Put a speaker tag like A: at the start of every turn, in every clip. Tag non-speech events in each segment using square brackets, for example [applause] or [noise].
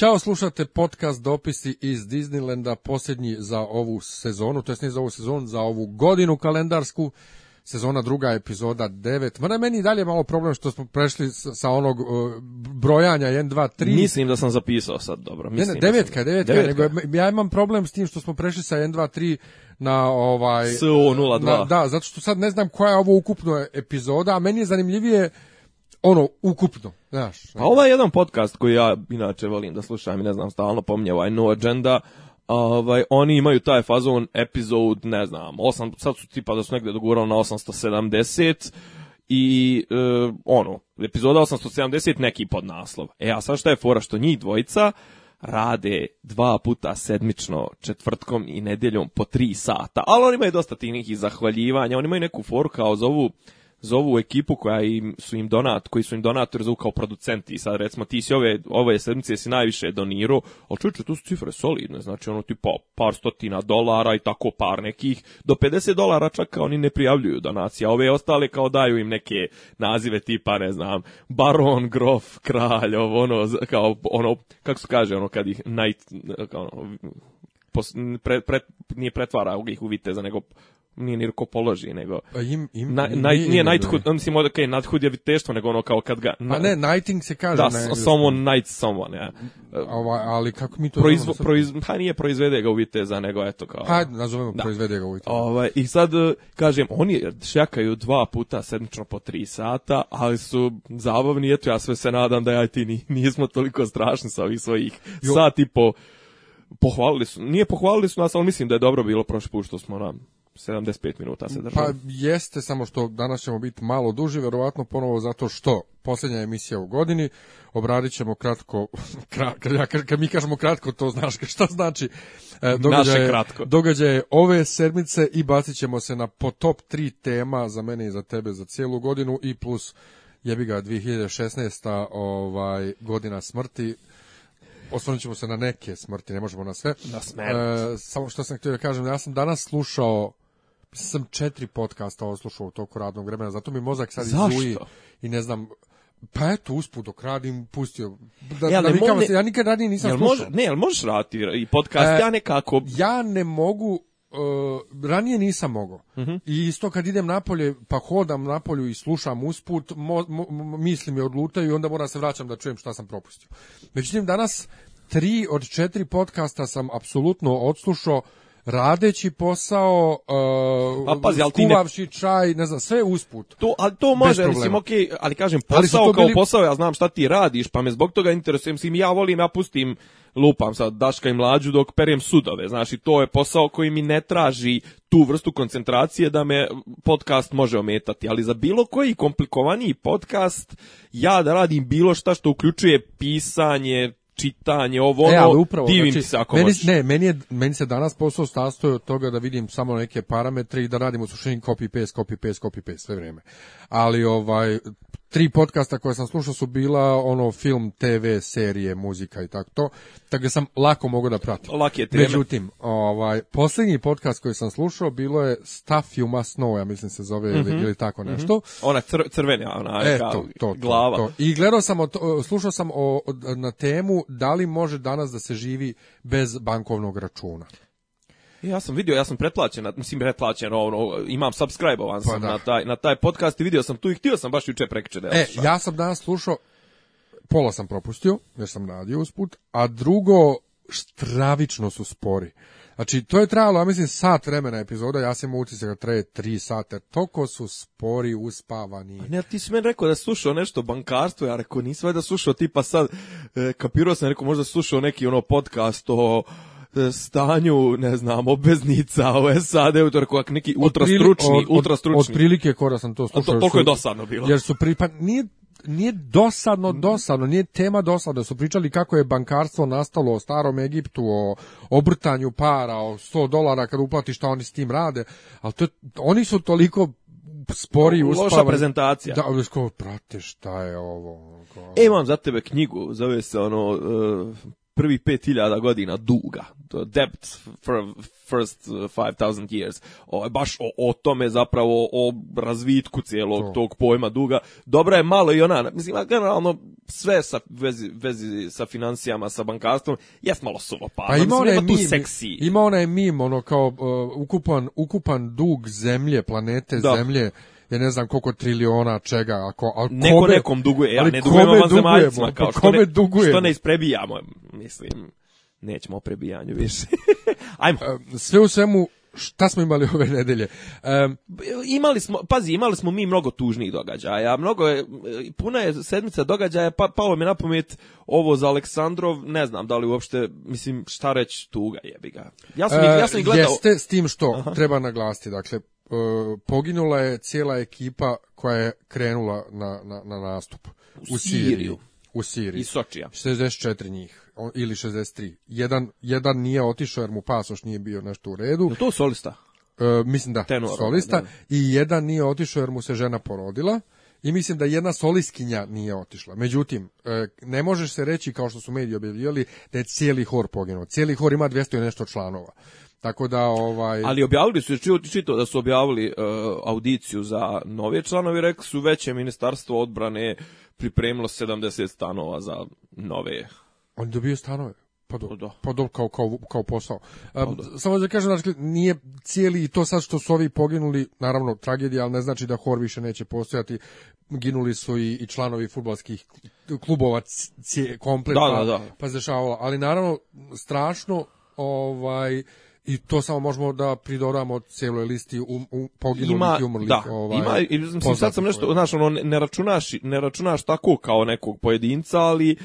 A: Ćao, slušate podcast Dopisi iz Disneylanda, posljednji za ovu sezonu, to jest ne za ovu sezonu, za ovu godinu kalendarsku, sezona druga, epizoda 9. Mada meni dalje malo problem što smo prešli sa onog uh, brojanja 1, 2, 3.
B: Mislim da sam zapisao sad, dobro.
A: Mislim ne, ne, da devetka, devetka, devetka. Nego, ja imam problem s tim što smo prešli sa 1, 2, 3 na ovaj...
B: SO 02. Na,
A: da, zato što sad ne znam koja je ovo ukupno epizoda, a meni je zanimljivije ono, ukupno, znaš. Pa
B: ovaj jedan podcast koji ja inače volim da slušam i ne znam, stalno pominje ovaj No Agenda, ovaj, oni imaju taj fazon epizod, ne znam, 8, sad su tipa da su negde dogurali na 870, i e, ono, epizoda 870 neki podnaslov. E, a sad šta je fora što njih dvojica rade dva puta sedmično, četvrtkom i nedeljom po tri sata, ali oni imaju dosta tih nekih zahvaljivanja, oni imaju neku foru kao zovu, zovu ekipu koja im su im donat, koji su im donatori zovu kao producenti sad recimo ti si ove, ove sedmice si najviše donirao, ali čuče tu su cifre solidne, znači ono tipa par stotina dolara i tako par nekih, do 50 dolara čak kao oni ne prijavljuju donacije, a ove ostale kao daju im neke nazive tipa ne znam, baron, grof, kralj, ovo ono, kao ono, kako se kaže ono kad ih night, kao ono, pos, pre, pre, nije pretvara ih u viteza, nego nije ni rukopoložije, nego... A pa im, im, na, naj, nije, nije Knighthood, ne. mislim, okay, Knighthood je teško, nego ono kao kad ga...
A: Na, pa ne, Knighting se kaže.
B: Da, na someone knights someone, ja.
A: Ova, ali kako mi to...
B: Proizvo, proiz, pa nije proizvede ga u viteza, nego eto kao...
A: Pa, nazovemo da. proizvede ga u viteza.
B: Ovaj, I sad, e, kažem, oni šjakaju dva puta sedmično po tri sata, ali su zabavni, eto, ja sve se nadam da ja i ti nismo toliko strašni sa ovih svojih jo. sat i po pohvalili su, nije pohvalili su nas, ali mislim da je dobro bilo prošli put što smo nam 75 minuta se držao.
A: Pa jeste, samo što danas ćemo biti malo duži, verovatno ponovo zato što posljednja emisija u godini, obradit ćemo kratko, [laughs] ka, kad mi kažemo kratko, to znaš [laughs] šta znači,
B: e, događaje, kratko.
A: događaje ove sedmice i bacit ćemo se na po top 3 tema za mene i za tebe za cijelu godinu i plus jebi ga 2016. ovaj, godina smrti, osvrnut ćemo se na neke smrti, ne možemo na sve. Na smrt. E, samo što sam htio da kažem, ja sam danas slušao sam četiri podcasta oslušao u toku radnog vremena, zato mi mozak sad Zašto? izuji i ne znam, pa eto, usput dok radim, pustio. Da, e, da ne, da se, ja nikad radije nisam
B: jel
A: slušao. Može,
B: ne, jel možeš raditi i podcast, e, ja nekako...
A: Ja ne mogu, uh, ranije nisam mogao. Uh mhm. -huh. I isto kad idem napolje, pa hodam napolju i slušam usput, mo, mo, mislim je odlutaju i onda moram se vraćam da čujem šta sam propustio. Međutim, danas tri od četiri podcasta sam apsolutno odslušao radeći posao, uh, A, pazi, skuvavši ne... čaj, ne znam, sve usput.
B: To, ali to može, mislim, okay, ali kažem, posao ali kao bili... posao, ja znam šta ti radiš, pa me zbog toga interesujem, mislim, ja volim, ja pustim, lupam sad Daška i Mlađu dok perem sudove, znaš, i to je posao koji mi ne traži tu vrstu koncentracije da me podcast može ometati, ali za bilo koji komplikovaniji podcast, ja da radim bilo šta što uključuje pisanje, čitanje, ovo e, ono, e, ali upravo, divim
A: znači, se ako meni, Ne, meni, je, meni se danas posao sastoji od toga da vidim samo neke parametre i da radim u suštini copy-paste, copy-paste, copy-paste sve vreme. Ali ovaj, tri podcasta koje sam slušao su bila ono film, TV, serije, muzika i tako to, tako da sam lako mogao da pratim.
B: Laki je
A: treme. Međutim, ovaj, posljednji podcast koji sam slušao bilo je Stuff You Must Know, ja mislim se zove, mm -hmm. ili, mhm. ili, tako mhm. nešto. Mm -hmm.
B: Ona cr crvena, ona e, kao to,
A: to,
B: glava.
A: To, I gledao sam, o to, slušao sam o, o, na temu da li može danas da se živi bez bankovnog računa.
B: E, ja sam video, ja sam pretplaćen, mislim pretplaćen, ono, imam subscribe-ovan sam pa, da. na, taj, na taj podcast i vidio sam tu i htio sam baš juče prekče da
A: e, ja E, slušam. ja sam danas slušao, pola sam propustio, jer sam radio usput, a drugo, stravično su spori. Znači, to je trajalo, ja mislim, sat vremena epizoda, ja sam utisak da traje tri sata, toko su spori, uspavani.
B: A ne, ti si meni rekao da slušao nešto bankarstvo, ja rekao, nisam da slušao tipa sad, e, kapirao sam, rekao, možda slušao neki ono podcast o E, stanju, ne znam, obveznica u SAD u Turku, neki ultrastručni, od,
A: od,
B: ultrastručni.
A: Otprilike kora sam to slušao.
B: To, toliko je dosadno bilo. Jer su pripa,
A: nije nije dosadno, mm. dosadno, nije tema dosadno. Su pričali kako je bankarstvo nastalo o starom Egiptu, o obrtanju para, o 100 dolara kad uplatiš šta oni s tim rade, ali to, oni su toliko spori i uspavan.
B: Loša prezentacija.
A: Da, ali sko, prate, šta je ovo? Ko...
B: E, imam za tebe knjigu, zove se ono, uh, prvi 5000 godina duga depth for first 5000 uh, years. O, baš o, o tome zapravo o razvitku cijelog to. tog pojma duga. Dobra je malo i ona, mislim, generalno sve sa vezi, vezi sa financijama, sa bankarstvom, jest malo suvo pa. Pa
A: ima
B: onaj mim, seksi.
A: ima onaj mim, ono kao uh, ukupan, ukupan dug zemlje, planete da. zemlje ja ne znam koliko triliona čega ako ali
B: Neko nekom duguje ja ne dugujemo vam zemaljcima kao kome pa što ne, što ne isprebijamo mislim nećemo o prebijanju više. [laughs] Ajmo.
A: Sve u svemu, šta smo imali ove nedelje?
B: Um, imali smo, pazi, imali smo mi mnogo tužnih događaja, mnogo je, puna je sedmica događaja, pa pao mi napomet ovo za Aleksandrov, ne znam da li uopšte, mislim, šta reći, tuga jebi ga. Ja sam, uh,
A: ja sam gledao... Jeste, s tim što Aha. treba naglasiti, dakle, e, poginula je cijela ekipa koja je krenula na, na, na nastup. U, u
B: Siriju.
A: U Siriji. I Sočija.
B: 64 njih on, ili 63.
A: Jedan, jedan nije otišao jer mu pasoš nije bio nešto u redu. No
B: to solista?
A: E, mislim da, Tenor, solista. Da, da. I jedan nije otišao jer mu se žena porodila. I mislim da jedna solistkinja nije otišla. Međutim, e, ne možeš se reći, kao što su mediji objavljivali, da je cijeli hor poginuo. Cijeli hor ima 200 i nešto članova. Tako da ovaj
B: Ali objavili su čitao da su objavili uh, audiciju za nove članove, rekli su veće ministarstvo odbrane pripremilo 70 stanova za nove
A: Oni dobio stanove. Pa do, pa da. pa do, kao, kao, kao posao. Um, pa da. samo da kažem, znači, nije cijeli to sad što su ovi poginuli, naravno tragedija, ali ne znači da hor više neće postojati. Ginuli su i, i članovi futbalskih klubova cije, kompletno. Da, da, da. Pa se dešavalo. Ali naravno, strašno, ovaj, i to samo možemo da pridodamo celoj listi um, um, poginulih
B: i
A: umrlih. Da, ovaj, ima, i,
B: mislim, sad sam nešto, znaš, ono, ne računaš, ne računaš tako kao nekog pojedinca, ali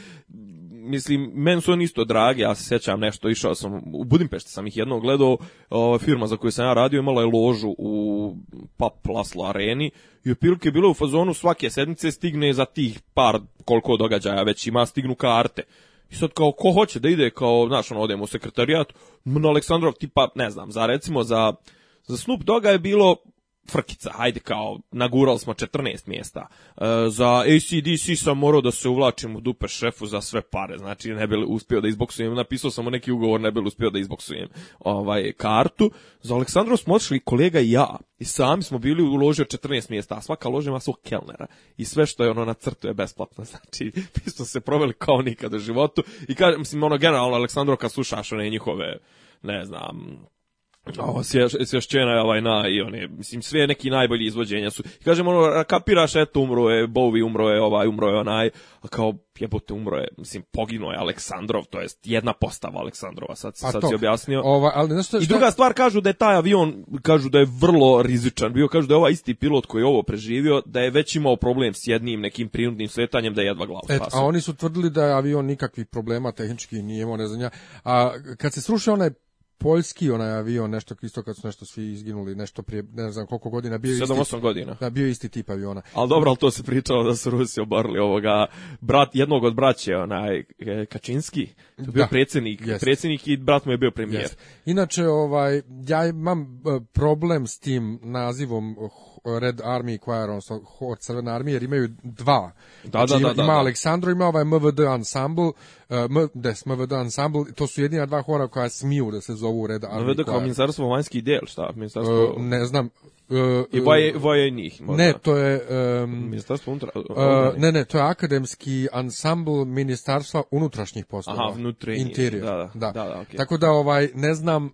B: mislim, meni su oni isto drage, ja se sjećam nešto, išao sam, u Budimpešti sam ih jednog gledao, ova firma za koju sam ja radio imala je ložu u pa Laslo areni i otprilike bilo u fazonu svake sedmice stigne za tih par koliko događaja već ima, stignu karte. I sad kao, ko hoće da ide, kao, znaš, ono, odemo u sekretarijat, na Aleksandrov tipa, ne znam, za recimo, za, za Snoop Doga je bilo frkica, hajde kao, nagurali smo 14 mjesta. E, za ACDC sam morao da se uvlačim u dupe šefu za sve pare, znači ne bi uspio da izboksujem, napisao sam neki ugovor, ne bi uspio da izboksujem ovaj, kartu. Za Aleksandru smo otišli kolega i ja, i sami smo bili u loži od 14 mjesta, a svaka loža ima svog kelnera. I sve što je ono na crtu je besplatno, [laughs] znači mi smo se proveli kao nikada u životu. I kažem, mislim, ono generalno Aleksandro kad slušaš one njihove, ne znam, ovo, svješćena je ovaj na i one, mislim, sve neki najbolji izvođenja su. I kažem, ono, kapiraš, eto, umro je, Bovi umro je, ovaj, umro je onaj, a kao, jebote, umro je, mislim, poginuo je Aleksandrov, to jest jedna postava Aleksandrova, sad, pa sad
A: to. si
B: objasnio. Ova,
A: ali,
B: znaš šta, I druga stvar, kažu da je taj avion, kažu da je vrlo rizičan bio, kažu da je ovaj isti pilot koji je ovo preživio, da je već imao problem s jednim nekim prinudnim sletanjem, da je jedva glavu
A: Et, A oni su tvrdili da je avion nikakvih problema tehnički nije imao, ne znam ja. A kad se srušio onaj poljski onaj avion, nešto isto kad su nešto svi izginuli, nešto prije, ne znam koliko godina, bio
B: 7, isti,
A: godina. Da, bio isti tip aviona.
B: Ali dobro, ali to se pričalo da su Rusi obarili ovoga, brat, jednog od braće, onaj e, Kačinski, to bio da, predsjednik, jest. predsjednik i brat mu je bio premijer. Jest.
A: Inače, ovaj, ja imam e, problem s tim nazivom Red Army Choir, odnosno hor Crvene armije, jer imaju dva.
B: Da, znači, da, da, ima da, da.
A: Aleksandro, ima ovaj MVD ensemble, eh, M, des, MVD ensemble, to su jedina dva hora koja smiju da se zovu Red Army
B: MVD
A: Choir.
B: kao ministarstvo vanjski del, šta?
A: Ministarstvo... Uh, ne znam, Uh,
B: I voje, možda.
A: Ne, to je... Um,
B: Ministarstvo unutra...
A: Uh, ne, ne, to je akademski ensemble Ministarstva unutrašnjih poslova. Aha, vnutrenje. Interior. Da, da. da. da, da okay. Tako da, ovaj, ne znam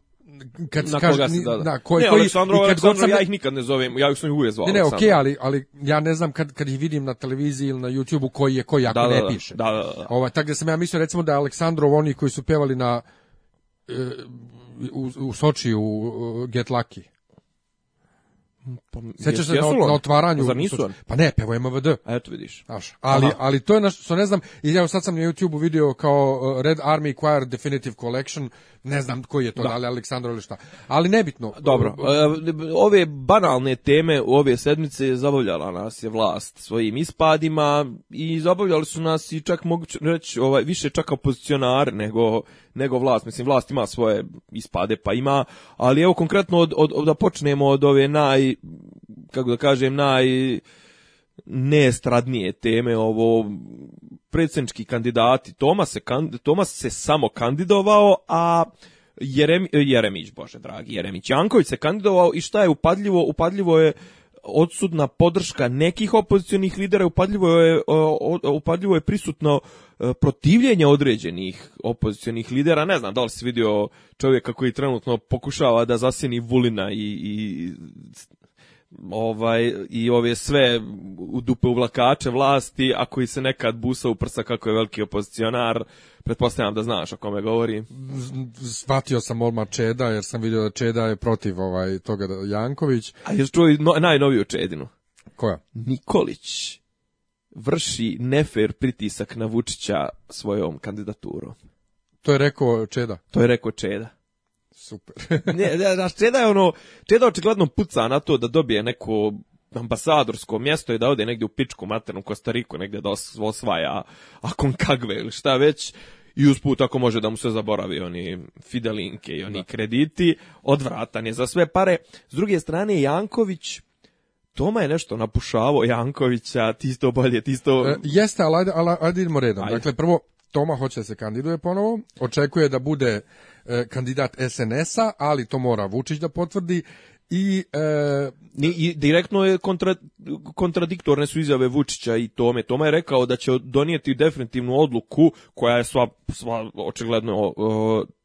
B: kad na kaže, koga se, da, da. da koji, ne, koji, Aleksandro, i kad Aleksandro, sam, ja ih nikad ne zovem, ja ih sam ih uvijek zvao. Ne, ne, okej,
A: okay, ali, ali ja ne znam kad, kad ih vidim na televiziji ili na YouTubeu koji je koji, ako da, da, ne
B: da,
A: piše.
B: Da,
A: da, da. Ova, tako da sam ja mislio recimo da je Aleksandrov oni koji su pevali na, e, u, u Soči u Get Lucky. Pa, Sećaš se na, na otvaranju? Zar nisu on? Pa ne, pevo MVD. A
B: eto vidiš. Znaš,
A: ali, Aha. ali to je naš, što ne znam, i ja sad sam na YouTubeu video kao uh, Red Army Choir Definitive Collection, ne znam koji je to, da. da li Aleksandro ili šta. Ali nebitno.
B: Dobro, uh, e, ove banalne teme u ove sedmice zabavljala nas je vlast svojim ispadima i zabavljali su nas i čak moguće reći ovaj, više čak opozicionari nego nego vlast. Mislim, vlast ima svoje ispade, pa ima, ali evo konkretno od, od, da počnemo od ove naj, kako da kažem, naj nestradnije teme, ovo predsjednički kandidati. Tomas se, Tomas se samo kandidovao, a Jeremi, Jeremić, bože dragi, Jeremić Janković se kandidovao i šta je upadljivo? Upadljivo je odsudna podrška nekih opozicionih lidera, upadljivo je, upadljivo je prisutno E, protivljenja određenih opozicionih lidera, ne znam da li si vidio čovjeka koji trenutno pokušava da zasjeni Vulina i, i ovaj i ove sve u dupe uvlakače vlasti, a koji se nekad busa u prsa kako je veliki opozicionar, pretpostavljam da znaš o kome govori.
A: Shvatio sam odmah Čeda, jer sam vidio da Čeda je protiv ovaj, toga da Janković.
B: A jesi čuo no, najnoviju Čedinu?
A: Koja?
B: Nikolić vrši nefer pritisak na Vučića svojom kandidaturom.
A: To je rekao Čeda.
B: To je rekao Čeda.
A: Super.
B: [laughs] ne, znaš, Čeda je ono, Čeda očigledno puca na to da dobije neko ambasadorsko mjesto i da ode negdje u pičku maternu Kostariku, negdje da osvaja Akon Kagve ili šta već i usput tako može da mu se zaboravi oni fidelinke i oni da. krediti, odvratan je za sve pare. S druge strane, Janković Toma je nešto napušavao Jankovića, ti sto bolje, ti sto... E,
A: jeste, ali ajde, ali ajde idemo redom. Ajde. Dakle, prvo, Toma hoće da se kandiduje ponovo, očekuje da bude e, kandidat SNS-a, ali to mora Vučić da potvrdi i,
B: e, i direktno je kontra, kontradiktorne su izjave Vučića i Tome. Toma je rekao da će donijeti definitivnu odluku koja je sva, sva očigledno e,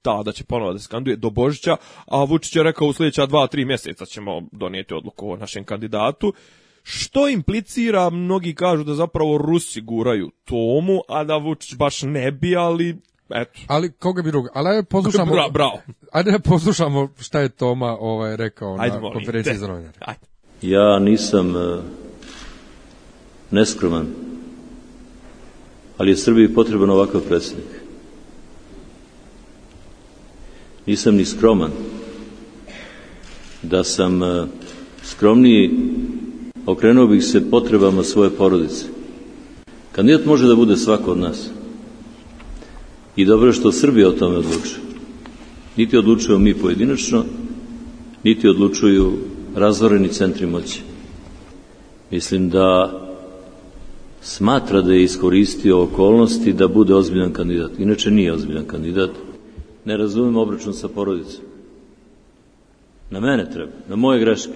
B: ta da će ponovo da se do Božića, a Vučić je rekao u sljedeća dva, tri mjeseca ćemo donijeti odluku o našem kandidatu. Što implicira, mnogi kažu da zapravo Rusi guraju tomu, a da Vučić baš ne bi, ali
A: Eto. Ali koga bi druga? Ali ajde poslušamo... Bra, bravo. Ajde da poslušamo šta je Toma ovaj, rekao ajde, na konferenciji za novinare.
C: Ja nisam uh, neskroman, ali je Srbiji potreban ovakav predsednik. Nisam ni skroman. Da sam uh, skromniji, okrenuo bih se potrebama svoje porodice. Kandidat može da bude svako od nas. I dobro je što Srbija o tome odlučuje. Niti odlučujemo mi pojedinačno, niti odlučuju razvoreni centri moći. Mislim da smatra da je iskoristio okolnosti da bude ozbiljan kandidat. Inače nije ozbiljan kandidat. Ne razumem obračun sa porodicom. Na mene treba, na moje greške.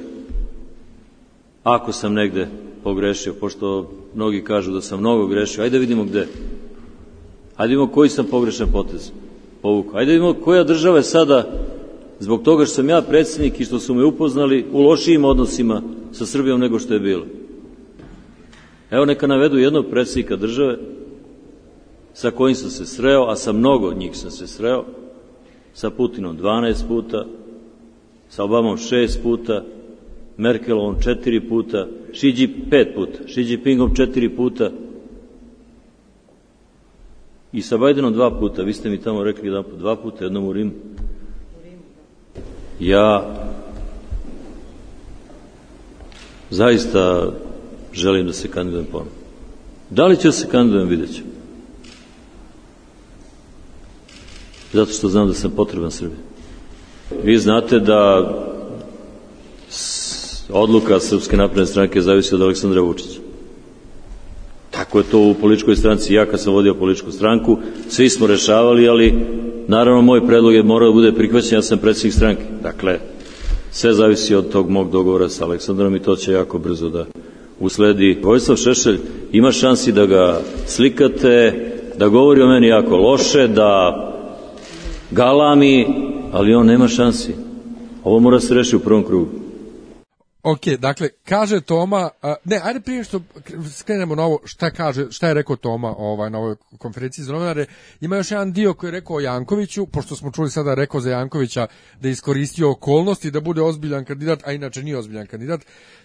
C: Ako sam negde pogrešio, pošto mnogi kažu da sam mnogo grešio, ajde da vidimo gde. Ajde vidimo koji sam pogrešan potez povukao. Ajde vidimo koja država je sada, zbog toga što sam ja predsednik i što su me upoznali, u lošijim odnosima sa Srbijom nego što je bilo. Evo neka navedu jednog predsednika države sa kojim sam se sreo, a sa mnogo od njih sam se sreo, sa Putinom 12 puta, sa Obamom 6 puta, Merkelovom 4 puta, Xi Jinping 5 puta, Xi Jinpingom 4 puta, i sa Bajdenom dva puta. Vi ste mi tamo rekli jedan put, dva puta, jednom u Rimu. Ja zaista želim da se kandidujem ponovno. Da li će se kandidujem, vidjet ću. Zato što znam da sam potreban Srbiji. Vi znate da odluka Srpske napredne stranke zavisi od Aleksandra Vučića. Tako je to u političkoj stranci. Ja kad sam vodio političku stranku, svi smo rešavali, ali naravno moj predlog je morao da bude prihvaćen, ja sam predsjednik stranke. Dakle, sve zavisi od tog mog dogovora sa Aleksandrom i to će jako brzo da usledi. Vojislav Šešelj ima šansi da ga slikate, da govori o meni jako loše, da galami, ali on nema šansi. Ovo mora da se rešiti u prvom krugu.
A: Ok, dakle, kaže Toma, a, ne, ajde prije što skrenemo novo, šta kaže, šta je rekao Toma ovaj, na ovoj konferenciji za novinare, ima još jedan dio koji je rekao o Jankoviću, pošto smo čuli sada rekao za Jankovića da je iskoristio okolnosti da bude ozbiljan kandidat, a inače nije ozbiljan kandidat,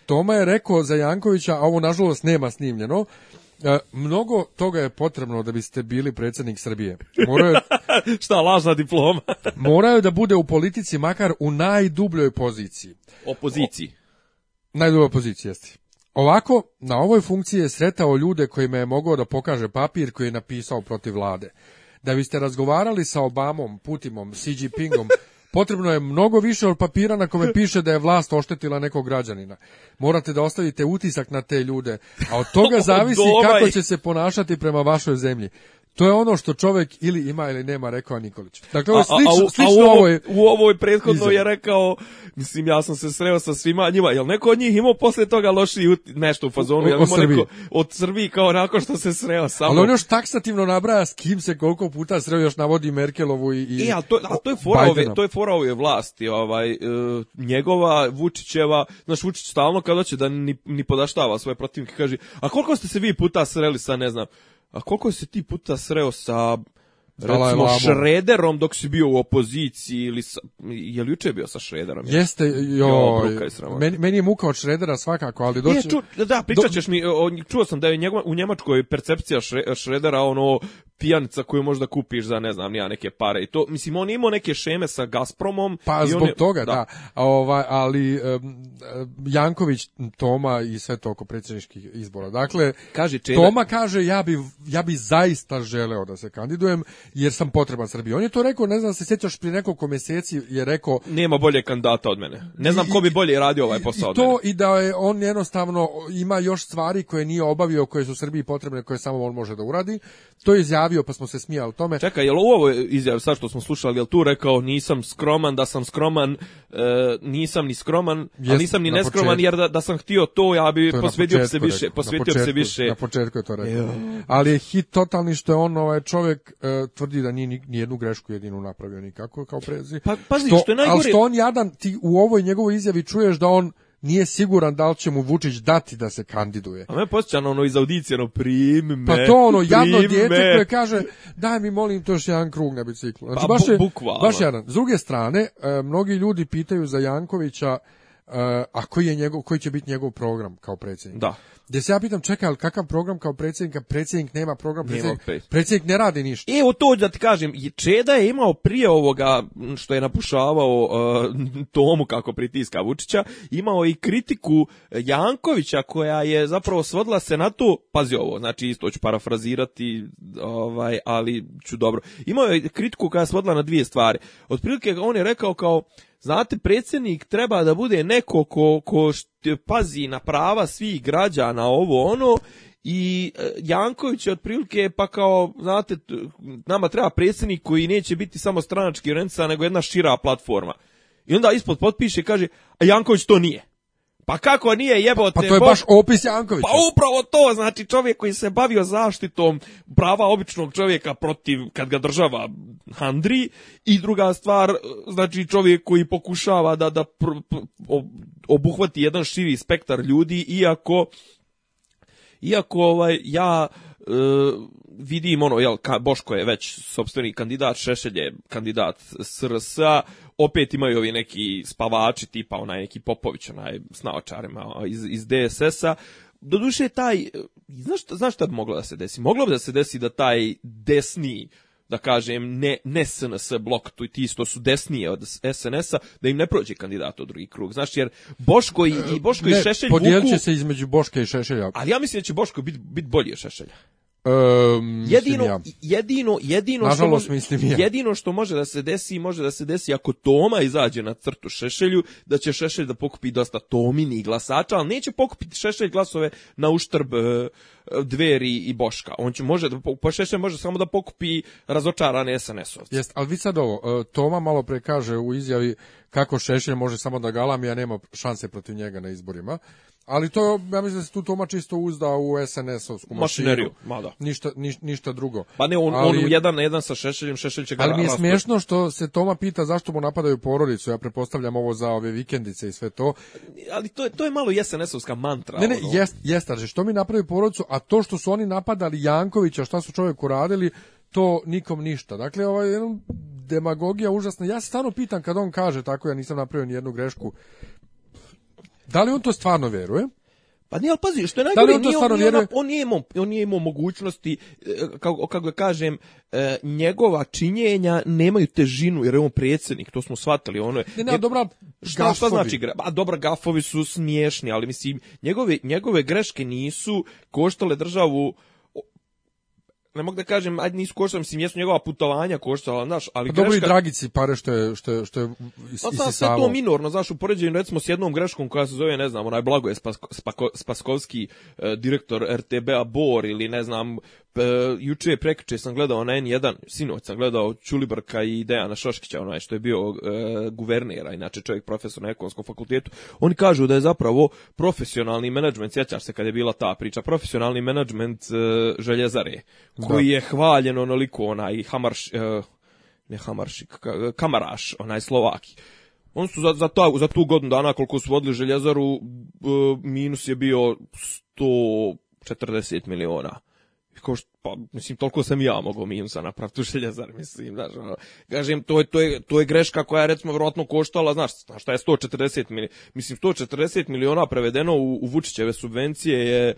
A: Toma je rekao za Jankovića, a ovo nažalost nema snimljeno, e, mnogo toga je potrebno da biste bili predsjednik Srbije.
B: Moraju, [laughs] Šta, lažna diploma?
A: moraju da bude u politici makar u najdubljoj poziciji.
B: Opoziciji. O,
A: Najduva pozicija jeste. Ovako, na ovoj funkciji je sretao ljude kojima je mogao da pokaže papir koji je napisao protiv vlade. Da biste razgovarali sa Obamom, Putimom, Xi Jinpingom, [laughs] potrebno je mnogo više od papira na kome piše da je vlast oštetila nekog građanina. Morate da ostavite utisak na te ljude, a od toga [laughs] zavisi kako će se ponašati prema vašoj zemlji. To je ono što čovjek ili ima ili nema, rekao Nikolić. Dakle, ovo je slično, a, a, a, slično
B: ovo, ovo je...
A: U ovoj
B: prethodno je rekao, mislim, ja sam se sreo sa svima njima, jel neko od njih imao posle toga loši nešto u fazonu, jel imao neko od Srbiji kao nakon što se sreo samo. Ali
A: on još taksativno nabraja s kim se koliko puta sreo, još navodi Merkelovu i, i e, ali to, ali
B: to je fora ove, to je fora ove vlasti, ovaj, e, njegova, Vučićeva, znaš, Vučić stalno kada će da ni, ni podaštava svoje protivnike, kaže, a koliko ste se vi puta sreli sa, ne znam, a koliko se ti puta sreo sa recimo Šrederom dok si bio u opoziciji ili sa, je li juče bio sa Šrederom?
A: Jeste, jo, jo meni, meni je muka od Šredera svakako, ali doći...
B: Je,
A: ču,
B: da, pričat ćeš do... mi, o, čuo sam da je njegov, u Njemačkoj percepcija šre, Šredera ono pijanica koju možda kupiš za ne znam ja neke pare i to mislim on imao neke šeme sa Gazpromom
A: pa
B: i
A: zbog on je, toga da, da. A ova, ali um, Janković Toma i sve to oko predsjedničkih izbora dakle kaže Čeda, Toma kaže ja bi ja bi zaista želeo da se kandidujem jer sam potreban Srbiji on je to rekao ne znam se sjećaš prije nekoliko mjeseci je rekao
B: nema bolje kandidata od mene ne znam i, ko bi bolje radio ovaj posao i,
A: i
B: to
A: i da je on jednostavno ima još stvari koje nije obavio koje su Srbiji potrebne koje samo on može da uradi to je izjavio javio pa smo se smijali tome.
B: Čeka, jel ovo izjav sad što smo slušali, jel tu rekao nisam skroman, da sam skroman, e, nisam ni skroman, Jest, a nisam ni neskroman jer da, da sam htio to, ja bi to posvetio se više, rekao, posvetio
A: početku,
B: se više. Na
A: početku je to rekao. Ali je hit totalni što je on ovaj čovjek e, tvrdi da nije ni jednu grešku jedinu napravio nikako kao prezi. Pa pazi što, što je najgore. Al što on jadan ti u ovoj njegovoj izjavi čuješ da on nije siguran da li će mu Vučić dati da se kandiduje.
B: A me posjeća ono iz audicije, ono prim me,
A: Pa to ono, javno djete koje kaže daj mi molim to još jedan krug na biciklu. Znači, pa, baš, je, baš jedan. S druge strane, e, mnogi ljudi pitaju za Jankovića e, a koji je njegov koji će biti njegov program kao predsjednik.
B: Da.
A: Gdje se ja pitam, čekaj, ali kakav program kao predsjednika? Predsjednik nema program, predsjednik, predsjednik ne radi ništa.
B: Evo to da ti kažem, Čeda je imao prije ovoga što je napušavao uh, Tomu kako pritiska Vučića, imao i kritiku Jankovića koja je zapravo svodila se na to, pazi ovo, znači isto ću parafrazirati, ovaj, ali ću dobro. Imao je kritiku koja je svodila na dvije stvari. Otprilike on je rekao kao, Znate, predsjednik treba da bude neko ko, ko št, pazi na prava svih građana, ovo ono, i e, Janković je otprilike pa kao, znate, nama treba predsjednik koji neće biti samo stranački renca, nego jedna šira platforma. I onda ispod potpiše i kaže, a Janković to nije. Pa kako nije jebote?
A: Pa to je baš opis Jankovića.
B: Pa upravo to, znači čovjek koji se bavio zaštitom prava običnog čovjeka protiv kad ga država handri i druga stvar, znači čovjek koji pokušava da da pr, pr, obuhvati jedan širi spektar ljudi iako iako ovaj ja E, vidim ono, jel, Boško je već sobstveni kandidat, Šešelj je kandidat SRS-a, opet imaju ovi neki spavači tipa onaj neki Popović, onaj s naočarima iz, iz DSS-a, Doduše, taj, e, znaš, znaš šta bi moglo da se desi? Moglo bi da se desi da taj desni uh, da kažem, ne, ne SNS blok, tu ti isto su desnije od SNS-a, da im ne prođe kandidat u drugi krug. Znaš, jer Boško i, i Boško ne, i Šešelj
A: vuku... se između Boška i Šešelja.
B: Ali ja mislim da će Boško biti bit bolji od Šešelja. Um, jedino, ja. jedino, jedino, Nažalost, što može, ja. jedino što može da se desi, može da se desi ako Toma izađe na crtu Šešelju, da će Šešelj da pokupi dosta Tomini glasača, ali neće pokupiti Šešelj glasove na uštrb e, dveri i Boška. On će može da po pa Šešelj može samo da pokupi razočarane SNS-ovce. Jest,
A: ali vi sad ovo, e, Toma malo pre kaže u izjavi kako Šešelj može samo da galami, a nema šanse protiv njega na izborima. Ali to, ja mislim da se tu Toma čisto uzda u SNS-ovsku mašineriju. Mada. Ništa, niš, ništa drugo.
B: Pa ne, on, ali, on jedan na jedan sa Šešeljem, Šešelj će ga
A: Ali mi je smiješno što se Toma pita zašto mu napadaju porodicu. Ja prepostavljam ovo za ove vikendice i sve to.
B: Ali to je, to je malo SNS-ovska mantra.
A: Ne, ne, ono. jest, jest, što mi napravaju porodicu, a to što su oni napadali Jankovića, šta su čovjeku radili, to nikom ništa. Dakle, ovo je demagogija užasna. Ja se stvarno pitan kad on kaže tako, ja nisam napravio ni jednu grešku Da li on to stvarno veruje?
B: Pa nije, ali pazi, što je da najgore, da on, nije, on, on, nije imao, mogućnosti, e, kako, kako da kažem, e, njegova činjenja nemaju težinu, jer je on predsjednik, to smo shvatili, ono je...
A: Ne, ne, dobra, šta, šta znači,
B: a dobra, gafovi su smiješni, ali mislim, njegove, njegove greške nisu koštale državu ne mogu da kažem, ajde nisu koštali, mislim, jesu njegova putovanja koštala, znaš, ali pa greška...
A: Dobro i Dragici pare što je, što je, što je pa,
B: isisavao. sve to minorno, znaš, u poređenju recimo s jednom greškom koja se zove, ne znam, onaj Blagoje Spasko, Spako, Spaskovski, eh, direktor RTB-a Bor ili, ne znam, e, juče je prekriče sam gledao na N1, sinoć sam gledao Čulibarka i Dejana Šoškića, onaj što je bio e, guvernera, inače čovjek profesor na ekonomskom fakultetu. Oni kažu da je zapravo profesionalni menadžment, sjećaš se kad je bila ta priča, profesionalni menadžment e, željezare, da. koji da. je hvaljen onoliko onaj Hamarš, e, ne Hamaršik, ka, Kamaraš, onaj Slovaki. Oni su za, za, ta, za tu godinu dana koliko su vodili željezaru, e, minus je bio 140 miliona kao što, pa, mislim, toliko sam ja mogao minusa napraviti u Željezar, mislim, znaš, ono, kažem, to je, to, je, to je greška koja je, recimo, vjerojatno koštala, znaš, znaš šta je 140 miliona, mislim, 140 miliona prevedeno u, u Vučićeve subvencije je,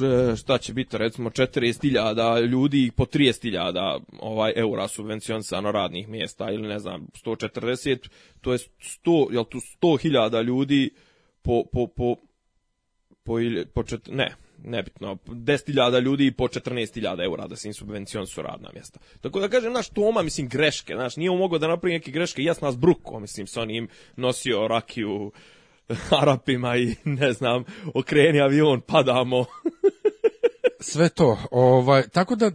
B: e, šta će biti, recimo 40.000 ljudi po 30.000 ovaj, eura subvencionisano radnih mjesta ili ne znam, 140, to je 100, jel tu 100.000 ljudi po, po, po, po, po čet, ne, nebitno, 10.000 ljudi po 14.000 eura da se im subvencion su radna mjesta. Tako da kažem, naš Toma, mislim, greške, znaš, nije mogao da napravi neke greške, jasno nas bruko, mislim, se sa im nosio rakiju [laughs] Arapima i ne znam, okreni avion, padamo.
A: [laughs] Sve to, ovaj, tako da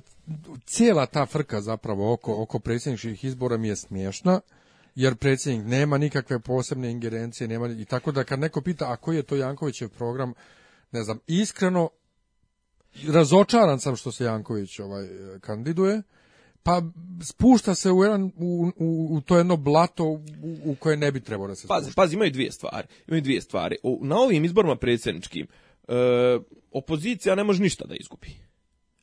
A: cijela ta frka zapravo oko, oko predsjedničkih izbora mi je smiješna jer predsjednik nema nikakve posebne ingerencije, nema i tako da kad neko pita a koji je to Jankovićev program, ne znam, iskreno razočaran sam što se Janković ovaj kandiduje pa spušta se u, jedan, u, u, u to jedno blato u, u koje ne bi trebalo da se spušta. Pazi,
B: pazi, imaju dvije stvari. Imaju dvije stvari. O, na ovim izborima predsjedničkim e, opozicija ne može ništa da izgubi.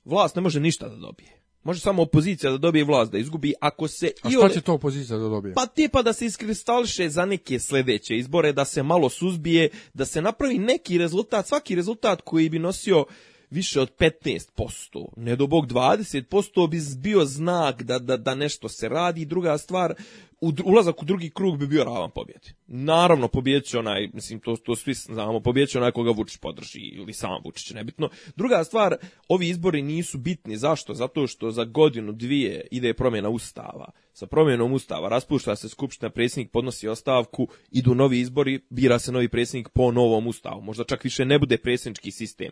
B: Vlast ne može ništa da dobije. Može samo opozicija da dobije vlast da izgubi ako se
A: A šta će to opozicija da dobije?
B: Pa tipa da se iskristališe za neke sljedeće izbore, da se malo suzbije, da se napravi neki rezultat, svaki rezultat koji bi nosio više od 15%, ne do bog 20%, bi bio znak da, da, da nešto se radi. Druga stvar, u, ulazak u drugi krug bi bio ravan pobjedi. Naravno, pobjedeće onaj, mislim, to, to svi znamo, pobjedeće onaj koga Vučić podrži ili sam Vučić, nebitno. Druga stvar, ovi izbori nisu bitni. Zašto? Zato što za godinu, dvije ide promjena ustava. Sa promjenom ustava raspušta se skupština, predsjednik podnosi ostavku, idu novi izbori, bira se novi predsjednik po novom ustavu. Možda čak više ne bude predsjednički sistem.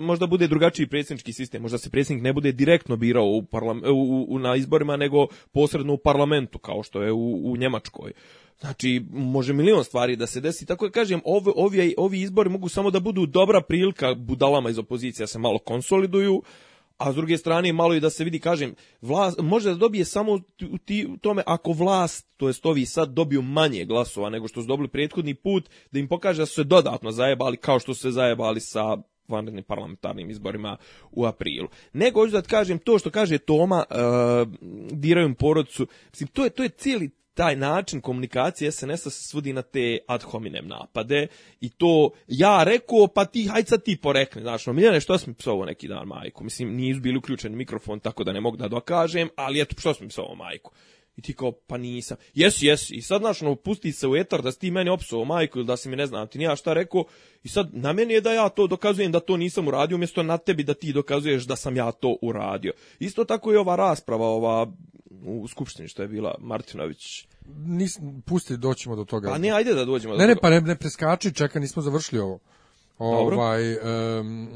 B: Možda bude drugačiji predsjednički sistem. Možda se predsjednik ne bude direktno birao u, u, u na izborima, nego posredno u parlamentu svetu, kao što je u, u Njemačkoj. Znači, može milion stvari da se desi. Tako da kažem, ovi, ovi, ovi izbori mogu samo da budu dobra prilika budalama iz opozicija se malo konsoliduju, a s druge strane malo i da se vidi, kažem, vlast, može da dobije samo u, ti, u tome ako vlast, to jest ovi sad dobiju manje glasova nego što su dobili prethodni put, da im pokaže da su se dodatno zajebali kao što su se zajebali sa vanrednim parlamentarnim izborima u aprilu. Nego hoću da kažem to što kaže Toma e, diraju porodcu. Mislim to je to je cijeli taj način komunikacije SNS-a se svodi na te ad hominem napade i to ja rekao, pa ti, hajde sad ti porekne, znaš, no Miljane, što sam psovo neki dan majku? Mislim, nije bili uključen mikrofon, tako da ne mogu da dokažem, ali eto, što sam psovo majku? I ti kao, pa nisam. Jesi, jesi. I sad, znaš, ono, pusti se u etar da si ti meni opsovao majku ili da si mi ne znam da ti nija šta rekao. I sad, na meni je da ja to dokazujem da to nisam uradio, umjesto na tebi da ti dokazuješ da sam ja to uradio. Isto tako je ova rasprava, ova u skupštini što je bila Martinović.
A: Nis, pusti, doćemo do toga.
B: Pa ne, ajde da dođemo
A: ne, do
B: toga.
A: Ne,
B: ne, pa
A: ne, ne preskači, čekaj, nismo završili ovo.
B: Dobro. Ovaj, um,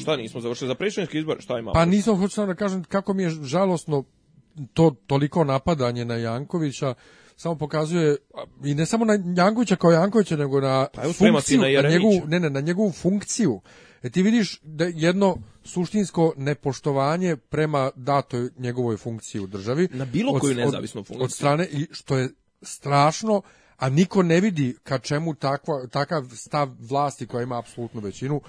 B: šta nismo završili za predsjednički izbor? Šta ima?
A: Pa nismo, hoću samo da kažem kako mi je žalosno to toliko napadanje na Jankovića samo pokazuje i ne samo na Jankovića kao Jankovića nego na pa funkciju na, na njegovu ne ne na njegovu funkciju E ti vidiš da jedno suštinsko nepoštovanje prema datoj njegovoj funkciji u državi.
B: Na bilo koju od, nezavisnu funkciju.
A: Od strane, i što je strašno, a niko ne vidi ka čemu takva, takav stav vlasti koja ima apsolutnu većinu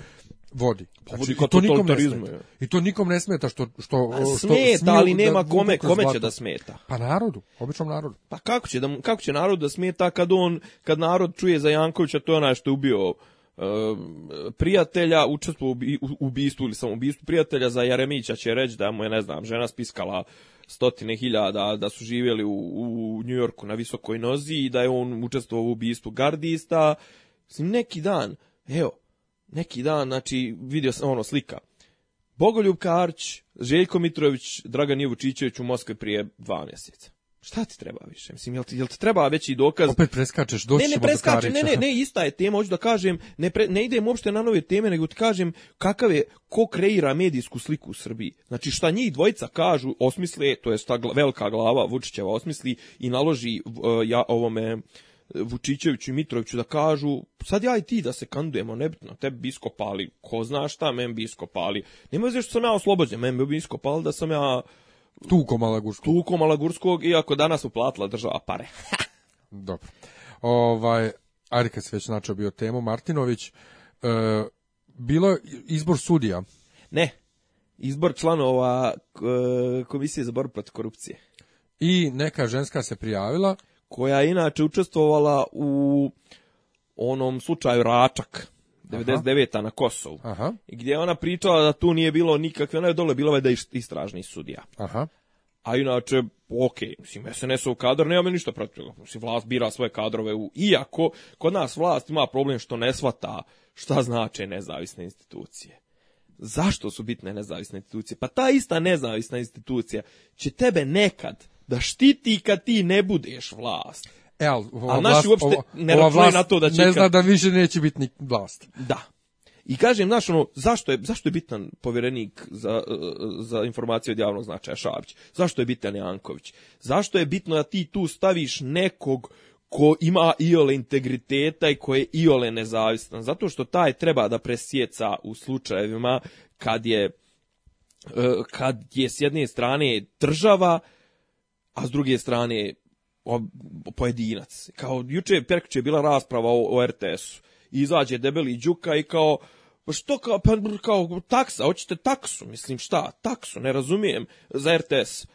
A: vodi. Pa znači, pa, to nikom ne smeta. I to nikom
B: ne smeta što što pa, što smeta, smiju, ali nema da, kome kome će da smeta.
A: Pa narodu, običnom narodu.
B: Pa kako će da kako će narod da smeta kad on kad narod čuje za Jankovića to je onaj što je ubio uh, prijatelja učestvo u ubistvu ili samoubistvu prijatelja za Jaremića će reći da mu je ne znam žena spiskala stotine hiljada da su živjeli u, u New Yorku na visokoj nozi i da je on učestvovao u ubistvu gardista mislim neki dan evo neki dan, znači, vidio sam ono slika. Bogoljub Karć, Željko Mitrović, Dragan Ivučićević u Moskvi prije dva mjeseca. Šta ti treba više? Mislim, jel ti, jel ti treba veći dokaz?
A: Opet preskačeš, doći ne, ne, preskačem,
B: ne, ne, ne, ista je tema, hoću da kažem, ne, pre, ne idem uopšte na nove teme, nego ti kažem kakav je, ko kreira medijsku sliku u Srbiji. Znači, šta njih dvojica kažu, osmisle, to je ta velika glava Vučićeva osmisli i naloži uh, ja ovome Vučićeviću i Mitroviću da kažu sad ja i ti da se kandujemo, nebitno, te biskop pali, ko zna šta, men biskop pali. Nema veze što sam ja oslobođen, men biskop pali da sam ja
A: Tuko Malagurskog.
B: Tuko Malagurskog, iako danas uplatila država pare. [laughs]
A: Dobro. Ovaj, ajde kad se već načeo bio temu, Martinović, e, bilo je izbor sudija?
B: Ne, izbor članova e, Komisije za borbu protiv korupcije.
A: I neka ženska se prijavila
B: koja je inače učestvovala u onom slučaju Račak. 99-a na Kosovu. Aha. Gdje ona pričala da tu nije bilo nikakve, ona je dole bila da je istražni sudija.
A: Aha.
B: A inače, ok, mislim, SNS u kadar, nema ništa protiv toga. Mislim, vlast bira svoje kadrove u... Iako, kod nas vlast ima problem što ne shvata šta znače nezavisne institucije. Zašto su bitne nezavisne institucije? Pa ta ista nezavisna institucija će tebe nekad da štiti kad ti ne budeš vlast. E, ali, ova ali naši vlast, uopšte ne računaju
A: na
B: to da
A: će... Ne zna kad... da više neće biti ni vlast.
B: Da. I kažem, znaš, ono, zašto je, zašto je bitan povjerenik za, za informacije od javnog značaja Šabić? Zašto je bitan Janković? Zašto je bitno da ti tu staviš nekog ko ima iole integriteta i ko je iole nezavistan? Zato što taj treba da presjeca u slučajevima kad je, e, kad je s jedne strane država, a s druge strane pojedinac. Kao juče Perkić je bila rasprava o, o RTS-u. i Izađe debeli Đuka i kao pa što kao, pa, kao taksa, hoćete taksu, mislim šta, taksu, ne razumijem, za RTS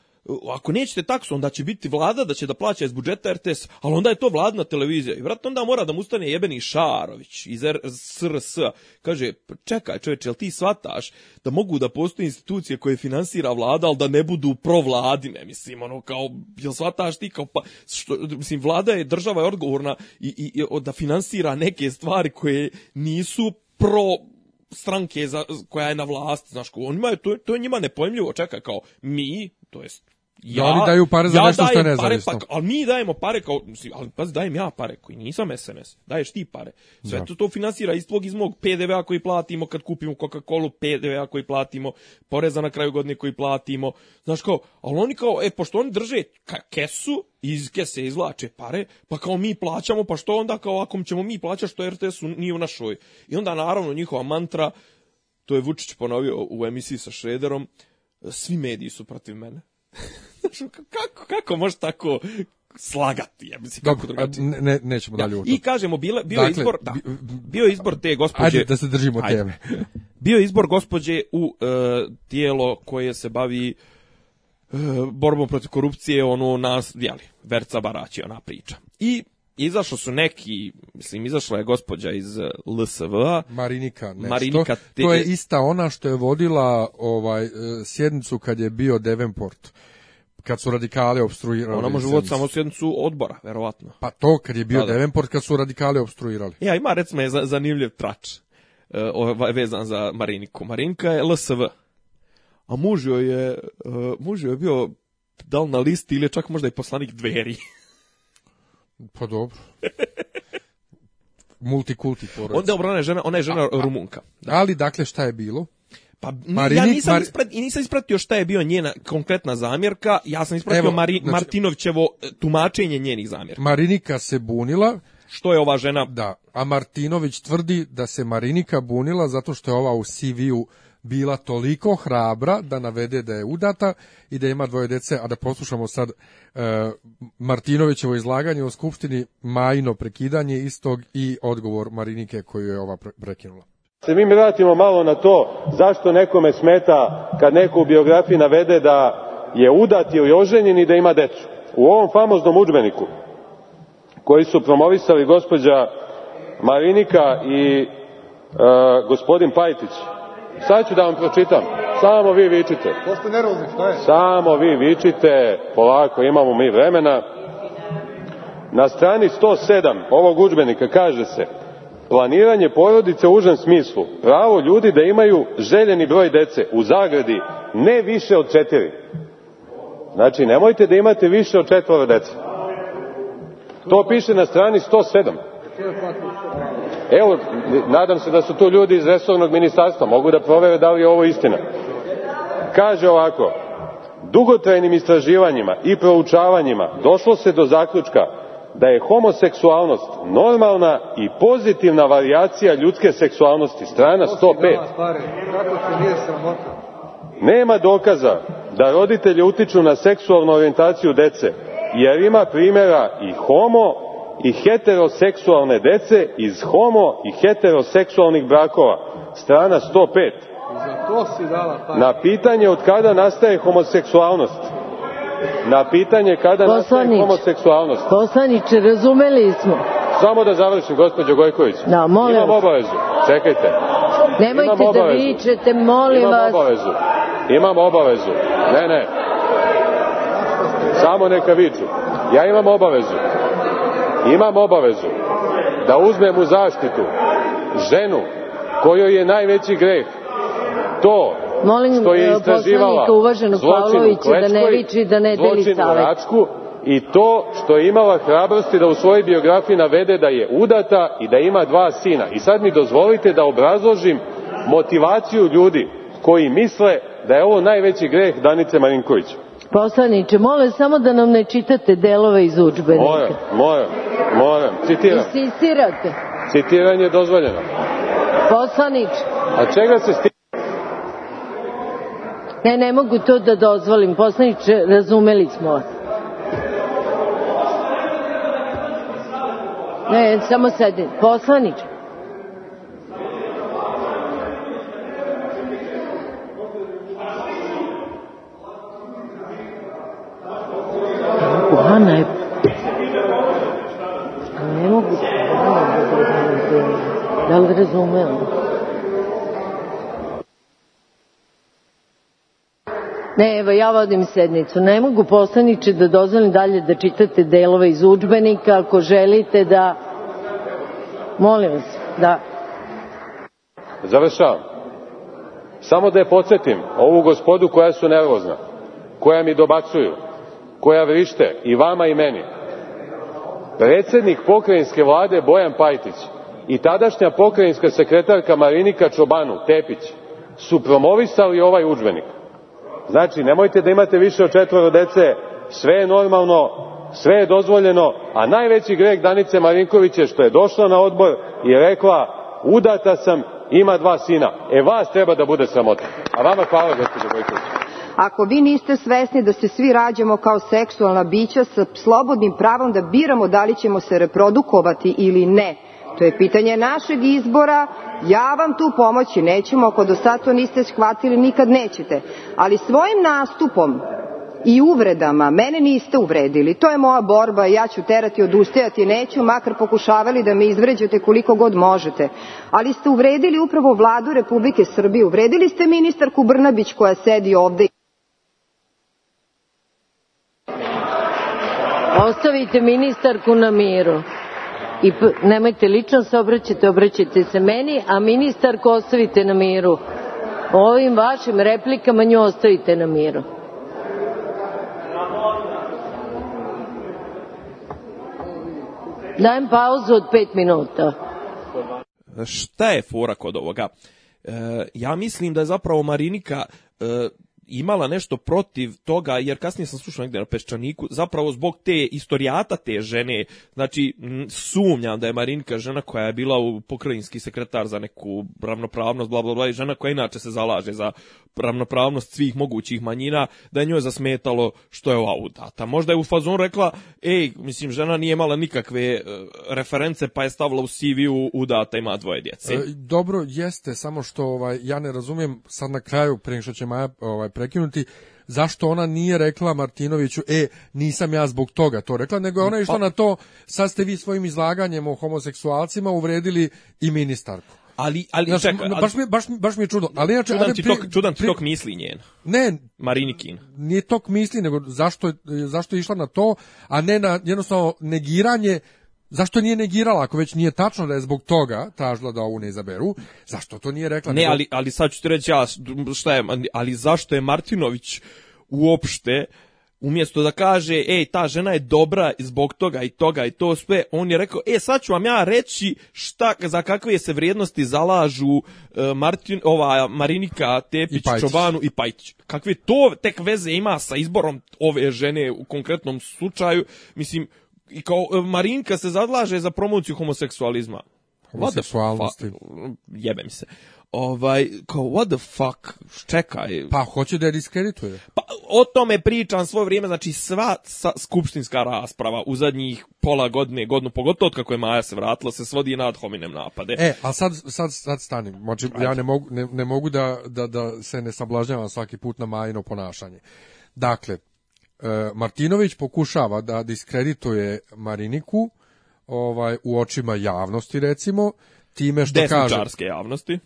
B: ako nećete taksu, onda će biti vlada da će da plaća iz budžeta RTS, ali onda je to vladna televizija. I vrat, onda mora da mu ustane jebeni Šarović iz SRS. Kaže, pa čekaj čoveče, jel ti svataš da mogu da postoje institucije koje finansira vlada, ali da ne budu provladine, mislim, ono, kao, jel svataš ti, kao, pa, što, mislim, vlada je, država je odgovorna i, i, i da finansira neke stvari koje nisu pro stranke za, koja je na vlast, znaš, on ima, to, to njima nepojmljivo, čeka, kao, mi, to jest Ja, da oni daju pare za ja nešto što je nezavisno. Pare, pa, ali mi dajemo pare kao, ali pazi, dajem ja pare koji nisam SNS, daješ ti pare. Sve da. to, to finansira iz tvog, iz mog PDV-a koji platimo kad kupimo Coca-Colu, PDV-a koji platimo, poreza na kraju godine koji platimo. Znaš kao, ali oni kao, e, pošto oni drže kesu, iz kese izvlače pare, pa kao mi plaćamo, pa što onda kao ako ćemo mi plaćati što RTS-u nije u našoj. I onda naravno njihova mantra, to je Vučić ponovio u emisiji sa Šrederom, svi mediji su protiv mene. [laughs] kako, kako može tako slagati,
A: ja mislim kako drugačije. Ne, ne, nećemo da, dalje u
B: to. I kažemo bila, bio dakle, izbor, da, bio izbor te gospođe.
A: Ajde da se držimo ajde. teme. [laughs]
B: bio izbor gospođe u uh, tijelo koje se bavi e, borbom protiv korupcije, ono nas, jeli, Verca Barać ona priča. I izašli su neki, mislim, izašla je gospođa iz e, LSV.
A: Marinika nešto. Marinika te... To je ista ona što je vodila ovaj sjednicu kad je bio Devenport kad su radikali obstruirali.
B: Ona može uvoditi samo sjednicu odbora, verovatno.
A: Pa to kad je bio da, da. Davenport, kad su radikali obstruirali.
B: Ja, ima recimo je zanimljiv trač uh, vezan za Mariniku. Marinka je LSV. A muž joj je, uh, muž joj je bio dal na listi ili čak možda i poslanik dveri.
A: [laughs] pa dobro. Multikulti porodica.
B: Onda obrana je žena, ona je žena a, a, Rumunka.
A: Da. Ali dakle šta je bilo?
B: Pa Marini, ja nisam, Mar... isprat, nisam ispratio šta je bio njena konkretna zamjerka, ja sam ispratio Evo, Mari, znači, Martinovćevo e, tumačenje njenih zamjerka.
A: Marinika se bunila.
B: Što je ova žena?
A: Da, a Martinović tvrdi da se Marinika bunila zato što je ova u CV-u bila toliko hrabra da navede da je udata i da ima dvoje dece, a da poslušamo sad e, Martinovićevo izlaganje o Skupštini, majno prekidanje istog i odgovor Marinike koju je ova prekinula
D: se mi vratimo malo na to zašto nekome smeta kad neko u biografiji navede da je udat ili oženjen i da ima decu. U ovom famoznom udžbeniku koji su promovisali gospođa Marinika i e, gospodin Pajtić. Sad ću da vam pročitam. Samo vi vičite. Samo vi vičite. Polako, imamo mi vremena. Na strani 107 ovog udžbenika kaže se planiranje porodice u užem smislu, pravo ljudi da imaju željeni broj dece, u zagradi (ne više od četiri). Znači, nemojte da imate više od četvora dece. To piše na strani 107. Evo, nadam se da su tu ljudi iz resornog ministarstva, mogu da provere da li je ovo istina. Kaže ovako, dugotrajnim istraživanjima i proučavanjima došlo se do zaključka da je homoseksualnost normalna i pozitivna varijacija ljudske seksualnosti. Strana 105. Nema dokaza da roditelji utiču na seksualnu orijentaciju dece, jer ima primjera i homo i heteroseksualne dece iz homo i heteroseksualnih brakova. Strana 105. Na pitanje od kada nastaje homoseksualnost, na pitanje kada nastaje homoseksualnost.
E: Poslaniče, razumeli smo.
D: Samo da završim, gospođo Gojković.
E: Da, molim Imam obavezu.
D: Čekajte.
E: Nemojte Imam da vičete, molim Imam vas.
D: Imam obavezu. Imam obavezu. Ne, ne. Samo neka viču. Ja imam obavezu. Imam obavezu da uzmem u zaštitu ženu kojoj je najveći greh to Molim e, poslanika uvaženog Pavlovića da ne viči da ne deli savete. I to što je imala hrabrosti da u svojoj biografiji navede da je udata i da ima dva sina. I sad mi dozvolite da obrazložim motivaciju ljudi koji misle da je ovo najveći greh Danice Marinković.
E: Poslaniče, molim samo da nam ne čitate delove iz učbenika. Moram,
D: moram, moram. Citiram.
E: Insistirate.
D: Citiranje je dozvoljeno.
E: Poslaniče.
D: A čega se
E: Ne, ne mogu to da dozvolim. Poslaniče, razumeli smo vas. Ne, samo sedite. Poslaniče. Ana je... Ne mogu... Da li razumela? Ne, evo, ja vodim sednicu. Ne mogu, poslaniče, da dozvolim dalje da čitate delove iz udžbenika. Ako želite da... Molim vas, da.
D: Završavam. Samo da je podsjetim ovu gospodu koja su nervozna, koja mi dobacuju, koja vrište i vama i meni. Predsednik pokrajinske vlade Bojan Pajtić i tadašnja pokrajinska sekretarka Marinika Čobanu Tepić su promovisali ovaj udžbenik Znači, nemojte da imate više od četvoro dece, sve je normalno, sve je dozvoljeno, a najveći greh Danice Marinković je što je došla na odbor i rekla, udata sam, ima dva sina. E vas treba da bude sramota. A vama hvala, gospođo Bojković.
F: Ako vi niste svesni da se svi rađamo kao seksualna bića sa slobodnim pravom da biramo da li ćemo se reprodukovati ili ne, To je pitanje našeg izbora. Ja vam tu pomoći nećemo, ako do sada to niste shvatili, nikad nećete. Ali svojim nastupom i uvredama mene niste uvredili. To je moja borba ja ću terati, odustajati neću, makar pokušavali da me izvređate koliko god možete. Ali ste uvredili upravo vladu Republike Srbije, uvredili ste ministarku Brnabić koja sedi ovde.
E: Ostavite ministarku na miru. Nemojte lično da se obraćate, obraćajte se meni, a ministarku ostavite na miru. Ovim vašim replikama nju ostavite na miru. Dajem pauzu od pet minuta.
B: Šta je fora kod ovoga? E, ja mislim da je zapravo Marinika e, imala nešto protiv toga, jer kasnije sam slušao negde na Peščaniku, zapravo zbog te istorijata te žene, znači sumnjam da je Marinka žena koja je bila u pokrajinski sekretar za neku ravnopravnost, bla bla bla, žena koja inače se zalaže za ravnopravnost svih mogućih manjina, da je njoj zasmetalo što je ova udata. Možda je u fazon rekla, ej, mislim, žena nije imala nikakve e, reference, pa je stavila u CV-u udata, ima dvoje djece. E,
A: dobro, jeste, samo što ovaj, ja ne razumijem, sad na kraju, prije što će Maja ovaj, prekinuti, zašto ona nije rekla Martinoviću, e, nisam ja zbog toga to rekla, nego je ona išla pa... na to, sad ste vi svojim izlaganjem o homoseksualcima uvredili i ministarku.
B: Ali, ali,
A: znači, čekaj, ali, baš, mi, baš, baš mi je čudno.
B: Ali, inače, čudan, ti tok, čudan ti tok misli njen. Ne. Marinikin.
A: Nije tok misli, nego zašto je, zašto je išla na to, a ne na jednostavno negiranje Zašto nije negirala ako već nije tačno da je zbog toga tražila da ovu ne izaberu? Zašto to nije rekla?
B: Ne, ali ali sad ću ti reći ja šta je, ali zašto je Martinović uopšte umjesto da kaže, ej, ta žena je dobra zbog toga i toga i to sve, on je rekao, e, sad ću vam ja reći šta, za kakve se vrijednosti zalažu e, Martin, ova, Marinika Tepić, I Čobanu i Pajtić. Kakve to tek veze ima sa izborom ove žene u konkretnom slučaju, mislim, i kao e, Marinka se zadlaže za promociju homoseksualizma.
A: Homoseksualnosti.
B: Jebem se. Ovaj, kao, what the fuck, čekaj.
A: Pa, hoće da je diskredituje.
B: Pa, o tome pričam svoje vrijeme, znači sva sa, skupštinska rasprava u zadnjih pola godine, godinu, pogotovo od kako je Maja se vratila, se svodi nad hominem napade.
A: E, a sad, sad, sad stanim, znači, ja ne mogu, ne, ne mogu da, da, da se ne sablažnjavam svaki put na Majino ponašanje. Dakle, E, Martinović pokušava da diskredituje Mariniku ovaj u očima javnosti recimo time što kaže
B: javnosti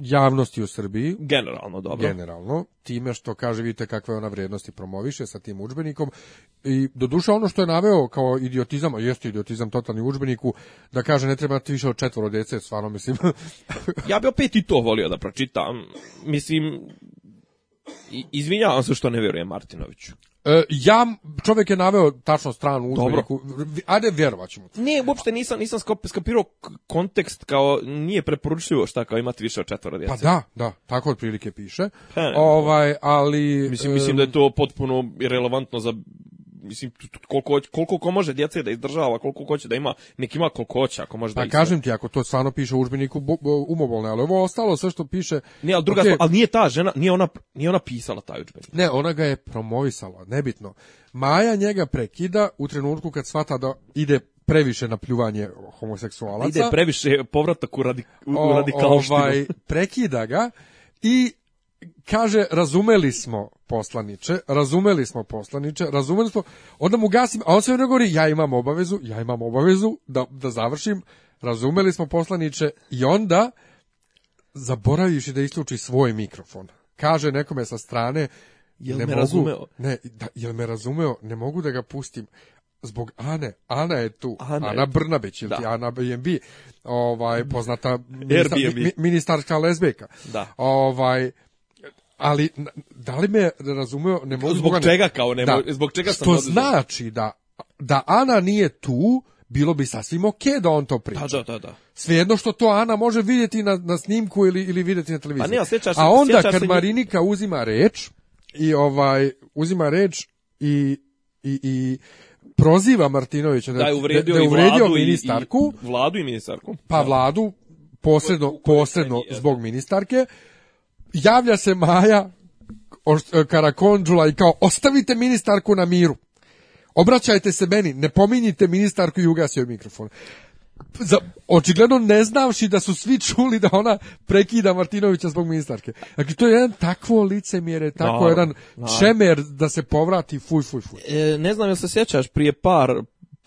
A: javnosti u Srbiji
B: generalno dobro
A: generalno time što kaže vidite kakve ona vrijednosti promoviše sa tim udžbenikom i doduše ono što je naveo kao idiotizam a jeste idiotizam totalni udžbeniku da kaže ne treba ti više od četvoro djece stvarno mislim
B: [laughs] ja bih opet i to volio da pročitam mislim izvinjavam se što ne vjerujem Martinoviću
A: E, ja, čovjek je naveo tačno stranu u udžbeniku. Ajde, vjerovaćemo.
B: Ne, uopšte nisam, nisam skapirao kontekst kao nije preporučljivo šta kao imati više od četvora djece.
A: Pa da, da, tako otprilike piše. Ha, pa, ovaj, ali...
B: Mislim, mislim da je to potpuno irelevantno za mislim, koliko, koliko ko može djece da izdržava, koliko hoće da ima, nek ima koliko hoće, ako može pa, da Pa
A: kažem ti, ako to stvarno piše u udžbeniku umobolne, ali ovo ostalo sve što piše...
B: Ne, al druga okay. ali nije ta žena, nije ona, nije ona pisala taj udžbenik.
A: Ne, ona ga je promovisala, nebitno. Maja njega prekida u trenutku kad svata da ide previše na pljuvanje homoseksualaca.
B: Ide previše povratak u, radi, u, u radikalštinu. Ovaj,
A: prekida ga i kaže, razumeli smo poslaniče, razumeli smo poslaniče, razumeli smo, onda mu gasim, a on se govori, ja imam obavezu, ja imam obavezu da, da završim, razumeli smo poslaniče i onda, zaboraviši da isključi svoj mikrofon, kaže nekome sa strane, jel ne me mogu, razumeo? Ne, da, jel me razumeo, ne mogu da ga pustim, zbog Ane, Ana je tu, Ana, Ana Brnabić ili da. Ana BNB, ovaj, poznata ministar, ministarska lesbijka.
B: Da.
A: Ovaj, ali da li me razumeo ne mogu
B: zbog
A: čega
B: kao ne da, zbog čega
A: sam što oduzio. znači da da Ana nije tu bilo bi sasvim ok da on to pa priča.
B: Da, da, da. da.
A: Svejedno što to Ana može vidjeti na, na snimku ili, ili vidjeti na televiziji. Pa ne,
B: osjećaš, A
A: onda kad Marinika nju... uzima reč i ovaj uzima reč i, i, i proziva Martinovića da, da je uvredio, da je uvredio i vladu ministarku.
B: I, i, vladu i ministarku.
A: Pa da. vladu posredno, posredno zbog ministarke javlja se Maja Karakondžula i kao ostavite ministarku na miru. Obraćajte se meni, ne pominjite ministarku i ugasio mikrofon. Za, očigledno ne znavši da su svi čuli da ona prekida Martinovića zbog ministarke. Dakle, to je jedan takvo licemjere, tako da, jedan da. čemer da se povrati, fuj, fuj, fuj.
B: E, ne znam jel se sjećaš, prije par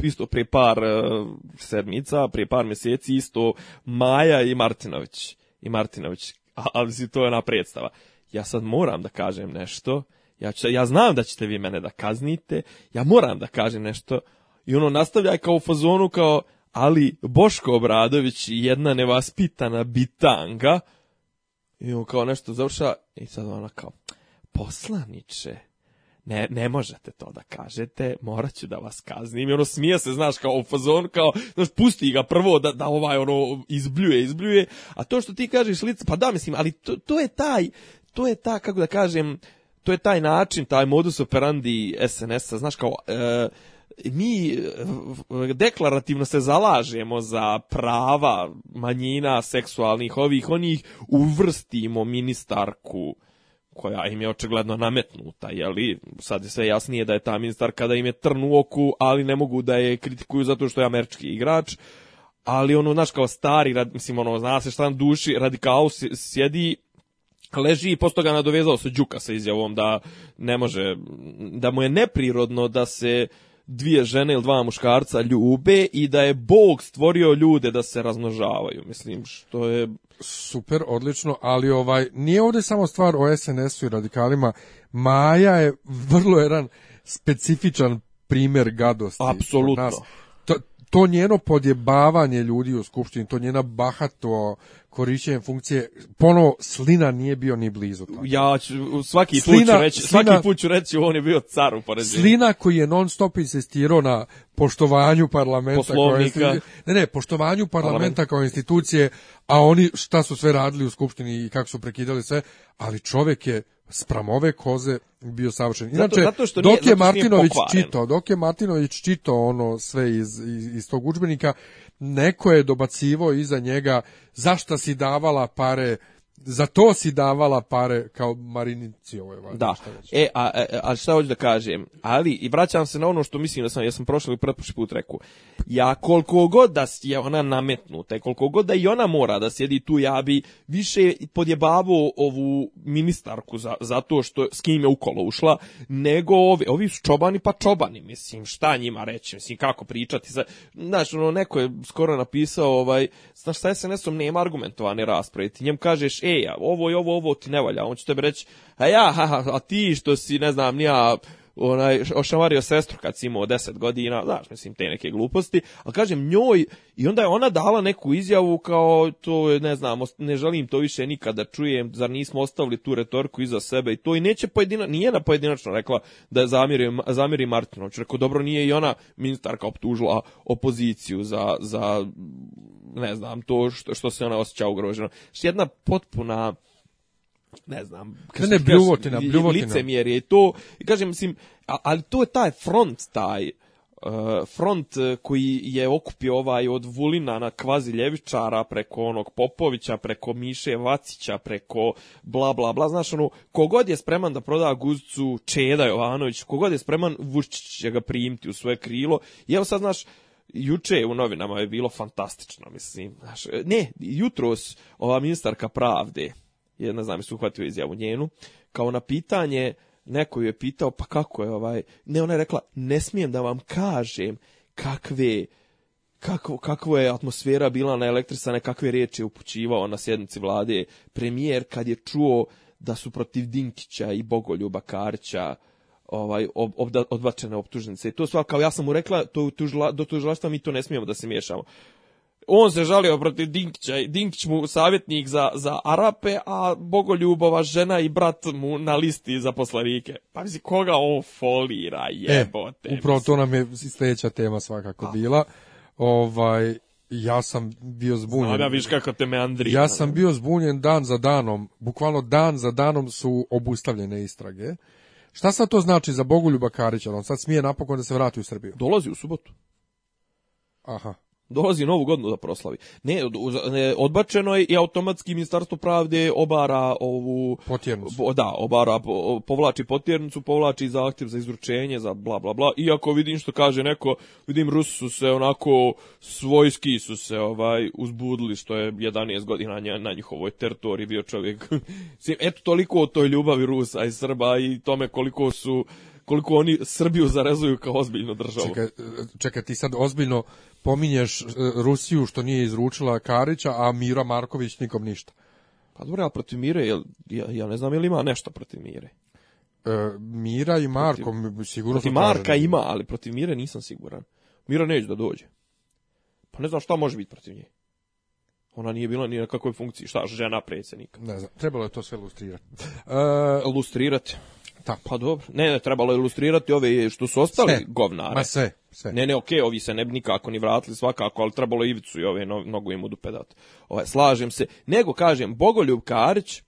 B: isto prije par uh, sedmica, prije par mjeseci isto Maja i Martinović i Martinović ali to je ona predstava. Ja sad moram da kažem nešto, ja, ću, ja znam da ćete vi mene da kaznite, ja moram da kažem nešto, i ono nastavlja kao u fazonu kao, ali Boško Obradović jedna nevaspitana bitanga, i on kao nešto završa, i sad ona kao, poslaniče, ne, ne možete to da kažete, morat ću da vas kaznim. I ono smija se, znaš, kao u fazon, kao, znaš, pusti ga prvo da, da ovaj ono izbljuje, izbljuje, a to što ti kažeš lice, pa da, mislim, ali to, to je taj, to je ta, kako da kažem, to je taj način, taj modus operandi SNS-a, znaš, kao, e, mi deklarativno se zalažemo za prava manjina seksualnih ovih, onih uvrstimo ministarku koja im je očigledno nametnuta, jeli? Sad je sve jasnije da je ta ministarka kada im je trn u oku, ali ne mogu da je kritikuju zato što je američki igrač. Ali ono, znaš, kao stari, rad, mislim, ono, zna se šta nam duši, radikal sjedi leži i posto ga nadovezao se Đuka sa izjavom da ne može, da mu je neprirodno da se dvije žene ili dva muškarca ljube i da je Bog stvorio ljude da se razmnožavaju, mislim, što je
A: super, odlično, ali ovaj nije ovde samo stvar o SNS-u i radikalima. Maja je vrlo jedan specifičan primer gadosti. Apsolutno. To, to njeno podjebavanje ljudi u skupštini, to njena bahato korišćenjem funkcije ponovo slina nije bio ni blizu toga.
B: Ja ću, svaki slina, put ću reći, slina, svaki put ću reći on je bio car u poređenju.
A: Slina koji je non stop insistirao na poštovanju parlamenta
B: Poslovnika. Kao
A: ne, ne, poštovanju parlamenta Parlament. kao institucije, a oni šta su sve radili u skupštini i kako su prekidali sve, ali čovjek je spram ove koze bio savršen. Inače, zato, zato što nije, dok je Martinović čitao, dok je Martinović čitao ono sve iz, iz, iz tog udžbenika, neko je dobacivo iza njega zašta si davala pare za to si davala pare kao Marinici ovoj
B: valjda. Da. Šta e, a, a, e, a, šta hoću da kažem? Ali, i vraćam se na ono što mislim da sam, ja sam prošli prvi put rekao. Ja koliko god da je ona nametnuta, koliko god da i ona mora da sjedi tu, ja bi više podjebavo ovu ministarku za, za to što s kim je ukolo ušla, nego ovi, ovi su čobani pa čobani, mislim, šta njima reći, mislim, kako pričati. Sa, znaš, ono, neko je skoro napisao, ovaj, znaš, sa SNS-om nema argumentovane rasprave, ti njem kažeš, e, ej, ovo i ovo, ovo ti ne valja. On će tebi reći, a ja, a, a ti što si, ne znam, nija onaj, ošamario sestru kad si imao 10 godina, znaš, mislim, te neke gluposti, ali kažem njoj, i onda je ona dala neku izjavu kao, to je, ne znam, ne želim to više nikada čujem, zar nismo ostavili tu retorku iza sebe i to, i neće pojedina, nije na pojedinačno rekla da je zamiri, zamiri Martinović, rekao, dobro, nije i ona ministarka optužila opoziciju za, za ne znam, to što, što se ona osjeća ugroženo. Jedna potpuna ne znam.
A: Ne, ne, bljuvotina, bljuvotina.
B: Licemjer
A: je to.
B: I kažem, mislim, ali to je taj front, taj uh, front uh, koji je okupio ovaj od Vulina na kvazi ljevičara preko onog Popovića, preko Miše Vacića, preko bla bla bla, znaš ono, kogod je spreman da proda Guzicu Čeda Jovanović, kogod je spreman Vučić će ga primiti u svoje krilo i evo sad znaš, juče u novinama je bilo fantastično, mislim, znaš, e, ne, jutros ova ministarka pravde, jedna znam se uhvatio izjavu njenu, kao na pitanje, neko ju je pitao, pa kako je ovaj, ne, ona je rekla, ne smijem da vam kažem kakve, kako, kakvo je atmosfera bila na elektrisane, kakve riječi je upućivao na sjednici vlade premijer kad je čuo da su protiv Dinkića i Bogoljuba Karića ovaj ob, odbačene optužnice. I to sva kao ja sam mu rekla, to tužla, do tužilaštva mi to ne smijemo da se miješamo on se žalio protiv Dinkića, Dinkić mu savjetnik za, za Arape, a Bogoljubova žena i brat mu na listi za poslanike. Pa misli, koga on folira, e, jebote.
A: E, upravo
B: to
A: nam je sljedeća tema svakako a. bila. Ovaj, ja sam bio zbunjen.
B: Zna, viš kako te
A: me meandri. Ja sam bio zbunjen dan za danom. Bukvalno dan za danom su obustavljene istrage. Šta sad to znači za Bogoljuba Karića? On sad smije napokon da se vrati u Srbiju.
B: Dolazi u subotu.
A: Aha
B: dolazi novu godinu da proslavi. Ne, odbačeno je i automatski ministarstvo pravde obara ovu...
A: Potjernicu.
B: Da, obara, povlači potjernicu, povlači zahtjev za izručenje, za bla, bla, bla. Iako vidim što kaže neko, vidim Rusu su se onako, svojski su se ovaj, uzbudili što je 11 godina na njihovoj teritoriji bio čovjek. [laughs] Eto, toliko o toj ljubavi Rusa i Srba i tome koliko su koliko oni Srbiju zarezuju kao ozbiljnu državu. Čekaj,
A: čeka, ti sad ozbiljno pominješ e, Rusiju što nije izručila Karića, a Mira Marković nikom ništa.
B: Pa dobro, ali protiv Mire, ja, ja ne znam ili ima nešto protiv Mire.
A: E, Mira i Marko, protiv, sigurno...
B: Protiv Marka tražen. ima, ali protiv Mire nisam siguran. Mira neće da dođe. Pa ne znam šta može biti protiv nje. Ona nije bila ni na kakvoj funkciji, šta, žena predsjednika.
A: Ne znam, trebalo je to sve lustrirati.
B: E, lustrirati. Ta, pa, pa dobro. Ne, ne, trebalo ilustrirati ove što su ostali sve. govnare. Ma sve, sve. Ne, ne, okej, okay, ovi se ne bi nikako ni vratili svakako, ali trebalo Ivicu i ove no, nogu im udupe dati. Ovaj, slažem se. Nego, kažem, Bogoljub Karić,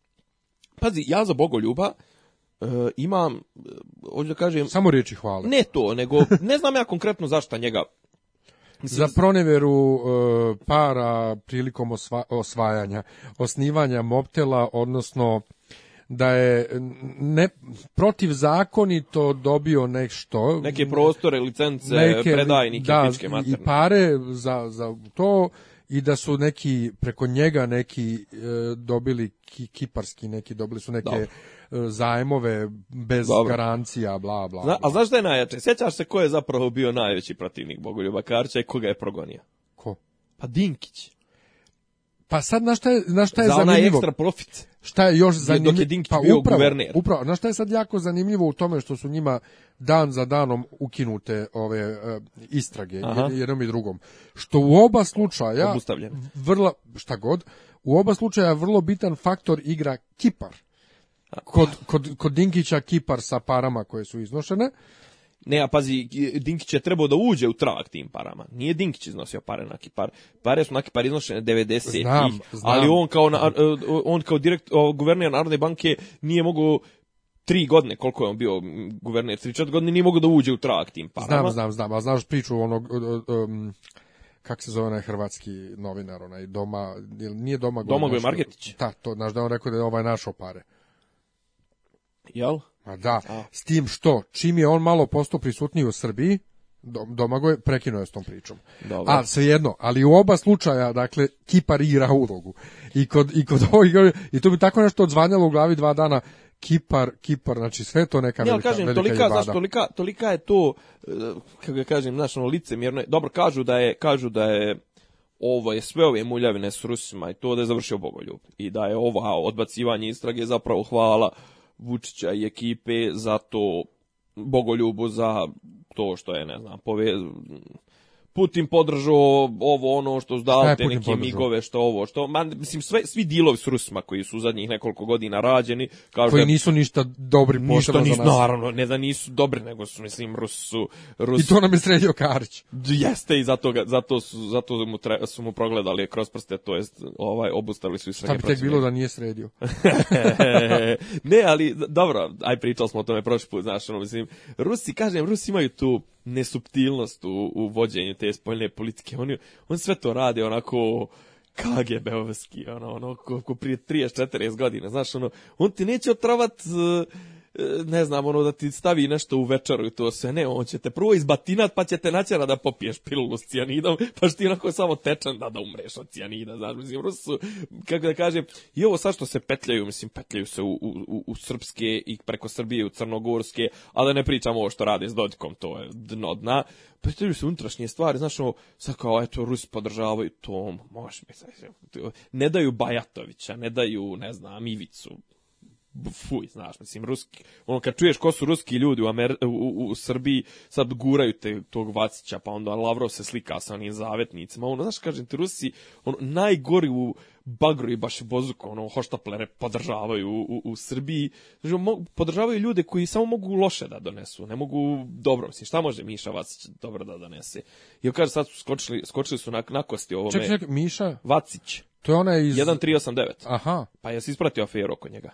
B: pazi, ja za Bogoljuba, e, imam, e, hoću da kažem...
A: Samo riječi hvale.
B: Ne to, nego ne znam ja konkretno zašto njega
A: Mislim, za proneveru e, para prilikom osva, osvajanja, osnivanja mobtela, odnosno da je ne protivzakonito dobio nešto
B: neke prostore licence neke, predajnike da, pičke i
A: pare za, za to i da su neki preko njega neki e, dobili ki, kiparski neki dobili su neke Dobre zajmove bez Dobro. garancija, bla, bla,
B: bla. a znaš šta je najjače? Sjećaš se ko je zapravo bio najveći protivnik Bogoljuba Karća i koga je progonio?
A: Ko?
B: Pa Dinkić.
A: Pa sad na šta je, na šta je
B: za
A: zanimljivo? Za onaj
B: ekstra
A: profit. Šta je još zanimljivo? Dok je Dinkić pa bio upravo, guverner. Upravo, na
B: šta je
A: sad jako zanimljivo u tome što su njima dan za danom ukinute ove uh, istrage, Aha. jednom i drugom. Što u oba slučaja, vrlo, šta god, u oba slučaja vrlo bitan faktor igra Kipar. Kod, kod, kod Dinkića Kipar sa parama koje su iznošene,
B: Ne, a pazi, Dinkić je trebao da uđe u trag tim parama. Nije Dinkić iznosio pare na par. Pare su naki par iznošene 90 znam, ali on kao, na, e, on kao direkt, guverner Narodne banke nije mogao tri godine, koliko je on bio guverner, tri četiri godine, nije mogao da uđe u trag tim parama. Znam,
A: znam, znam, a znaš priču onog... Um, kak se zove onaj hrvatski novinar, onaj doma, nije doma... Domagoj
B: Margetić.
A: Da, to, znaš da on rekao da je ovaj našo pare.
B: Jel?
A: Ma da, A. s tim što, čim je on malo postao prisutniji u Srbiji, Domagoj prekinuo je s tom pričom. Dobro. A svejedno, ali u oba slučaja, dakle, Kipar igra ulogu. I kod, i kod ovih, i to bi tako nešto odzvanjalo u glavi dva dana, Kipar, Kipar, znači sve to neka velika, kažem, velika tolika, znaš,
B: tolika, tolika je to, eh, kako ga kažem, znaš, ono, licemjerno, dobro, kažu da je, kažu da je, ovo je sve ove muljavine s Rusima i to da je završio Bogoljub. I da je ova odbacivanje istrage zapravo hvala Vučića i ekipe to bogoljubu za to što je, ne znam, pove, Putin podržao ovo ono što dao te neke migove što ovo što man, mislim sve svi dilovi s Rusima koji su zadnjih nekoliko godina rađeni
A: kažu koji da, nisu ništa dobri ništa nisu,
B: za nas. naravno ne da nisu dobri nego su mislim Rus su
A: Rus I to nam je sredio Karić.
B: Jeste i zato ga, zato su zato mu tre, su mu progledali kroz prste to jest ovaj obustali su i sve. Šta bi
A: tek bilo da nije sredio? [laughs]
B: ne, ali dobro, aj pričali smo o tome prošli put, znaš, ono, mislim Rusi kažem Rusi imaju tu nesubtilnost u, u vođenju te spoljne politike. Oni, on sve to rade onako KGB-ovski, ono, ono, ko, ko prije 30-40 godina, znaš, ono, on ti neće otrovat uh, E, ne znam, ono da ti stavi nešto u večeru i to sve, ne, on će te prvo izbatinat pa će te naćera da popiješ pilulu s cijanidom, pa što ti onako samo tečan da da umreš od cijanida, znaš, mislim, Rusu, kako da kažem, i ovo sad što se petljaju, mislim, petljaju se u, u, u srpske i preko Srbije u crnogorske, a da ne pričamo ovo što rade s Dodikom, to je dno dna, petljaju se unutrašnje stvari, znaš, ono, sad kao, eto, Rusi podržavaju, to, može mi, ne daju Bajatovića, ne daju, ne znam, Ivicu, fuj, znaš, mislim, ruski, ono, kad čuješ ko su ruski ljudi u, Amer, u, u, Srbiji, sad guraju te tog Vacića, pa onda Lavrov se slika sa onim zavetnicima, ono, znaš, kažem ti, Rusi, ono, najgori u bagru i baš Bozuko, ono, hoštaplere podržavaju u, u, u Srbiji, znaš, mo, podržavaju ljude koji samo mogu loše da donesu, ne mogu dobro, mislim, šta može Miša Vacić dobro da donese? I on kaže, sad su skočili, skočili su na, na kosti ovome. Čekaj,
A: ček, Miša?
B: Vacić.
A: To je ona iz...
B: 1389.
A: Aha.
B: Pa jesi ispratio aferu oko njega?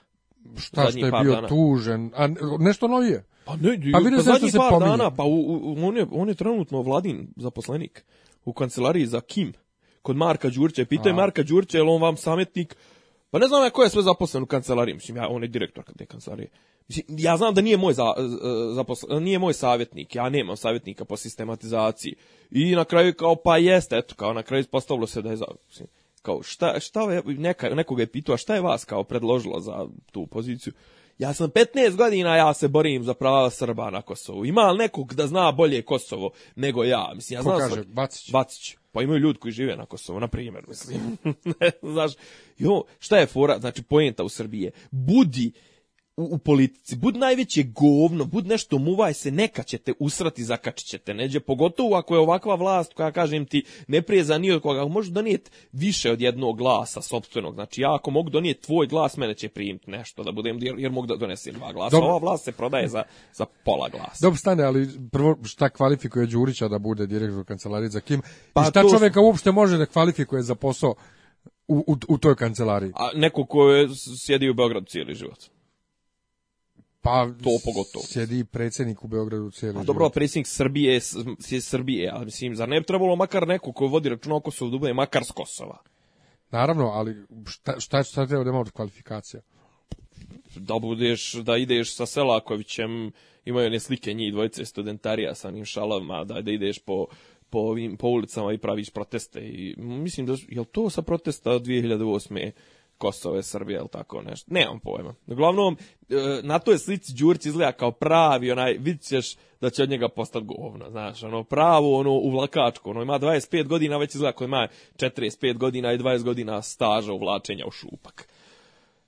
A: šta što je bio dana. tužen, a nešto novije.
B: Pa ne, pa, pa zadnjih par pominje. dana, pa u, u, on, je, on je trenutno vladin zaposlenik u kancelariji za Kim, kod Marka Đurće. Pitaj Marka Đurće, je on vam sametnik? Pa ne znam ja ko je sve zaposlen u kancelariji, mislim, ja, on je direktor te kancelarije. Mislim, ja znam da nije moj, za, e, zaposlen, nije moj savjetnik, ja nemam savjetnika po sistematizaciji. I na kraju kao, pa jeste, eto, kao na kraju ispostavilo se da je zaposlen kao šta, šta je, neka, nekoga je pitao, šta je vas kao predložilo za tu poziciju? Ja sam 15 godina, ja se borim za prava Srba na Kosovu. Ima li nekog da zna bolje Kosovo nego ja? Mislim, ja Ko znam da kaže, svoj...
A: Bacić.
B: Bacić. Pa imaju ljudi koji žive na Kosovu, na primjer, mislim. [laughs] Znaš, jo, šta je fora, znači, poenta u Srbije? Budi u, u politici. Bud najveće govno, bud nešto muvaj se, neka ćete usrati, zakačit ćete. Neđe, pogotovo ako je ovakva vlast koja, kažem ti, ne prije za ni od koga, može donijeti više od jednog glasa sopstvenog. Znači, ja ako mogu donijeti tvoj glas, mene će primiti nešto da budem, jer, jer mogu da donesem dva glasa. Dobre. Ova vlast se prodaje za, za pola glasa.
A: Dobro, stane, ali prvo šta kvalifikuje Đurića da bude direktor kancelarije za Kim? Pa I šta to... čovjeka uopšte može da kvalifikuje za posao u, u, u toj kancelariji? A
B: neko ko je sjedio u Beogradu cijeli život.
A: Pa to pogotovo. Sjedi predsednik u Beogradu cijeli. A
B: dobro, predsednik Srbije je Srbije, ali mislim zar ne bi trebalo makar neko ko vodi računa o Kosovu da bude makar s Kosova.
A: Naravno, ali šta šta šta treba da ima od kvalifikacija?
B: Da budeš da ideš sa Selakovićem, imaju one slike njih dvojice studentarija sa njim šalavima, da da ideš po po ovim po ulicama i praviš proteste i mislim da jel to sa protesta 2008 Kosovo je Srbija ili tako nešto. Nemam pojma. Uglavnom, e, na toj slici Đurić izgleda kao pravi, onaj, vidit ćeš da će od njega postati govno, znaš, ono, pravo, ono, uvlakačko, ono, ima 25 godina, već izgleda kao ima 45 godina i 20 godina staža uvlačenja u šupak.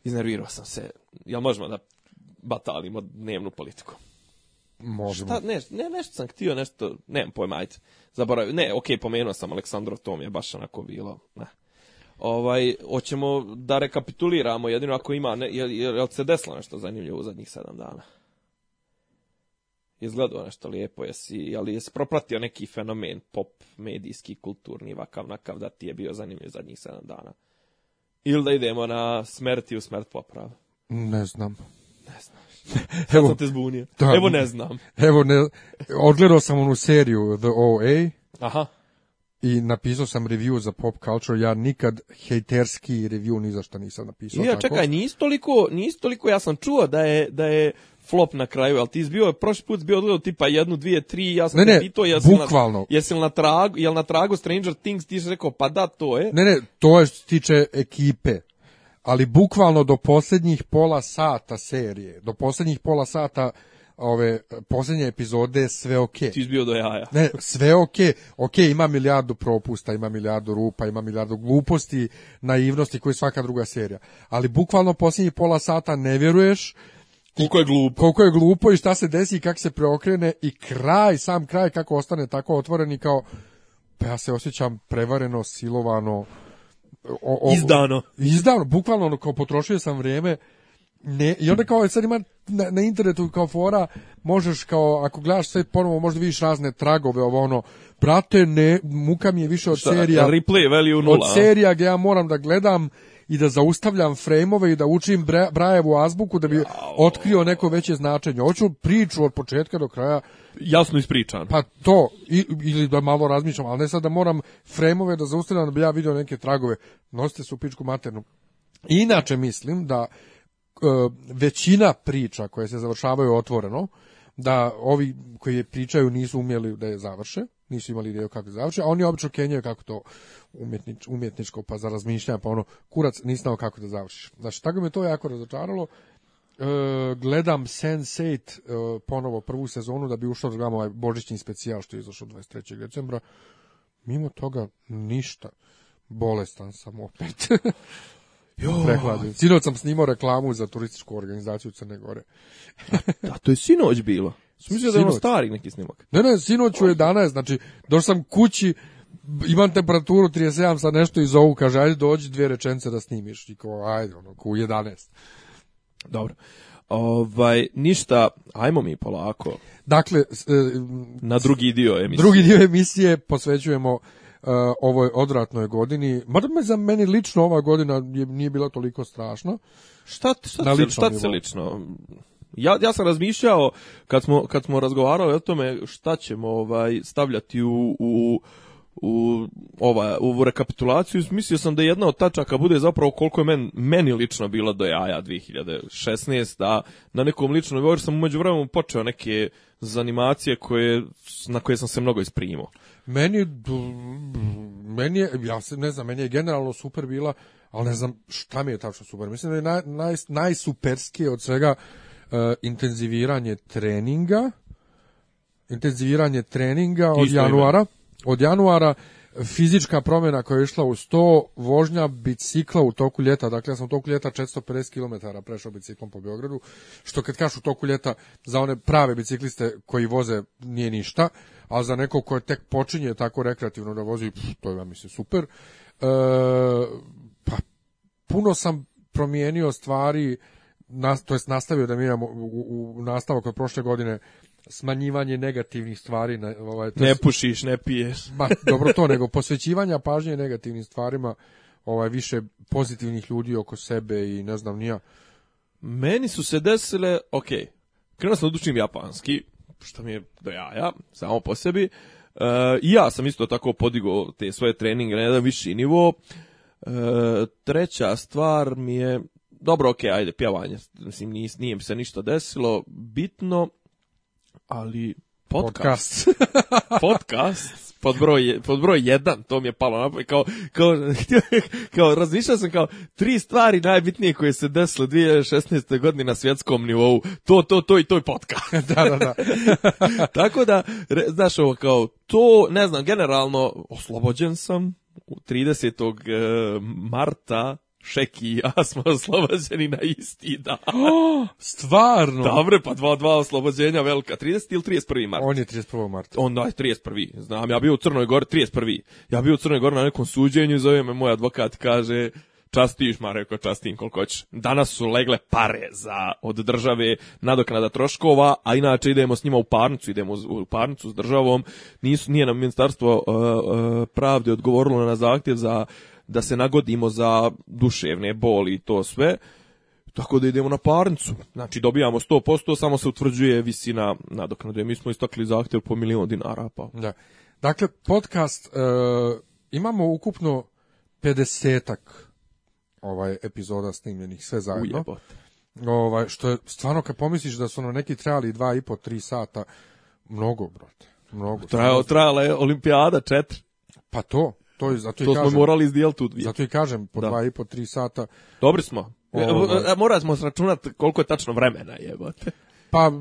B: Iznervirao sam se. Jel možemo da batalimo dnevnu politiku?
A: Možemo. Šta,
B: ne, ne, nešto sam htio, nešto, nemam pojma, ajde. Zaboravio, ne, okej, okay, pomenuo sam Aleksandro Tom je baš onako bilo, ne ovaj, hoćemo da rekapituliramo jedino ako ima, ne, jel, jel se desilo nešto zanimljivo u zadnjih sedam dana? Izgledao nešto lijepo, jesi, ali jesi propratio neki fenomen pop, medijski, kulturni, vakav, nakav, da ti je bio zanimljiv zadnjih sedam dana? Ili da idemo na smerti u smrt poprav?
A: Ne
B: znam. Ne znaš. [laughs] Sad evo, sam te zbunio. Da, evo ne znam.
A: Evo ne, odgledao sam onu seriju The OA.
B: Aha
A: i napisao sam review za Pop Culture, ja nikad hejterski review ni za šta nisam napisao. I ja, čekaj,
B: nisi toliko, nisi toliko, ja sam čuo da je, da je flop na kraju, ali ti izbio, prošli put bio odgledao tipa jednu, dvije, tri, ja sam ne, ne, pitao, jesi bukvalno. Na, jesi na tragu, jel na tragu Stranger Things, ti si rekao, pa da, to
A: je. Ne, ne, to je što se tiče ekipe, ali bukvalno do posljednjih pola sata serije, do posljednjih pola sata ove posljednje epizode sve ok.
B: Ti bio
A: do
B: jaja.
A: Ne, sve ok. Ok, ima milijardu propusta, ima milijardu rupa, ima milijardu gluposti, naivnosti koji svaka druga serija. Ali bukvalno posljednjih pola sata ne vjeruješ
B: koliko
A: je glupo. Koliko je glupo i šta se desi i kako se preokrene i kraj, sam kraj kako ostane tako otvoren i kao pa ja se osjećam prevareno, silovano.
B: O, o, izdano.
A: Izdano, bukvalno ono, kao potrošio sam vrijeme Ne, i onda kao sad ima na, na internetu kao fora možeš kao ako gledaš sve ponovo možda vidiš razne tragove ovo ono brate ne muka mi je više od Šta, serija
B: replay value nula od
A: serija gdje ja moram da gledam i da zaustavljam frejmove i da učim Brajevu azbuku da bi Jao. otkrio neko veće značenje. Hoću priču od početka do kraja.
B: Jasno ispričan.
A: Pa to, I, ili da malo razmišljam, ali ne sad da moram frejmove da zaustavljam da bi ja vidio neke tragove. Nosite su pičku maternu. Inače mislim da E, većina priča koje se završavaju otvoreno, da ovi koji pričaju nisu umjeli da je završe, nisu imali ideju kako je da završe, a oni obično kenjaju kako to umjetnič, umjetničko, pa za razmišljanje, pa ono, kurac, nisi znao kako da završiš. Znači, tako me to jako razočaralo. E, gledam Sense8 e, ponovo prvu sezonu da bi ušao da gledam ovaj božićni specijal što je izašao 23. decembra. Mimo toga ništa. Bolestan sam opet. [laughs] Jo, prehladio. Sinoć sam snimao reklamu za turističku organizaciju Crne Gore.
B: a, to je sinoć bilo. [laughs] Smislio da je ono stari neki snimak.
A: Ne, ne, sinoć u 11, znači došao sam kući, imam temperaturu 37 sa nešto i zovu, kaže, ajde dođi dvije rečence da snimiš. I kao, ajde, ono, ku 11.
B: Dobro. Ovaj, ništa, ajmo mi polako.
A: Dakle, e,
B: na drugi dio emisije.
A: Drugi dio emisije posvećujemo E, ovoj odratnoj godini. Mada me za meni lično ova godina je, nije bila toliko strašna.
B: Šta, šta, se, šta se lično? Ja, ja sam razmišljao kad smo, kad smo razgovarali o tome šta ćemo ovaj, stavljati u, u u, ova, u rekapitulaciju, mislio sam da jedna od tačaka bude zapravo koliko je men, meni lično bila do jaja 2016, a na nekom ličnom nivou sam umeđu vremenu počeo neke zanimacije koje, na koje sam se mnogo isprimao.
A: Meni, meni je, ja se ne znam, meni je generalno super bila, ali ne znam šta mi je tačno super. Mislim da je naj, naj, najsuperskije od svega uh, intenziviranje treninga, intenziviranje treninga od Isto januara. Ime od januara fizička promjena koja je išla u 100 vožnja bicikla u toku ljeta, dakle ja sam u toku ljeta 450 km prešao biciklom po Beogradu, što kad kažu u toku ljeta za one prave bicikliste koji voze nije ništa, a za neko ko tek počinje tako rekreativno da vozi, pff, to je ja mislim super. E, pa, puno sam promijenio stvari, nas, to jest nastavio da mijenjam u, u, u nastavak od prošle godine smanjivanje negativnih stvari na
B: ovaj to ne pušiš, ne piješ. [laughs] Ma
A: dobro to nego posvećivanja pažnje negativnim stvarima, ovaj više pozitivnih ljudi oko sebe i ne znam nija.
B: Meni su se desile, ok, krenuo sam da učim japanski, što mi je do jaja, samo po sebi. E, I ja sam isto tako podigao te svoje treninge na jedan viši nivo. E, treća stvar mi je, dobro, ok, ajde, pjevanje, mislim, nije, nije mi se ništa desilo, bitno, ali podcast. podcast [laughs] pod broj, pod broj jedan, to mi je palo napoj, kao, kao, [laughs] kao razmišljao sam kao tri stvari najbitnije koje se desile 2016. godine na svjetskom nivou, to, to, to i toj podcast.
A: [laughs] da, da, da.
B: Tako da, znaš ovo kao, to, ne znam, generalno, oslobođen sam, 30. Eh, marta Šeki i ja [laughs] smo oslobođeni na isti dan. [gasps] Oh,
A: stvarno?
B: Dobre, pa dva, dva oslobođenja velika. 30 ili 31. mart?
A: On je 31. mart.
B: On da, 31. Znam, ja bio u Crnoj Gori, 31. Ja bio u Crnoj Gori na nekom suđenju i zove me moj advokat, kaže častiš, ma rekao častim koliko hoćeš. Danas su legle pare za od države nadoknada troškova, a inače idemo s njima u parnicu, idemo u parnicu s državom. Nisu, nije nam ministarstvo uh, uh, pravde odgovorilo na zahtjev za da se nagodimo za duševne boli i to sve. Tako da idemo na parnicu. Znači dobijamo 100%, samo se utvrđuje visina nadoknade. Mi smo istakli zahtjev po milion dinara. Pa. Da.
A: Dakle, podcast, e, imamo ukupno 50 ovaj, epizoda snimljenih, sve zajedno. Ujebot. Ovaj, što je, stvarno kad pomisliš da su ono neki trajali dva i po, tri sata, mnogo, brate. Mnogo.
B: Trajao, trajala je olimpijada, četiri.
A: Pa to. To, je,
B: zato to
A: kažem, smo
B: morali iz tu.
A: Zato i kažem, po da. dva i po tri sata.
B: Dobri smo. Ovaj. Morali smo sračunati koliko je tačno vremena jebote.
A: Pa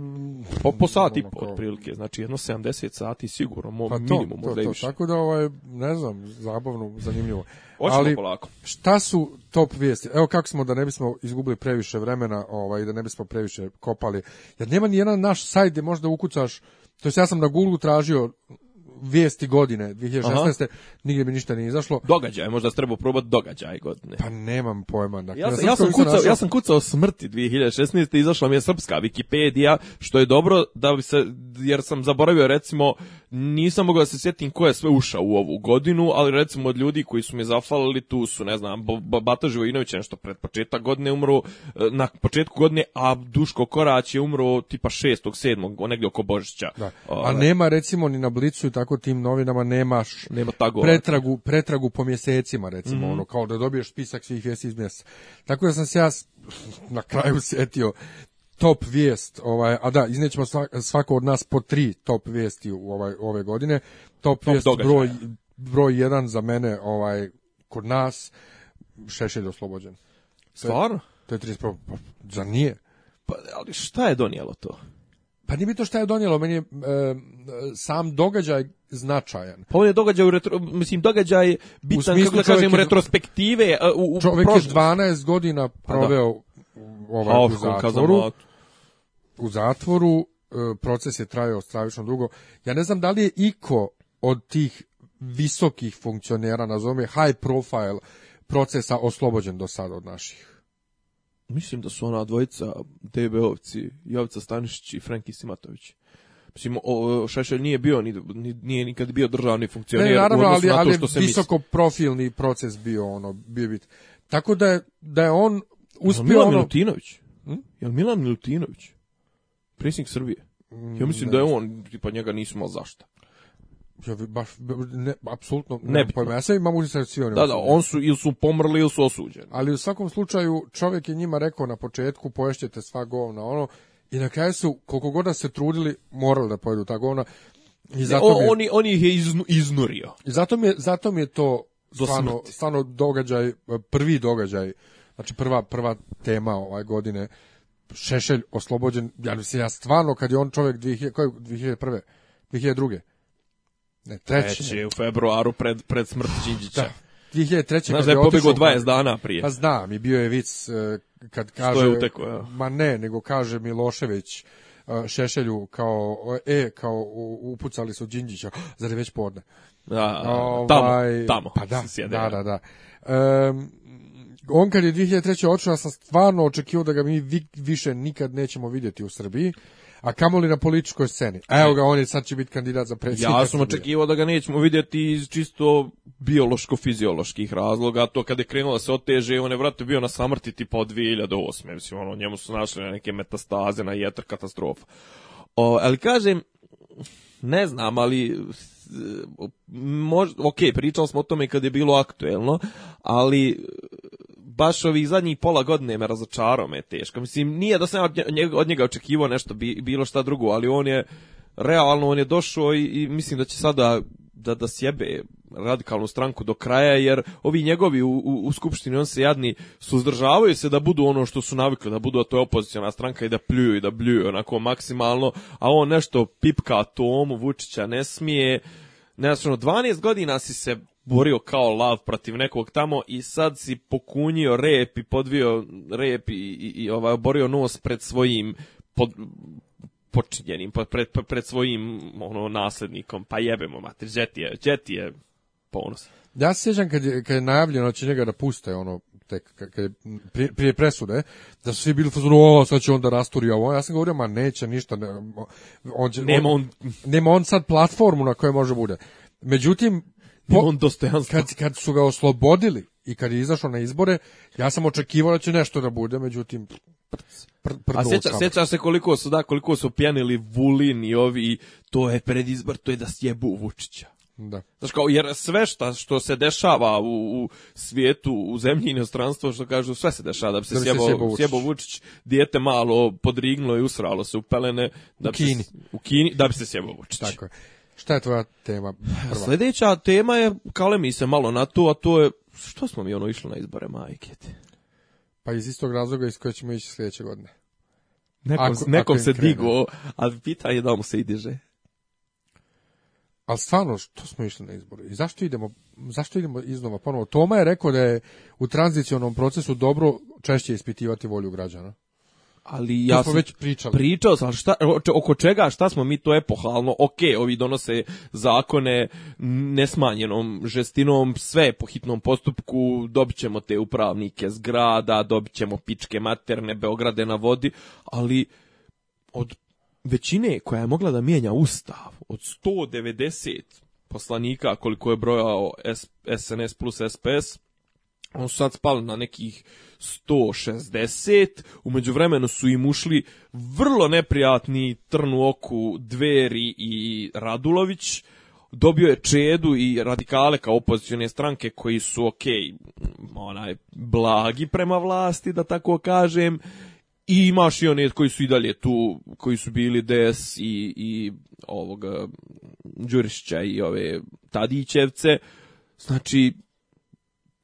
B: po, po mm, sat i po otprilike, znači jedno 70 sati sigurno, mo, pa to, minimum, to, možda
A: to,
B: i više.
A: Tako da ovaj ne znam, zabavno, zanimljivo. Ali polako. Šta su top vijesti? Evo kako smo da ne bismo izgubili previše vremena, ovaj da ne bismo previše kopali. Jer nema ni jedan naš sajt gdje možda ukucaš, to jest ja sam na Google tražio vijesti godine 2016. Aha. Nigdje mi ništa nije izašlo.
B: Događaj, možda treba probati događaj godine.
A: Pa nemam pojma. Dakle,
B: ja,
A: sam,
B: ja, sam kucao, ja sam kucao smrti 2016. Izašla mi je srpska Wikipedia, što je dobro, da bi se, jer sam zaboravio recimo, nisam mogao da se sjetim ko je sve ušao u ovu godinu, ali recimo od ljudi koji su mi zafalili tu su, ne znam, Bata Živojinović je nešto pred početak godine umro, e, na početku godine, a Duško Korać je umro tipa 6. 7. negdje oko Božića.
A: Da. Ovaj. A nema recimo ni na Blicu i tako tako tim novinama nemaš nema tagova. pretragu pretragu po mjesecima recimo mm -hmm. ono kao da dobiješ spisak svih vijesti iz mjeseca. Tako da sam se ja na kraju sjetio top vijest, ovaj, a da, iznećemo svako od nas po tri top vijesti u ovaj, ove godine. Top, top vijest događaja. broj, broj 1 za mene ovaj, kod nas, Šešelj oslobođen.
B: Stvarno?
A: To je 31. Za pa, zar nije?
B: Pa, ali šta je donijelo to?
A: Pa nije mi to šta je donijelo, meni je e, sam događaj značajan.
B: Pa on je događaj u retro, mislim događaj bitan kako da kažem retrospektive e, u, u čovjek prošlost. je
A: 12 godina da. proveo ovaj ah, u zatvoru. U e, zatvoru proces je trajao stravično dugo. Ja ne znam da li je iko od tih visokih funkcionera nazove high profile procesa oslobođen do sada od naših.
B: Mislim da su ona dvojica DB-ovci, Jovica Stanišić i Franki Simatović. Mislim, o, Šešelj nije bio, ni, nije nikad bio državni funkcioner. Ne, naravno, ali, ali što
A: se visoko misli. profilni proces bio ono, bio bit. Tako da je, da je on uspio...
B: Milan
A: ono...
B: Milutinović? Hm? Jel Milan Milutinović? Predsjednik Srbije? Ja mislim ne. Mm, da je on, tipa njega nismo malo zašta.
A: Ja baš, ne, apsolutno, ne, ne pojma. Ja sve imam da,
B: da, da, on su, ili su pomrli ili su osuđeni.
A: Ali u svakom slučaju, čovjek je njima rekao na početku, poješćete sva govna, ono, i na kraju su, koliko god da se trudili, morali da pojedu ta govna.
B: I zato ne, on, mi je, oni, on ih je iznu, iznurio.
A: I zato mi je, zato mi je to stvarno, stvarno događaj, prvi događaj, znači prva, prva tema ovaj godine, Šešelj oslobođen, ja mislim, ja stvarno, kad je on čovjek 2000, koje, 2001. 2002.
B: Ne, treće. Treći u februaru pred, pred smrt Đinđića. Da. 2003. Znaš da je pobjegao 20 dana prije.
A: Pa znam, i bio je vic e, kad kaže
B: uteko, ja.
A: ma ne, nego kaže Milošević e, Šešelju kao e kao upucali su Đinđića ah, zar je već podne.
B: Da, ovaj, tamo, tamo.
A: Pa da, sjede, da, da, da. Um, on kad je 2003. otišao, ja sam stvarno očekivao da ga mi više nikad nećemo vidjeti u Srbiji a kamoli na političkoj sceni. Evo ga, on je sad će biti kandidat za predsjednika.
B: Ja sam očekivao da ga nećemo vidjeti iz čisto biološko-fizioloških razloga, to kada je krenula se oteže, on je vrati bio na samrti tipa od 2008. Mislim, ono, njemu su našli neke metastaze na jetar katastrofa. O, ali kažem, ne znam, ali mož, ok, pričali smo o tome kad je bilo aktuelno, ali baš ovih zadnjih pola godine me razočarao me teško. Mislim, nije da sam od njega, od njega očekivao nešto bi, bilo šta drugo, ali on je realno on je došao i, i mislim da će sada da da sjebe radikalnu stranku do kraja jer ovi njegovi u, u, u skupštini on se jadni suzdržavaju se da budu ono što su navikli da budu a to je opoziciona stranka i da pljuju i da bljuju onako maksimalno a on nešto pipka tomu Vučića ne smije ne znam 12 godina si se borio kao lav protiv nekog tamo i sad si pokunio rep i podvio rep i, i, i ovaj, borio nos pred svojim pod, počinjenim, pred, pred svojim ono, naslednikom. Pa jebemo, mater, Đeti je, Đeti
A: je
B: ponos.
A: Ja se sjećam kad je, kad je najavljeno da će njega da puste, ono, tek kad je prije, prije presude, da su svi bili fazonu, o, sad će on da rasturi ovo. Ja sam govorio, ma neće ništa. Ne, on će, nema, on, on, nema on sad platformu na kojoj može bude. Međutim,
B: po, on dostojanstvo. Kad,
A: kad su ga oslobodili i kad je izašao na izbore, ja sam očekivao da će nešto da bude, međutim...
B: Pr, pr, A sjeća, sjeća se koliko su, da, koliko su pjanili Vulin i ovi, to je predizbor, to je da sjebu Vučića.
A: Da.
B: Znaš kao, jer sve šta što se dešava u, u svijetu, u zemlji i inostranstvu, što kažu, sve se dešava da bi se, da bi se sjebo, sjebo, Vučić. sjebo Vučić, dijete malo podrignulo i usralo se u pelene. Da u Kini. Se, u Kini, da bi se sjebo Vučić.
A: Tako je. Šta je tvoja tema?
B: Prva? Sljedeća tema je, kale mi se malo na to, a to je, što smo mi ono išli na izbore majke te?
A: Pa iz istog razloga iz koje ćemo ići sljedeće godine.
B: Nekom, ako, nekom ako se digo, a pitanje je da mu se i diže.
A: Ali stvarno, što smo išli na izbore? I zašto idemo, zašto idemo iznova ponovo? Toma je rekao da je u tranzicionom procesu dobro češće ispitivati volju građana
B: ali ja
A: sam već pričali.
B: pričao sam, šta, oko čega, šta smo mi to epohalno, ok, ovi donose zakone nesmanjenom žestinom, sve po hitnom postupku, dobit ćemo te upravnike zgrada, dobit ćemo pičke materne, Beograde na vodi, ali od većine koja je mogla da mijenja ustav, od 190 poslanika koliko je brojao SNS plus SPS, On su sad spali na nekih 160, umeđu vremenu su im ušli vrlo neprijatni trnu oku Dveri i Radulović, dobio je Čedu i radikale kao opozicione stranke koji su ok, onaj, blagi prema vlasti, da tako kažem, i imaš i one koji su i dalje tu, koji su bili DS i, i ovoga Đurišća i ove Tadićevce, znači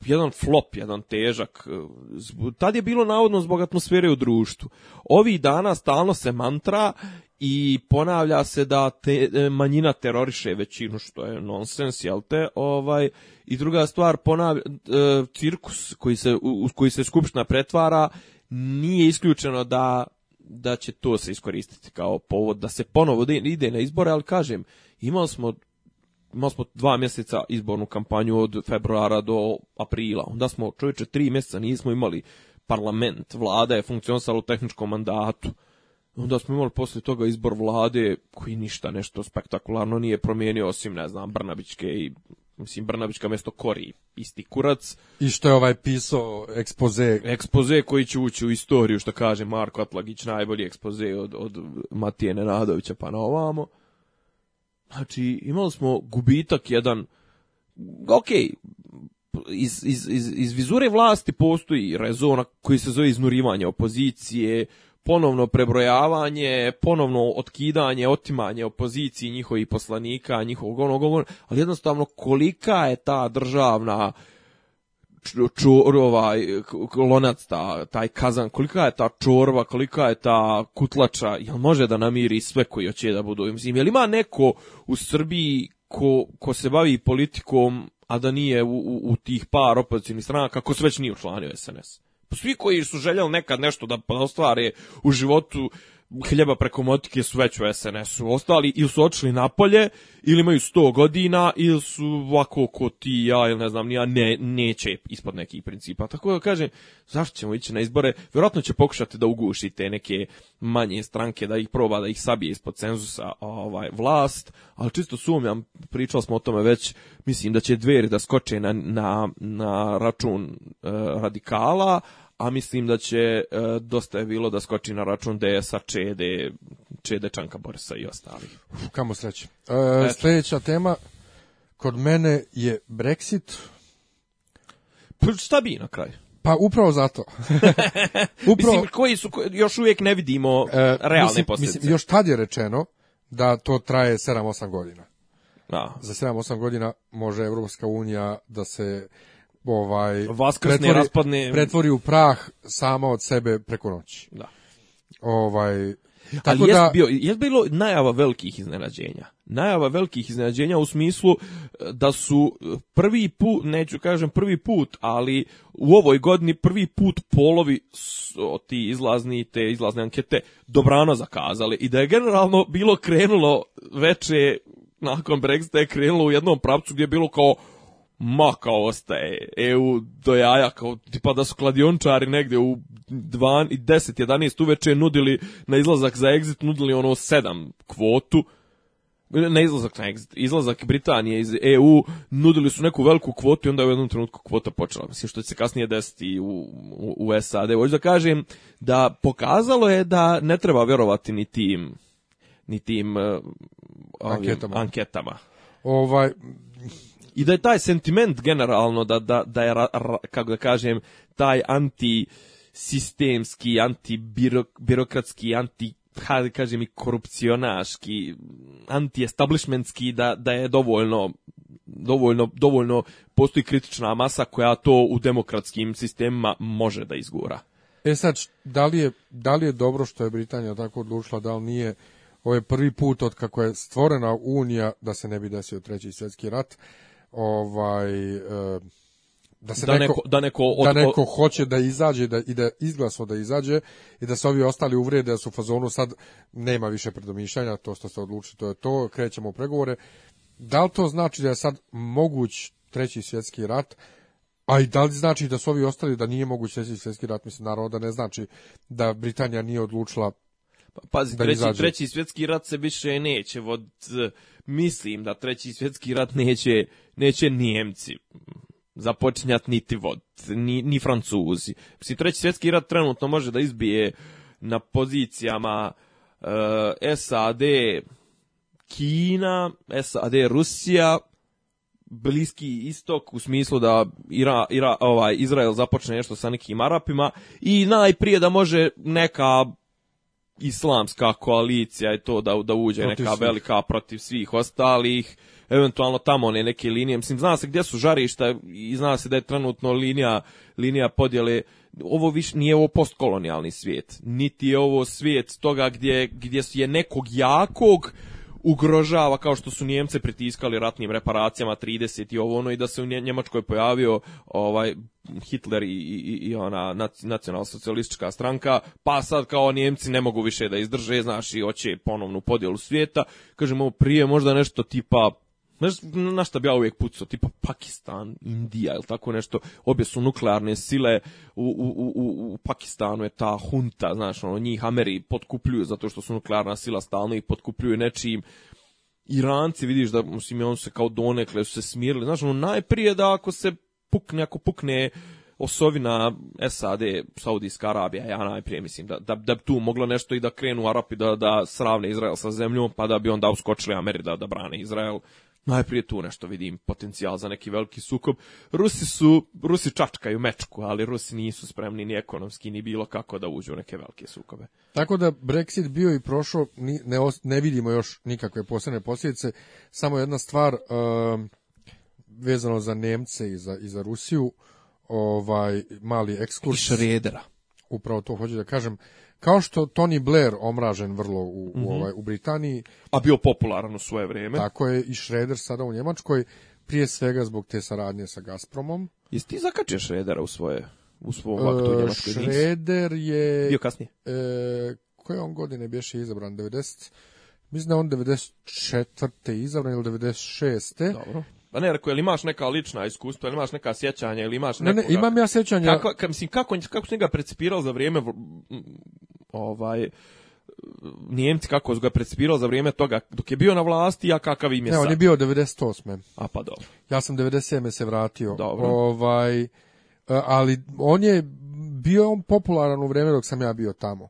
B: jedan flop, jedan težak. E, tad je bilo navodno zbog atmosfere u društvu. Ovi dana stalno se mantra i ponavlja se da te, e, manjina teroriše većinu, što je nonsens, jel te? Ovaj, I druga stvar, ponavlja, e, cirkus koji se, u koji se skupština pretvara, nije isključeno da da će to se iskoristiti kao povod da se ponovo ide na izbore, ali kažem, imali smo imali smo dva mjeseca izbornu kampanju od februara do aprila. Onda smo, čovječe, tri mjeseca nismo imali parlament, vlada je funkcionisala u tehničkom mandatu. Onda smo imali posle toga izbor vlade koji ništa nešto spektakularno nije promijenio, osim, ne znam, Brnabićke i mislim Brnabićka mjesto Kori, isti kurac.
A: I što
B: je
A: ovaj pisao ekspoze?
B: Ekspoze koji će ući u istoriju, što kaže Marko Atlagić, najbolji ekspoze od, od Matije Nenadovića pa na ovamo. Znači, imali smo gubitak jedan, ok, iz, iz, iz, iz vizure vlasti postoji rezona koji se zove iznurivanje opozicije, ponovno prebrojavanje, ponovno otkidanje, otimanje opoziciji njihovih poslanika, njihovog onog, ali jednostavno kolika je ta državna ču, ovaj, lonac, ta, taj kazan, kolika je ta čorva, kolika je ta kutlača, jel može da namiri sve koji hoće da budu? Mislim, jel ima neko u Srbiji ko, ko se bavi politikom, a da nije u, u, u tih par opozicijnih strana, kako se već nije učlanio SNS? Pa svi koji su željeli nekad nešto da ostvare u životu, hljeba preko motike su već u SNS-u ostali ili su otišli napolje ili imaju 100 godina ili su ovako ko ti ja ili ne znam ni nija ne, neće ispod nekih principa. Tako da kažem, zašto ćemo ići na izbore? Vjerojatno će pokušati da uguši te neke manje stranke, da ih proba da ih sabije ispod cenzusa ovaj, vlast, ali čisto sumnjam, pričali smo o tome već, mislim da će dveri da skoče na, na, na račun eh, radikala, a mislim da će e, dosta je bilo da skoči na račun DS-a, Čede, Čede Čanka Borsa i ostalih.
A: Kamo sreće. E, sljedeća tema kod mene je Brexit.
B: Pa šta bi na kraju?
A: Pa upravo zato. [laughs]
B: upravo, mislim, koji su, još uvijek ne vidimo e, realne mislim, posljedice.
A: Mislim, još tad je rečeno da to traje 7-8 godina.
B: Da.
A: Za 7-8 godina može Evropska unija da se ovaj
B: Vaskrsne, pretvori, raspadne
A: pretvori u prah sama od sebe preko noći.
B: Da.
A: Ovaj
B: tako Ali da bio je bilo najava velikih iznenađenja. Najava velikih iznenađenja u smislu eh, da su eh, prvi put, neću kažem prvi put, ali u ovoj godini prvi put polovi o, ti izlazni te izlazne ankete dobrano zakazali i da je generalno bilo krenulo veče nakon Brexita je krenulo u jednom pravcu gdje je bilo kao ma kao ostaje EU do jaja, kao tipa da su kladiončari negde u 12, 10, 11 uveče nudili na izlazak za exit, nudili ono 7 kvotu, na izlazak na exit, izlazak Britanije iz EU, nudili su neku veliku kvotu i onda je u jednom trenutku kvota počela. Mislim što će se kasnije desiti u, u, u SAD. Hoću da kažem da pokazalo je da ne treba vjerovati ni tim ni tim
A: uh, ovim, anketama.
B: anketama.
A: Ovaj
B: i da je taj sentiment generalno da, da, da je, ra, ra, kako da kažem, taj anti sistemski, antibirokratski, anti ha, da kažem i korupcionaški, anti-establishmentski, da, da je dovoljno, dovoljno, dovoljno postoji kritična masa koja to u demokratskim sistemima može da izgura.
A: E sad, da li je, da li je dobro što je Britanija tako odlučila, da li nije ovo je prvi put od kako je stvorena Unija da se ne bi desio treći svjetski rat, ovaj e, da se da neko, neko,
B: da neko,
A: da od, da neko hoće da izađe da, i da izglasno da izađe i da se ovi ostali uvrede da su u fazonu sad nema više predomišljanja, to što se odluči, to je to, krećemo u pregovore. Da li to znači da je sad moguć treći svjetski rat, a i da li znači da su ovi ostali da nije moguć treći svjetski rat? Mislim, naravno da ne znači da Britanija nije odlučila
B: Pazi, da treći, izađe. treći svjetski rat se više neće vod, e, mislim da treći svjetski rat neće, neće Nijemci započinjat niti vod, ni, ni Francuzi. Psi, treći svjetski rat trenutno može da izbije na pozicijama e, SAD, Kina, SAD, Rusija, bliski istok u smislu da Ira, Ira, ovaj, Izrael započne nešto sa nekim Arapima i najprije da može neka islamska koalicija je to da da uđe protiv neka svih. velika protiv svih ostalih eventualno tamo ne neke linije mislim zna se gdje su žarišta i zna se da je trenutno linija linija podjele ovo više nije ovo postkolonijalni svijet niti je ovo svijet toga gdje gdje je nekog jakog ugrožava kao što su Nijemce pritiskali ratnim reparacijama 30 i ovo ono i da se u Njemačkoj pojavio ovaj Hitler i, i, i ona nacionalsocijalistička stranka, pa sad kao Njemci ne mogu više da izdrže, znaš, i hoće ponovnu podjelu svijeta. Kažemo, prije možda nešto tipa Znaš, na šta bi ja uvijek pucao, tipa Pakistan, Indija ili tako nešto, obje su nuklearne sile, u, u, u, u Pakistanu je ta hunta, znaš, ono, njih Ameri podkupljuju zato što su nuklearna sila stalno i podkupljuju nečijim, Iranci, vidiš da, mislim, on se kao donekle su se smirili, znaš, ono, najprije da ako se pukne, ako pukne osovina SAD, Saudijska Arabija, ja najprije mislim da, da, da bi tu moglo nešto i da krenu Arapi da, da sravne Izrael sa zemljom, pa da bi onda uskočili Ameri da, da brane Izrael, najprije tu nešto vidim potencijal za neki veliki sukob. Rusi su, Rusi čačkaju mečku, ali Rusi nisu spremni ni ekonomski ni bilo kako da uđu u neke velike sukobe.
A: Tako da Brexit bio i prošao, ne, ne vidimo još nikakve posebne posljedice, samo jedna stvar um, vezano za Nemce i za, i za Rusiju, ovaj mali ekskurs.
B: I šredera.
A: Upravo to hoću da kažem kao što Tony Blair omražen vrlo u, u, mhm. ovaj, u Britaniji.
B: A bio popularan u svoje vrijeme.
A: Tako je i Schroeder sada u Njemačkoj, prije svega zbog te saradnje sa Gazpromom.
B: Jesi ti zakačio Schroedera u svoje u svom aktu u e,
A: Njemačkoj Schroeder je...
B: Bio kasnije.
A: E, koje on godine bješe izabran? 90... Mislim da on 94. izabran ili 96.
B: Dobro. A ne, rekao, jel imaš neka lična iskustva, jel imaš neka sjećanja, ili imaš nekoga... Ne,
A: ne, imam ja sjećanja...
B: Kako, ka, mislim, kako, kako su njega precipirali za vrijeme ovaj, Njemci kako su ga precipirali za vrijeme toga dok je bio na vlasti, a kakav im je ne, sad? on
A: je bio 98.
B: A pa dobro.
A: Ja sam 97. se vratio.
B: Dobro.
A: Ovaj, e, ali on je bio on popularan u vrijeme dok sam ja bio tamo.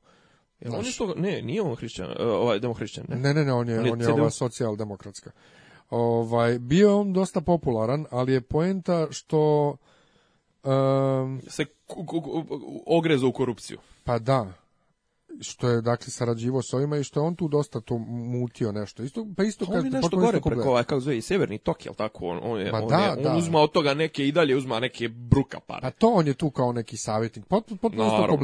B: Jel on je što, ne, nije on hrišćan, e, ovaj demohrišćan, ne?
A: Ne, ne, ne, on je, on je, on je ova socijaldemokratska. Ovaj, bio on dosta popularan, ali je poenta što...
B: Um, Se ogrezao u korupciju.
A: Pa da, što je dakle sarađivao s ovima i što je on tu dosta to mutio nešto. Isto pa isto pa
B: kad on je pa nešto gore preko ovaj kako zove Severni tok, je tako? On, on je, ba pa on, da, je, on da. uzma od toga neke i dalje uzma neke bruka pare.
A: Pa to on je tu kao neki savjetnik. Potpuno pot, pot,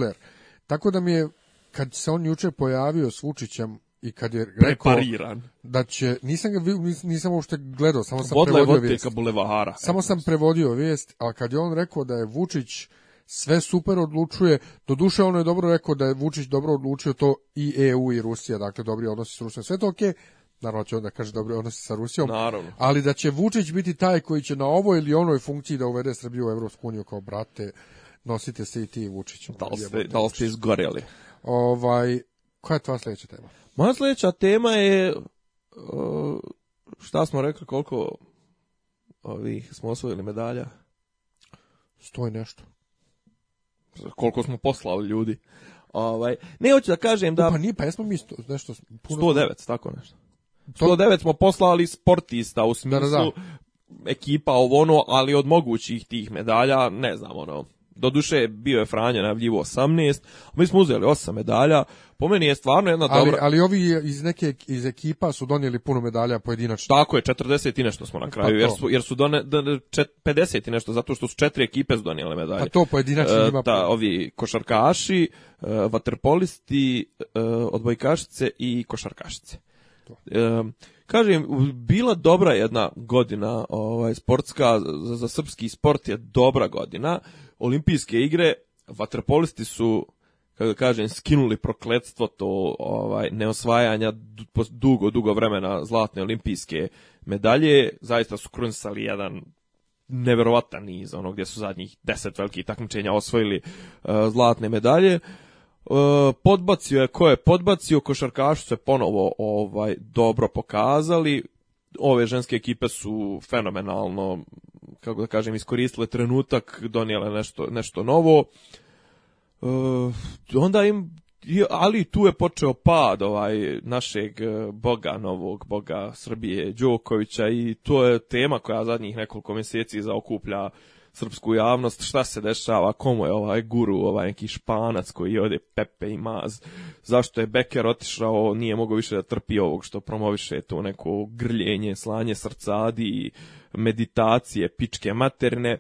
A: Tako da mi je kad se on juče pojavio s Vučićem i kad je rekao
B: prepariran.
A: da će nisam ga nisam uopšte gledao samo sam Bodle prevodio vijest. Bulevara. Samo sam prevodio vijest, a kad je on rekao da je Vučić sve super odlučuje, doduše ono je dobro rekao da je Vučić dobro odlučio to i EU i Rusija, dakle dobri odnosi s Rusijom, sve to okej. Okay. Naravno da će onda kaže dobri odnosi sa Rusijom, Naravno. ali da će Vučić biti taj koji će na ovoj ili onoj funkciji da uvede Srbiju u Evropsku uniju kao brate, nosite se i ti Vučić.
B: Da li ste, da li ste izgoreli?
A: Ovaj, koja je tva sledeća tema?
B: Moja sljedeća tema je e, šta smo rekli koliko ovih smo osvojili medalja?
A: Stoj nešto.
B: Koliko smo poslali ljudi. Ovaj, ne hoću da kažem da...
A: pa nije, pa jesmo mi sto,
B: nešto... Puno...
A: 109,
B: tako nešto. 109 smo poslali sportista u smislu da, da, da. ekipa ovo ono, ali od mogućih tih medalja, ne znam ono, Doduše, bio je Franja najavljivo 18, mi smo uzeli 8 medalja, po meni je stvarno jedna
A: ali,
B: dobra...
A: Ali ovi iz neke iz ekipa su donijeli puno medalja pojedinačno.
B: Tako je, 40 i nešto smo na kraju, pa jer su, jer su done, 50 i nešto, zato što su četiri ekipe su donijele medalje. Pa
A: to pojedinačno e,
B: ima... Ta, da, ovi košarkaši, e, vaterpolisti, e, odbojkašice i košarkašice. E, kažem, bila dobra jedna godina ovaj, sportska, za, za srpski sport je dobra godina olimpijske igre, vaterpolisti su kako da kažem, skinuli prokletstvo to ovaj neosvajanja dugo, dugo vremena zlatne olimpijske medalje. Zaista su krunsali jedan neverovatan niz, ono gdje su zadnjih deset velikih takmičenja osvojili uh, zlatne medalje. Uh, podbacio je ko je podbacio, košarkaši se ponovo ovaj dobro pokazali. Ove ženske ekipe su fenomenalno kako da kažem, iskoristile trenutak, donijele nešto, nešto novo. E, onda im, ali tu je počeo pad ovaj našeg e, boga novog, boga Srbije, Đokovića i to je tema koja zadnjih nekoliko meseci zaokuplja srpsku javnost šta se dešava, komu je ovaj guru, ovaj neki španac koji ode Pepe i Maz, zašto je Becker otišao, nije mogao više da trpi ovog što promoviše to neko grljenje, slanje srcadi meditacije, pičke materne.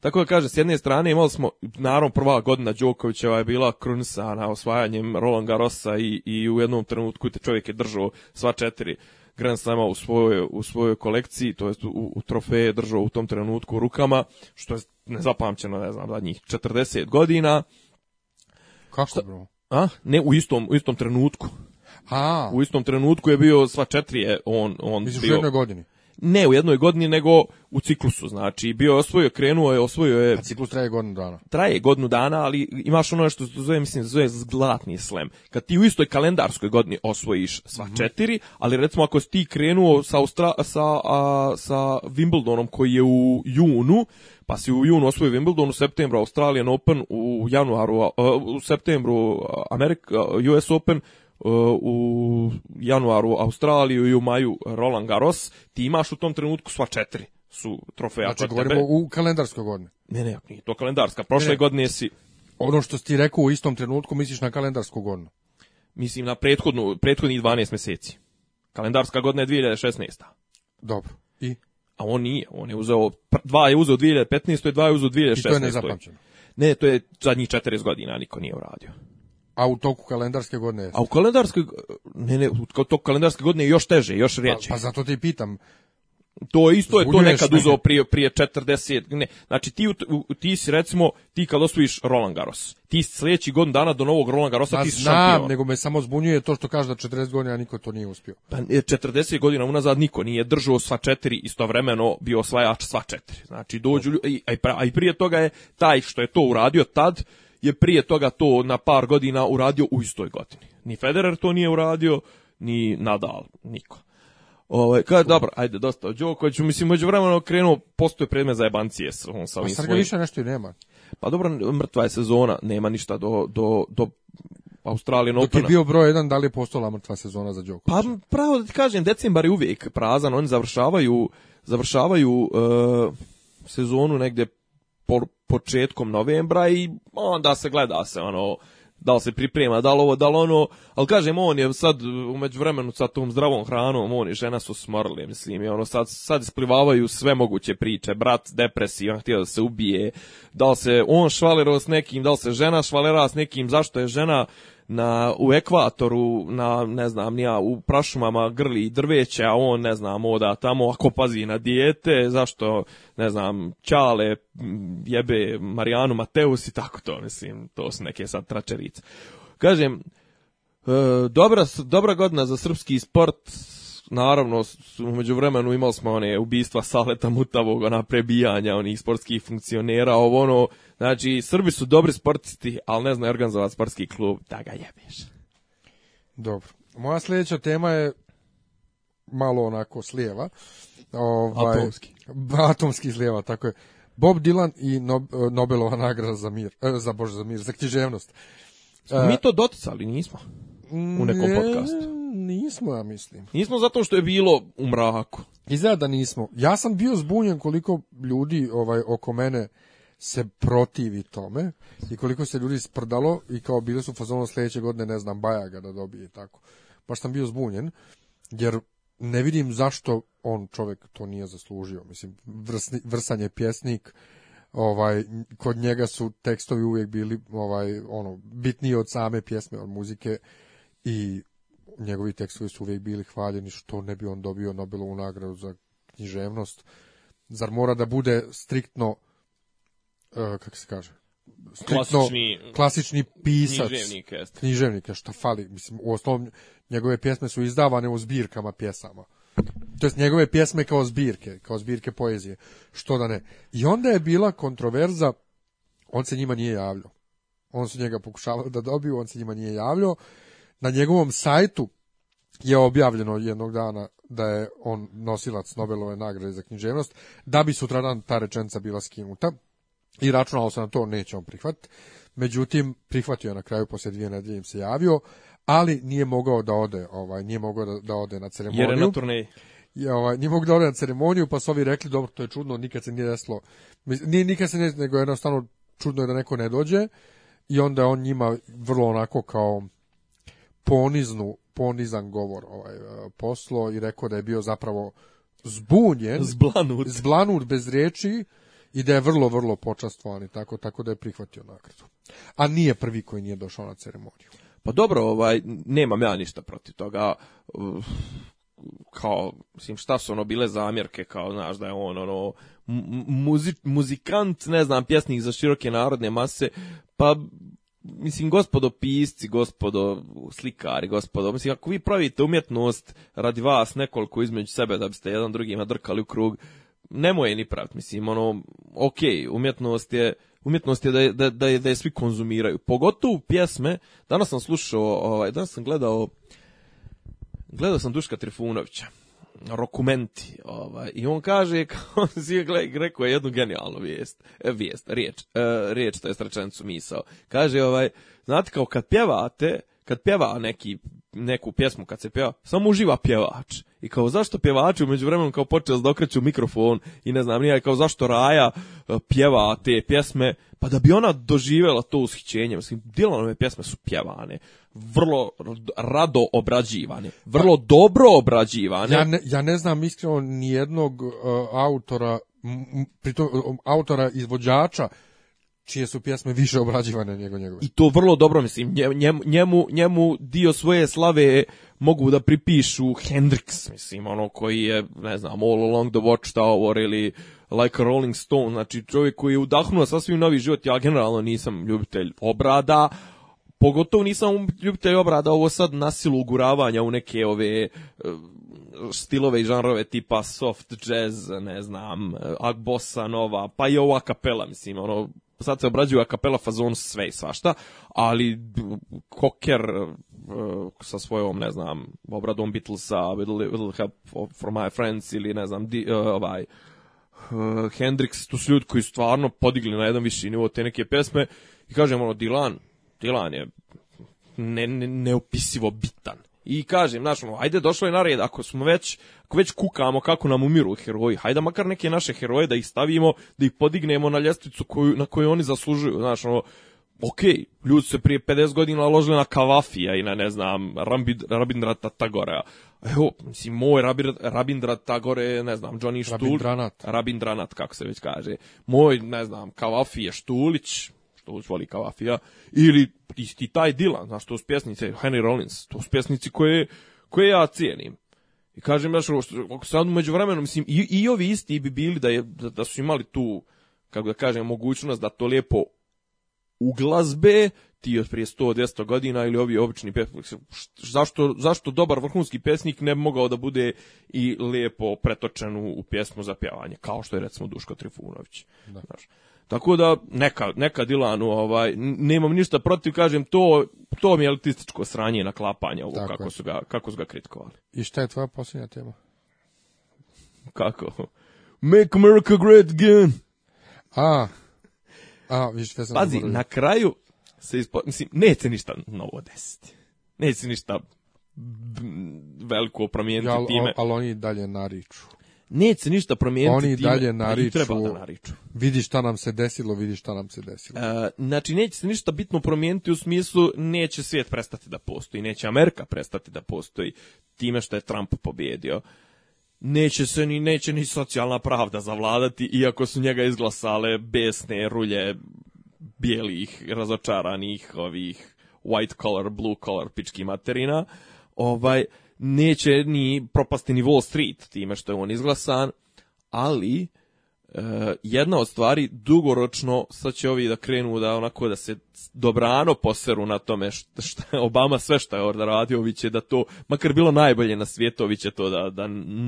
B: Tako da kaže, s jedne strane imali smo, naravno prva godina Đokovićeva je bila krunisana osvajanjem Roland Garrosa i, i u jednom trenutku te čovjek je držao sva četiri Grand Slama u svojoj, u svojoj kolekciji, to jest u, u trofeje držao u tom trenutku u rukama, što je nezapamćeno, ne znam, zadnjih 40 godina.
A: Kako, Šta, bro?
B: A? Ne, u istom, u istom trenutku. A. U istom trenutku je bio sva četiri je on on
A: Mislim,
B: bio.
A: U jednoj godini
B: ne u jednoj godini, nego u ciklusu, znači bio je osvojio, krenuo je, osvojio je...
A: A ciklus traje godinu dana.
B: Traje godinu dana, ali imaš ono što zove, mislim, zove zglatni slem. Kad ti u istoj kalendarskoj godini osvojiš sva mm -hmm. četiri, ali recimo ako si ti krenuo sa, Austra, sa, a, sa Wimbledonom koji je u junu, pa si u junu osvojio Wimbledon, u septembru Australian Open, u januaru, a, u septembru Amerika, US Open, E, u januaru Australiju i u maju Roland Garros, ti imaš u tom trenutku sva četiri su trofeja
A: znači, govorimo tebe. u kalendarskoj godini.
B: Ne, ne, nije to kalendarska. Prošle ne. godine
A: si... Ono što ti rekao u istom trenutku misliš na kalendarsku godinu?
B: Mislim na prethodnu, prethodnih 12 meseci. Kalendarska godina je 2016.
A: Dobro. I?
B: A on nije. On je uzeo, dva je uzeo 2015.
A: i
B: dva
A: je
B: uzeo
A: 2016. I to je nezapamćeno.
B: Ne, to je zadnjih 40 godina niko nije uradio.
A: A u toku kalendarske godine
B: jeste. A u kalendarskoj, ne, ne, u toku kalendarske godine još teže, još rijeđe.
A: Pa, pa zato ti pitam,
B: to isto je to nekad uzeo prije prije 40 ne znači ti ti si recimo ti kad osvojiš Roland Garros ti sljedeći godin dana do novog Roland Garrosa pa ti si znam, šampion
A: nego me samo zbunjuje to što kaže da 40 godina niko to nije uspio
B: pa 40 e, godina unazad niko nije držao sva četiri istovremeno bio osvajač sva četiri znači dođu a i prije toga je taj što je to uradio tad je prije toga to na par godina uradio u istoj godini. Ni Federer to nije uradio, ni Nadal, niko. Ovaj kad dobro, ajde dosta o Đokoviću, mislim međuvremeno krenuo postoje predmet za jebancije s on
A: sa pa svojim. Sa više nešto i nema.
B: Pa dobro, mrtva je sezona, nema ništa do do do Australijan Dok je
A: bio broj jedan, da li je postala mrtva sezona za Đokovića?
B: Pa pravo da ti kažem, decembar je uvijek prazan, oni završavaju završavaju uh, sezonu negde po, početkom novembra i onda se gleda se ono da li se priprema, da li ovo, da li ono, ali kažem, on je sad, umeđu vremenu, sa tom zdravom hranom, on i žena su smrli, mislim, i ono, sad, sad isplivavaju sve moguće priče, brat depresivan, htio da se ubije, da li se on švalerao s nekim, da li se žena švalerao s nekim, zašto je žena na, u ekvatoru, na, ne znam, nija, u prašumama grli drveće, a on, ne znam, oda tamo, ako pazi na dijete, zašto, ne znam, Čale jebe Marijanu Mateus i tako to, mislim, to su neke sad tračerice. Kažem, e, dobra, dobra godina za srpski sport, naravno, umeđu vremenu imali smo one ubistva Saleta Mutavog, ona prebijanja onih sportskih funkcionera, ovo ono, znači, Srbi su dobri sportisti, ali ne znaju organizovati sportski klub, da ga jebeš.
A: Dobro. Moja sljedeća tema je malo onako slijeva. Ovaj, atomski. [laughs] Atomski slijeva, tako je. Bob Dylan i Nobelova nagrada za mir, eh, za bože za mir, za književnost.
B: mi eh, to doticali, nismo? U nekom podcastu
A: nismo, ja mislim.
B: Nismo zato što je bilo u mraku.
A: Izgleda da nismo. Ja sam bio zbunjen koliko ljudi ovaj oko mene se protivi tome i koliko se ljudi sprdalo i kao bili su fazono sledeće godine, ne znam, Bajaga da dobije i tako. Baš sam bio zbunjen, jer ne vidim zašto on čovjek to nije zaslužio. Mislim, vrsni, vrsan je pjesnik, ovaj, kod njega su tekstovi uvijek bili ovaj, ono, bitniji od same pjesme, od muzike i njegovi tekstovi su uvijek bili hvaljeni, što ne bi on dobio Nobelovu nagradu za književnost. Zar mora da bude striktno, uh, e, kako se kaže, striktno klasični, mm, klasični pisac književnik, što fali. Mislim, u osnovu njegove pjesme su izdavane u zbirkama pjesama. To jest njegove pjesme kao zbirke, kao zbirke poezije, što da ne. I onda je bila kontroverza, on se njima nije javljao. On se njega pokušavali da dobiju, on se njima nije javljao na njegovom sajtu je objavljeno jednog dana da je on nosilac Nobelove nagrade za književnost, da bi sutradan ta rečenica bila skinuta i računalo se na to, neće on prihvatiti. Međutim, prihvatio je na kraju, poslije dvije nedelje im se javio, ali nije mogao da ode, ovaj, nije mogao da, da ode na ceremoniju. Jer je na
B: turneji.
A: Ja, ovaj, nije mogao da ode na ceremoniju, pa su ovi rekli, dobro, to je čudno, nikad se nije desilo. Nije nikad se nije, nego jednostavno čudno je da neko ne dođe i onda on njima vrlo onako kao poniznu, ponizan govor ovaj, e, poslo i rekao da je bio zapravo zbunjen, zblanut, zblanut bez riječi i da je vrlo, vrlo počastvovan i tako, tako da je prihvatio nagradu. A nije prvi koji nije došao na ceremoniju.
B: Pa dobro, ovaj, nemam ja ništa protiv toga. E, kao, mislim, šta su ono bile zamjerke, kao, znaš, da je on, ono, muzi, muzikant, ne znam, pjesnik za široke narodne mase, pa mislim, gospodo pisci, gospodo slikari, gospodo, mislim, ako vi pravite umjetnost radi vas nekoliko između sebe da biste jedan drugima drkali u krug, nemoj ni praviti, mislim, ono, ok, umjetnost je, umjetnost je da da, da, je, da je svi konzumiraju, pogotovo pjesme, danas sam slušao, ovaj, danas sam gledao, gledao sam Duška Trifunovića, rokumenti. Ovaj, I on kaže, [laughs] kao Zirglek rekao je jednu genijalnu vijest, e, vijest riječ, e, riječ, to je rečenicu misao. Kaže, ovaj, znate kao kad pjevate, kad pjeva neki, neku pjesmu, kad se pjeva, samo uživa pjevač. I kao zašto pjevači umeđu vremenu kao počeo da okreću mikrofon i ne znam nije, kao zašto Raja e, pjeva te pjesme, pa da bi ona doživjela to ushićenje. Mislim, Dylanove pjesme su pjevane vrlo rado obrađivane, vrlo dobro obrađivane.
A: Ja ne, ja ne znam iskreno ni jednog uh, e, autora, m, pritom, um, autora izvođača čije su pjesme više obrađivane nego njegove.
B: I to vrlo dobro, mislim, njemu, njemu, njemu dio svoje slave mogu da pripišu Hendrix, mislim, ono koji je, ne znam, All Along the Watchtower ili Like a Rolling Stone, znači čovjek koji je udahnuo sasvim novi život, ja generalno nisam ljubitelj obrada, Pogotovo nisam ljubitelj obrada ovo sad nasilu uguravanja u neke ove e, stilove i žanrove tipa soft jazz, ne znam, e, bossa nova, pa i ova kapela, mislim, ono, sad se obrađuju akapela fazon sve i svašta, ali Koker e, sa svojom, ne znam, obradom Beatlesa, Little, little Help for My Friends ili ne znam, di, ovaj, uh, Hendrix, tu su ljudi koji stvarno podigli na jedan viši nivo te neke pesme i kažem ono, Dylan, Tilan je ne, ne, neopisivo bitan. I kažem, znaš, ono, ajde, došlo je na red, ako smo već, ako već kukamo kako nam umiru heroji, hajde makar neke naše heroje da ih stavimo, da ih podignemo na ljestvicu koju, na koju oni zaslužuju, znaš, ono, ok, ljudi se prije 50 godina ložili na Kavafija i na, ne znam, Rambid, Rabindrata Tagora. Evo, mislim, moj Rabir, Rabindrat Tagore, ne znam, Johnny Štulić. Rabindranat. Rabindranat, kako se već kaže. Moj, ne znam, Kavafi Štulić, što uz voli Kavafija, ili isti taj Dylan, znaš, to su pjesnice, Henry Rollins, to su pjesnici koje, koje ja cijenim. I kažem, znaš, sad umeđu vremenom, mislim, i, i ovi isti bi bili da, je, da, da su imali tu, kako da kažem, mogućnost da to lijepo glazbe, ti od prije 100-200 godina ili ovi obični pjesnik. Zašto, zašto dobar vrhunski pesnik ne bi mogao da bude i lijepo pretočen u, u pjesmu za pjevanje, kao što je recimo Duško Trifunović. Da. Znaš. Tako da neka, neka Dilanu, ovaj, nemam ništa protiv, kažem, to, to mi je elitističko sranje na klapanje ovo, Tako kako je. su, ga, kako su ga kritikovali.
A: I šta je tvoja poslednja tema?
B: Kako? Make America great again!
A: A, a, viš, sam
B: Pazi, na kraju se ispo... Mislim, neće ništa novo desiti. Neće ništa veliko promijeniti ja, time.
A: Ali oni dalje nariču
B: neće ništa promijeniti.
A: Oni i dalje nariču, i da nariču. Vidi šta nam se desilo, vidi šta nam se desilo.
B: E, znači, neće se ništa bitno promijeniti u smislu neće svijet prestati da postoji, neće Amerika prestati da postoji time što je Trump pobjedio. Neće se ni, neće ni socijalna pravda zavladati, iako su njega izglasale besne rulje bijelih, razočaranih, ovih white collar, blue collar, pički materina. Ovaj, neće ni propasti ni Wall Street time što je on izglasan, ali e, jedna od stvari dugoročno sad će ovi da krenu da onako da se dobrano poseru na tome što Obama sve što je orda radio, ovi će da to, makar bilo najbolje na svijetu, ovi će to da, da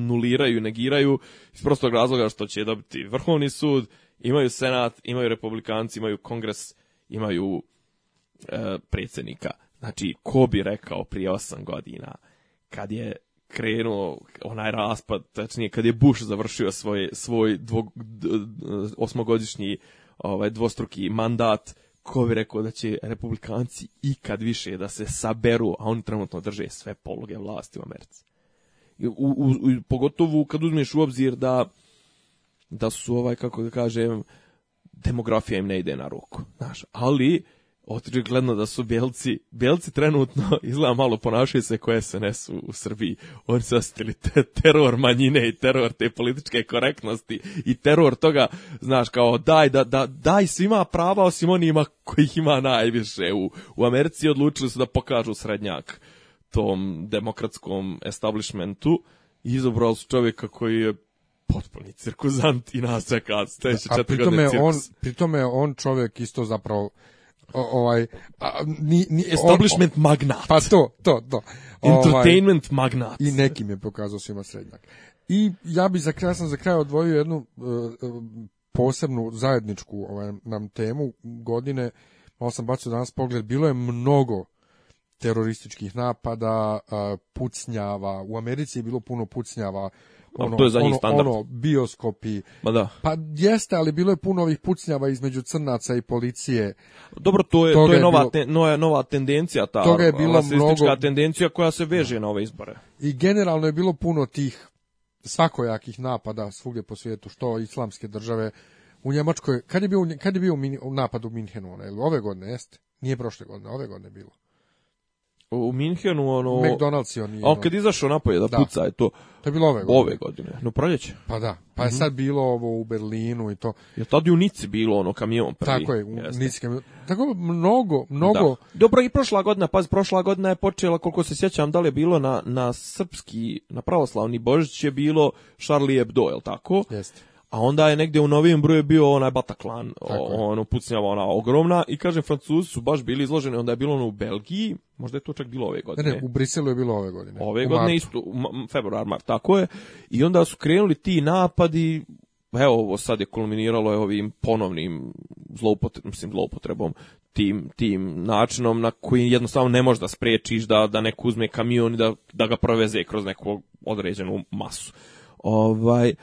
B: nuliraju, negiraju iz prostog razloga što će dobiti vrhovni sud, imaju senat, imaju republikanci, imaju kongres, imaju e, predsjednika. Znači, ko bi rekao prije 8 godina kad je krenuo onaj raspad, tačnije kad je Bush završio svoj, svoj dvog, d, osmogodišnji ovaj, dvostruki mandat, ko bi rekao da će republikanci ikad više da se saberu, a oni trenutno drže sve pologe vlasti u Americi. U, u, u, pogotovo kad uzmeš u obzir da da su ovaj kako da kažem demografija im ne ide na ruku, znaš, ali očigledno da su Bjelci, Bjelci trenutno [laughs] izgleda malo ponašaju se koje SNS u, u Srbiji. Oni su ostili te, teror manjine i teror te političke korektnosti i teror toga, znaš, kao daj, da, da, daj svima prava osim onima kojih ima najviše. U, u Americi odlučili su da pokažu srednjak tom demokratskom establishmentu i izobrali su čovjeka koji je potpuni cirkuzant i nas čeka. A
A: pritome on, pritome on čovjek isto zapravo
B: o, ovaj a, ni, ni establishment o, magnat. Pa to, to, to. Entertainment ovaj, magnat.
A: I nekim je pokazao svima srednjak. I ja bih za kraj ja sam za kraj odvojio jednu uh, posebnu zajedničku ovaj, nam temu godine. Malo sam bacio danas pogled, bilo je mnogo terorističkih napada, uh, pucnjava. U Americi je bilo puno pucnjava ono, to je za njih standard. Ono, ono, bioskopi. Ma da. Pa jeste, ali bilo je puno ovih pucnjava između crnaca i policije.
B: Dobro, to je, to je, je nova, bilo, ten, nova, nova tendencija, ta toga je bilo mnogo, tendencija koja se veže da. na ove izbore.
A: I generalno je bilo puno tih svakojakih napada svugde po svijetu, što islamske države, u Njemačkoj, kad je bio, kad je bio napad u Minhenu, ove godine, jeste? Nije prošle godine, ove godine je bilo
B: u Minhenu, ono... McDonald's je on. On kad izašao napolje da, da. puca, je to... To je bilo ove godine. Ove godine, no proljeće.
A: Pa da, pa je mm -hmm. sad bilo ovo u Berlinu i to.
B: Je tad i u Nici bilo ono kamion prvi.
A: Tako je, u Jeste. Nici kamion. Tako mnogo, mnogo...
B: Da. Dobro, i prošla godina, paz, prošla godina je počela, koliko se sjećam, da li je bilo na, na srpski, na pravoslavni Božić je bilo Charlie Hebdo, je li tako?
A: Jeste
B: a onda je negdje u novijem broju bio onaj Bataclan, ono pucnjava ona ogromna i kažem Francuzi su baš bili izloženi, onda je bilo ono u Belgiji, možda je to čak bilo ove godine.
A: Ne, ne u Briselu je bilo ove godine.
B: Ove
A: u
B: godine martu. isto, februar, mart, tako je. I onda su krenuli ti napadi, evo ovo sad je kulminiralo je ovim ponovnim zloupotrebom, mislim zloupotrebom tim, tim načinom na koji jednostavno ne možeš da sprečiš da, da neko uzme kamion i da, da ga proveze kroz neku određenu masu. Ovaj,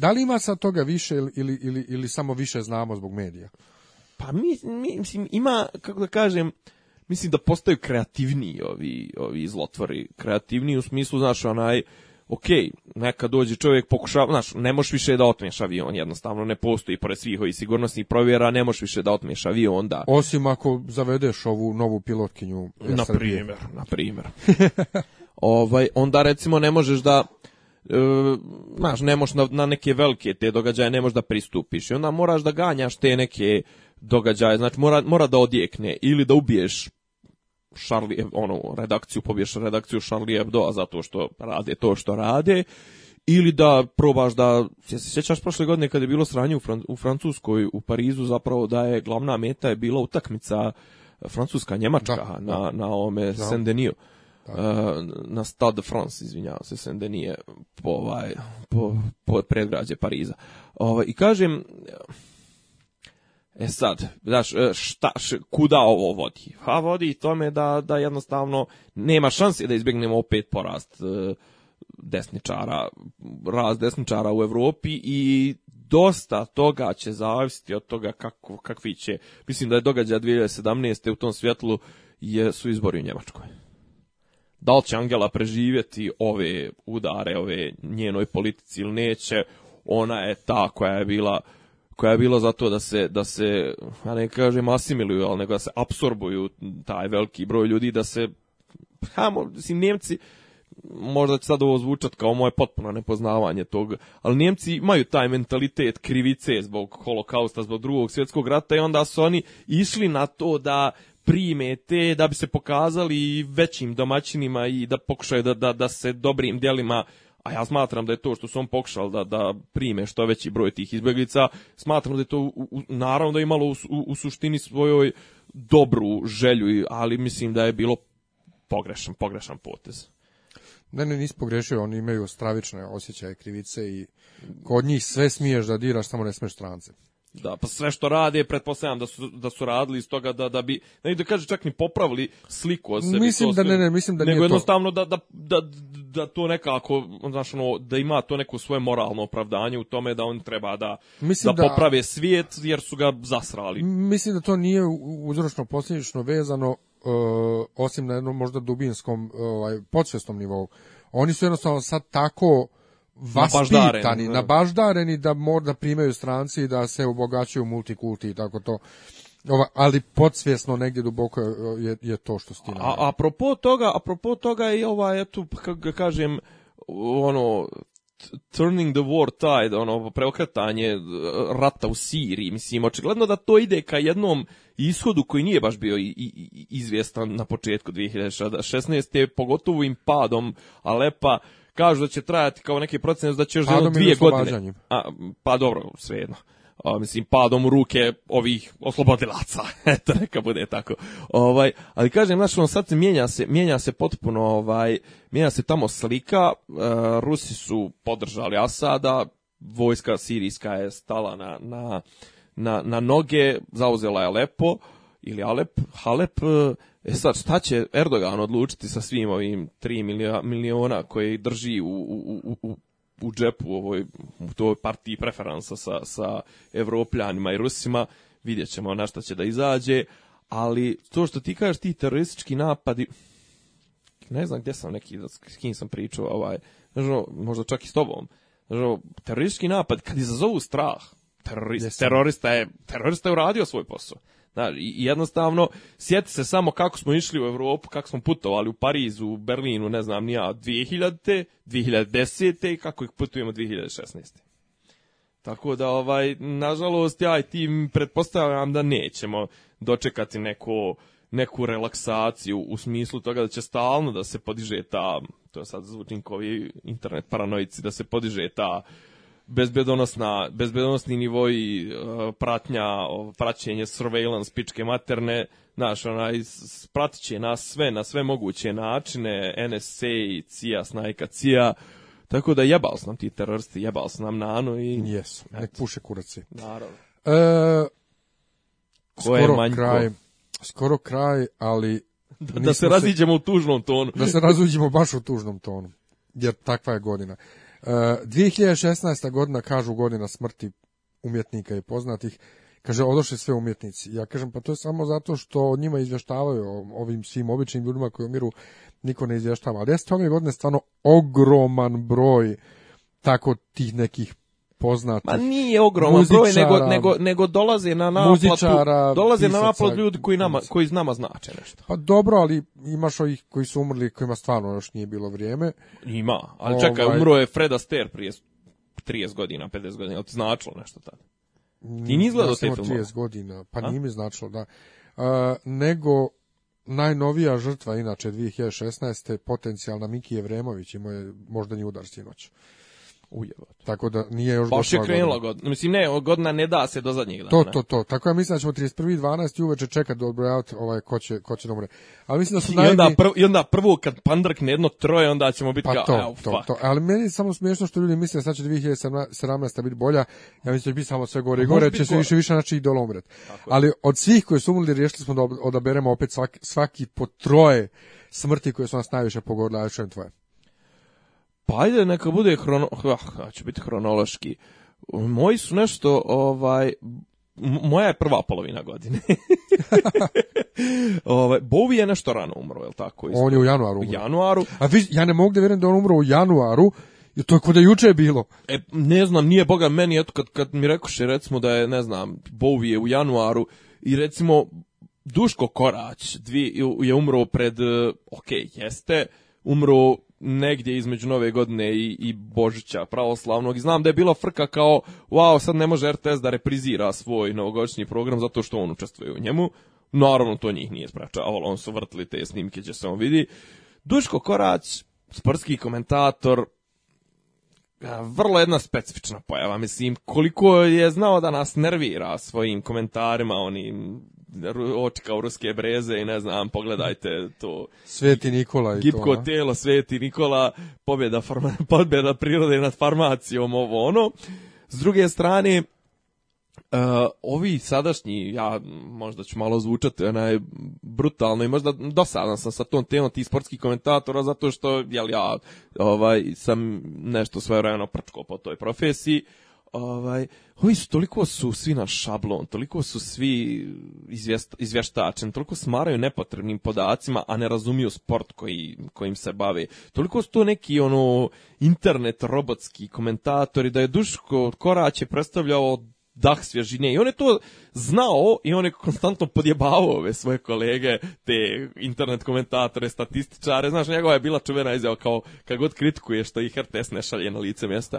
A: Da li ima sa toga više ili, ili, ili, ili samo više znamo zbog medija?
B: Pa mi, mi, mislim, ima, kako da kažem, mislim da postaju kreativniji ovi, ovi zlotvori. Kreativniji u smislu, znaš, onaj, ok, neka dođe čovjek pokušava, znaš, ne možeš više da otmiješ avion, jednostavno ne postoji pored svih ovih sigurnosnih provjera, ne možeš više da otmiješ avion, da.
A: Osim ako zavedeš ovu novu pilotkinju. Na primjer, na
B: primjer. [laughs] ovaj, onda recimo ne možeš da, E, znaš, ne možeš na, na, neke velike te događaje, ne možeš da pristupiš i onda moraš da ganjaš te neke događaje, znači mora, mora da odjekne ili da ubiješ Charlie, ono, redakciju, pobiješ redakciju Charlie Hebdoa zato što rade to što rade ili da probaš da, se sjećaš prošle godine kada je bilo sranje u, Fran, u Francuskoj, u Parizu zapravo da je glavna meta je bila utakmica Francuska-Njemačka da, na, da. na ovome Saint-Deniju. Eh, na Stade de France, izvinjavam se, sem da nije po, ovaj, po, po predgrađe Pariza. Ovaj, I kažem, e sad, znaš, eh, šta, š, kuda ovo vodi? A pa vodi tome da, da jednostavno nema šanse da izbjegnemo opet porast eh, desničara, raz desničara u Evropi i dosta toga će zavisiti od toga kako, kakvi će, mislim da je događaja 2017. u tom svjetlu je, su izbori u Njemačkoj da li će Angela preživjeti ove udare, ove njenoj politici ili neće, ona je ta koja je bila koja je bila zato da se, da se ja ne kažem asimiluju, ali nego da se apsorbuju taj veliki broj ljudi, da se, ha, mislim, Njemci, možda će sad ovo zvučat kao moje potpuno nepoznavanje tog, ali Njemci imaju taj mentalitet krivice zbog holokausta, zbog drugog svjetskog rata i onda su oni išli na to da primete da bi se pokazali većim domaćinima i da pokušaju da, da, da se dobrim djelima a ja smatram da je to što su on pokušali da, da prime što veći broj tih izbjeglica, smatram da je to u, u, naravno da je imalo u, u, suštini svojoj dobru želju, ali mislim da je bilo pogrešan, pogrešan potez.
A: Ne, ne, nisi pogrešio, oni imaju stravične osjećaje krivice i kod njih sve smiješ da diraš, samo ne smeš strance.
B: Da, pa sve što rade, pretpostavljam da su, da su radili iz toga da, da bi, ne da kaže čak ni popravili sliku o
A: sebi. Mislim da ne, ne, mislim da nego nije
B: jednostavno to. da, da, da, da to nekako, znaš, ono, da ima to neko svoje moralno opravdanje u tome da on treba da, da, da poprave svijet jer su ga zasrali.
A: Mislim da to nije uzročno posljedično vezano uh, osim na jednom možda dubinskom eh, ovaj, podsvjesnom nivou. Oni su jednostavno sad tako vaspitani, nabaždareni da morda primaju stranci i da se obogaćaju multikulti i tako to. Ova, ali podsvjesno negdje duboko je, je to što stina.
B: A apropo toga, apropo toga i ova, eto kako ga kažem ono turning the war tide, ono preokretanje e, rata u Siriji, mislim očigledno da to ide ka jednom ishodu koji nije baš bio i, i, izvjestan na početku 2016. pogotovo im padom Alepa kažu da će trajati kao neki procene, da će još jedno dvije godine. A, pa dobro, svejedno. A, mislim, padom u ruke ovih oslobodilaca, [laughs] eto, neka bude tako. Ovaj, ali kažem, znaš, ono, sad mijenja se, mijenja se potpuno, ovaj, mijenja se tamo slika, e, Rusi su podržali Asada, vojska sirijska je stala na, na, na, na noge, zauzela je lepo, ili Alep, Halep, e sad šta će Erdogan odlučiti sa svim ovim 3 miliona koje drži u, u, u, u džepu ovoj, u toj partiji preferansa sa, sa evropljanima i Rusima, vidjet ćemo na šta će da izađe, ali to što ti kažeš, ti teroristički napadi, ne znam gdje sam neki, s kim sam pričao, ovaj, znači, možda čak i s tobom, znači, teroristički napad, kad izazovu strah, terorist, terorista, je, terorista je uradio svoj posao. Znaš, da, jednostavno, sjeti se samo kako smo išli u Evropu, kako smo putovali u Parizu, u Berlinu, ne znam, nija 2000. te 2010. i kako ih putujemo 2016. Tako da, ovaj, nažalost, ja i tim pretpostavljam da nećemo dočekati neko, neku relaksaciju u smislu toga da će stalno da se podiže ta, to sad zvučim kao internet paranoici, da se podiže ta bezbedonosna, bezbedonosni nivoji e, pratnja, praćenje, surveillance, pičke materne, znaš, onaj, pratit će nas sve, na sve moguće načine, NSA, CIA, Snajka, CIA, tako da jebal sam ti teroristi, jebal sam nam nano i...
A: Jes, nek puše kuraci.
B: Naravno.
A: E, skoro je kraj, skoro kraj, ali...
B: Da, da se raziđemo u tužnom tonu.
A: Da se raziđemo baš u tužnom tonu, jer takva je godina. 2016. godina, kažu godina smrti umjetnika i poznatih, kaže, odoše sve umjetnici. Ja kažem, pa to je samo zato što njima izvještavaju o ovim svim običnim ljudima koji umiru, niko ne izvještava. Ali 10. godine stvarno ogroman broj tako tih nekih poznatih.
B: Ma nije ogroman broj, nego, nego, nego dolaze na naplatu, dolaze
A: pisaca,
B: na
A: naplatu ljudi koji, nama, koji nama
B: znače nešto. Pa dobro, ali imaš ovih koji su umrli, kojima stvarno još nije bilo vrijeme. Ima, ali ovaj... čekaj, umro
A: je Fred Astaire prije 30 godina, 50 godina, značilo nešto tada. Ti nisi gledao te filmove? 30 godina, pa A? nije mi značilo, da. Uh, nego najnovija žrtva, inače 2016. potencijalna Miki Evremović imao je moždani udar sinoć. Ujevot. Tako da nije još
B: Baš je krenula godina. Mislim, ne, godina ne da se do zadnjeg
A: dana. To, to, to. Tako ja mislim da ćemo 31.12. uveče čekati da odbrojavati ovaj, ko, će, ko će da umre. Ali mislim da su I onda,
B: prvo, I onda prvo kad pandrkne jedno troje, onda ćemo biti pa kao, to, evo, to, fuck. to.
A: Ali meni je samo smiješno što ljudi misle da sad će 2017. biti bolja. Ja mislim da će biti samo sve gore i gore, će se više više znači i dole umret. Ali od svih koji su umrli, riješili smo da odaberemo opet svaki, svaki po troje smrti koje su nas najviše pogodile, ja tvoje.
B: Pa ajde, neka bude hrono... Ah, će biti hronološki. Moji su nešto, ovaj... Moja je prva polovina godine. [laughs] ovaj, Bowie je nešto rano umro, je li tako?
A: Isto? On je u januaru. U januaru. A vi, ja ne mogu da vjerujem da on umro u januaru, jer to kod da juče je bilo.
B: E, ne znam, nije boga meni, eto kad, kad mi rekoš recimo da je, ne znam, Bowie je u januaru i recimo Duško Korać dvi, je umro pred, e, ok, jeste, umro negdje između nove godine i, i Božića pravoslavnog i znam da je bila frka kao wow sad ne može RTS da reprizira svoj novogodišnji program zato što on učestvuje u njemu naravno to njih nije sprečavalo on su vrtili te snimke će se on vidi Duško Korać sportski komentator vrlo jedna specifična pojava mislim koliko je znao da nas nervira svojim komentarima onim očka kao ruske breze i ne znam, pogledajte to.
A: Sveti Nikola i to. Gipko
B: to, telo, Sveti Nikola, pobjeda, farma, [laughs] pobjeda prirode nad farmacijom, ovo ono. S druge strane, Uh, ovi sadašnji, ja možda ću malo zvučati, onaj, brutalno i možda dosadan sam sa tom temom ti sportski komentatora, zato što, jel ja, ovaj, sam nešto svoje vremeno prčko po toj profesiji, Ovaj, ovi su, toliko su svi na šablon, toliko su svi izvješta, izvještačeni, toliko smaraju nepotrebnim podacima, a ne razumiju sport koji, kojim se bave. Toliko su to neki ono internet robotski komentatori da je Duško Korać je predstavljao dah svježine i on je to znao i on je konstantno podjebavao ove svoje kolege, te internet komentatore, statističare, znaš, njegova je bila čuvena izjava kao kad god kritikuje što ih RTS ne šalje na lice mjesta.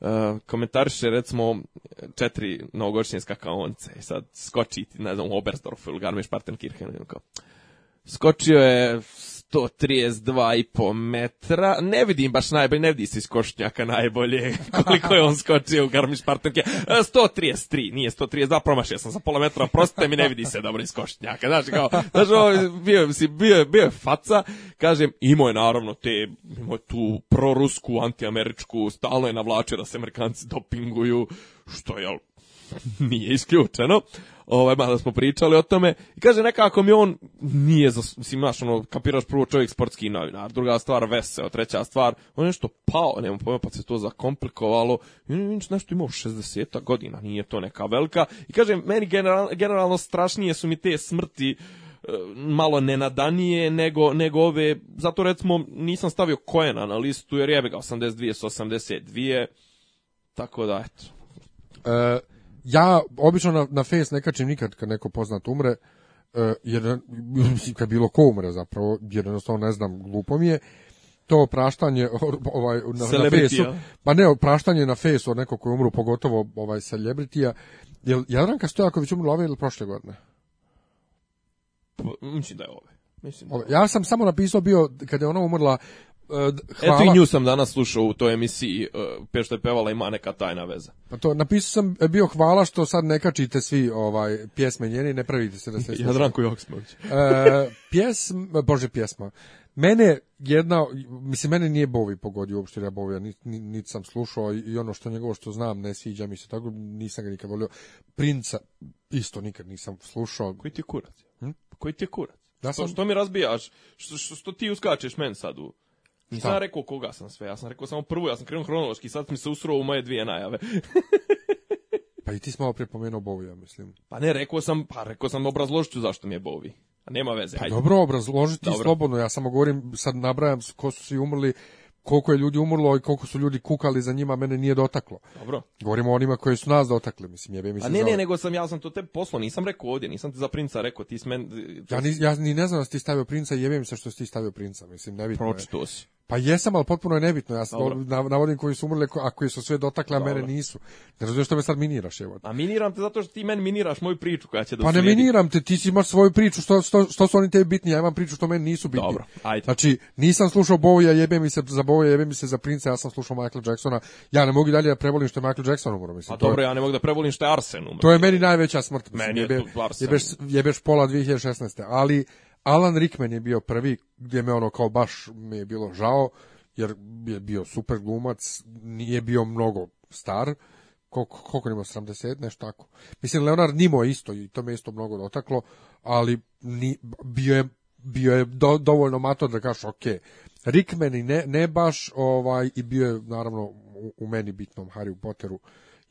B: Uh, komentariše recimo četiri novogodišnje skakaonce i sad skoči ne znam u Oberstdorfu ili Garmisch-Partenkirchen skočio je 132,5 metra. Ne vidim baš najbolje, ne vidi se iz košnjaka najbolje [laughs] koliko je on skočio u Garmisch Partenke. 133, nije 132, promašio sam sa pola metra, prostite mi, ne vidi se dobro iz košnjaka. Znaš, kao, znaš, ovo, bio, mislim, bio, bio je faca, kažem, imao je naravno te, imao je tu prorusku, antiameričku, stalno je navlačio da se Amerikanci dopinguju, što je, [laughs] nije isključeno. Ovaj malo smo pričali o tome i kaže nekako mi on nije za mislim baš ono kapiraš prvo čovjek sportski novinar, druga stvar vese, treća stvar on je nešto pao, nema pojma pa se to zakomplikovalo. I nešto imao 60 godina, nije to neka velika. I kaže meni general, generalno strašnije su mi te smrti e, malo nenadanije nego, nego ove, zato recimo nisam stavio Koena na listu jer jebe ga 82 su 82, tako da eto.
A: E, ja obično na, na face ne kačim nikad kad neko poznat umre, e, jer kad bilo ko umre zapravo, jer jednostavno ne znam, glupo mi je, to praštanje ovaj, na, na fesu, pa ne, praštanje na fesu od nekog koji umru, pogotovo ovaj celebritija, jel Jadranka Stojaković umrla ove ili prošle godine?
B: Pa, mislim da je ove. Mislim da je
A: ove. Ja sam samo napisao bio, kada je ona umrla, hvala. Eto i
B: nju sam danas slušao u toj emisiji uh, što je pevala ima neka tajna veza.
A: Pa to napisao sam e, bio hvala što sad ne kačite svi ovaj pjesme njeni ne pravite se da se [laughs]
B: Ja Dranko Joksmović. uh, e,
A: pjesma, bože pjesma. Mene jedna, mislim, mene nije Bovi pogodio uopšte, ja Bovi, niti nit sam slušao i ono što njegovo što znam ne sviđa mi se, tako nisam ga nikad volio. Princa isto nikad nisam slušao.
B: Koji ti je kurac? Hm? Koji ti je kurac? Da sam... što, što mi razbijaš? Što, što, što ti uskačeš men sad u... Nisam da. ja rekao koga sam sve, ja sam rekao samo prvu, ja sam krenuo hronološki, sad mi se usro u moje dvije najave.
A: [laughs] pa i ti smo malo prepomenuo Bovi, ja mislim.
B: Pa ne, rekao sam, pa rekao sam obrazložit ću zašto mi je Bovi. A nema veze, pa
A: ajde. dobro, obrazložiti dobro. slobodno, ja samo govorim, sad nabrajam ko su svi umrli, koliko je ljudi umrlo i koliko su ljudi kukali za njima, mene nije dotaklo.
B: Dobro.
A: Govorimo o onima koji su nas dotakli, mislim, jebe mi se.
B: A ne, ne, nego sam ja sam to te poslao, nisam rekao ovdje, nisam te za princa rekao, ti si men...
A: Ja ni, ja ni ne znam da si ti stavio princa, jebe mi se što si ti stavio princa, mislim, nebitno
B: je. Pročito si.
A: Pa jesam, ali potpuno je nebitno. Ja sam navodim koji su umrli, a koji su sve dotakle, a mene nisu. Ne razumiješ što me sad miniraš, evo.
B: A miniram te zato što ti meni miniraš moju priču koja će da Pa
A: ne miniram te, ti si imaš svoju priču, što, što, što su oni tebi bitni, ja imam priču što meni nisu bitni. Dobro, ajde. Znači, nisam slušao Bowija, jebe mi se za Bowija, jebe mi se za Prince, ja sam slušao Michael Jacksona. Ja ne mogu dalje da prevolim što je Michael Jackson umro, mislim.
B: A dobro, ja ne mogu da prevolim što
A: je Arsen umro. To je meni najveća smrt. meni je jebe, jebeš, jebeš pola 2016. Ali, Alan Rickman je bio prvi gdje me ono kao baš mi je bilo žao jer je bio super glumac, nije bio mnogo star, koliko, koliko imao, 70, nešto tako. Mislim, Leonard Nimo isto i to me isto mnogo dotaklo, ali ni, bio je, bio je do, dovoljno mato da kaš ok, Rickman i ne, ne baš, ovaj, i bio je naravno u, u meni bitnom Harry Potteru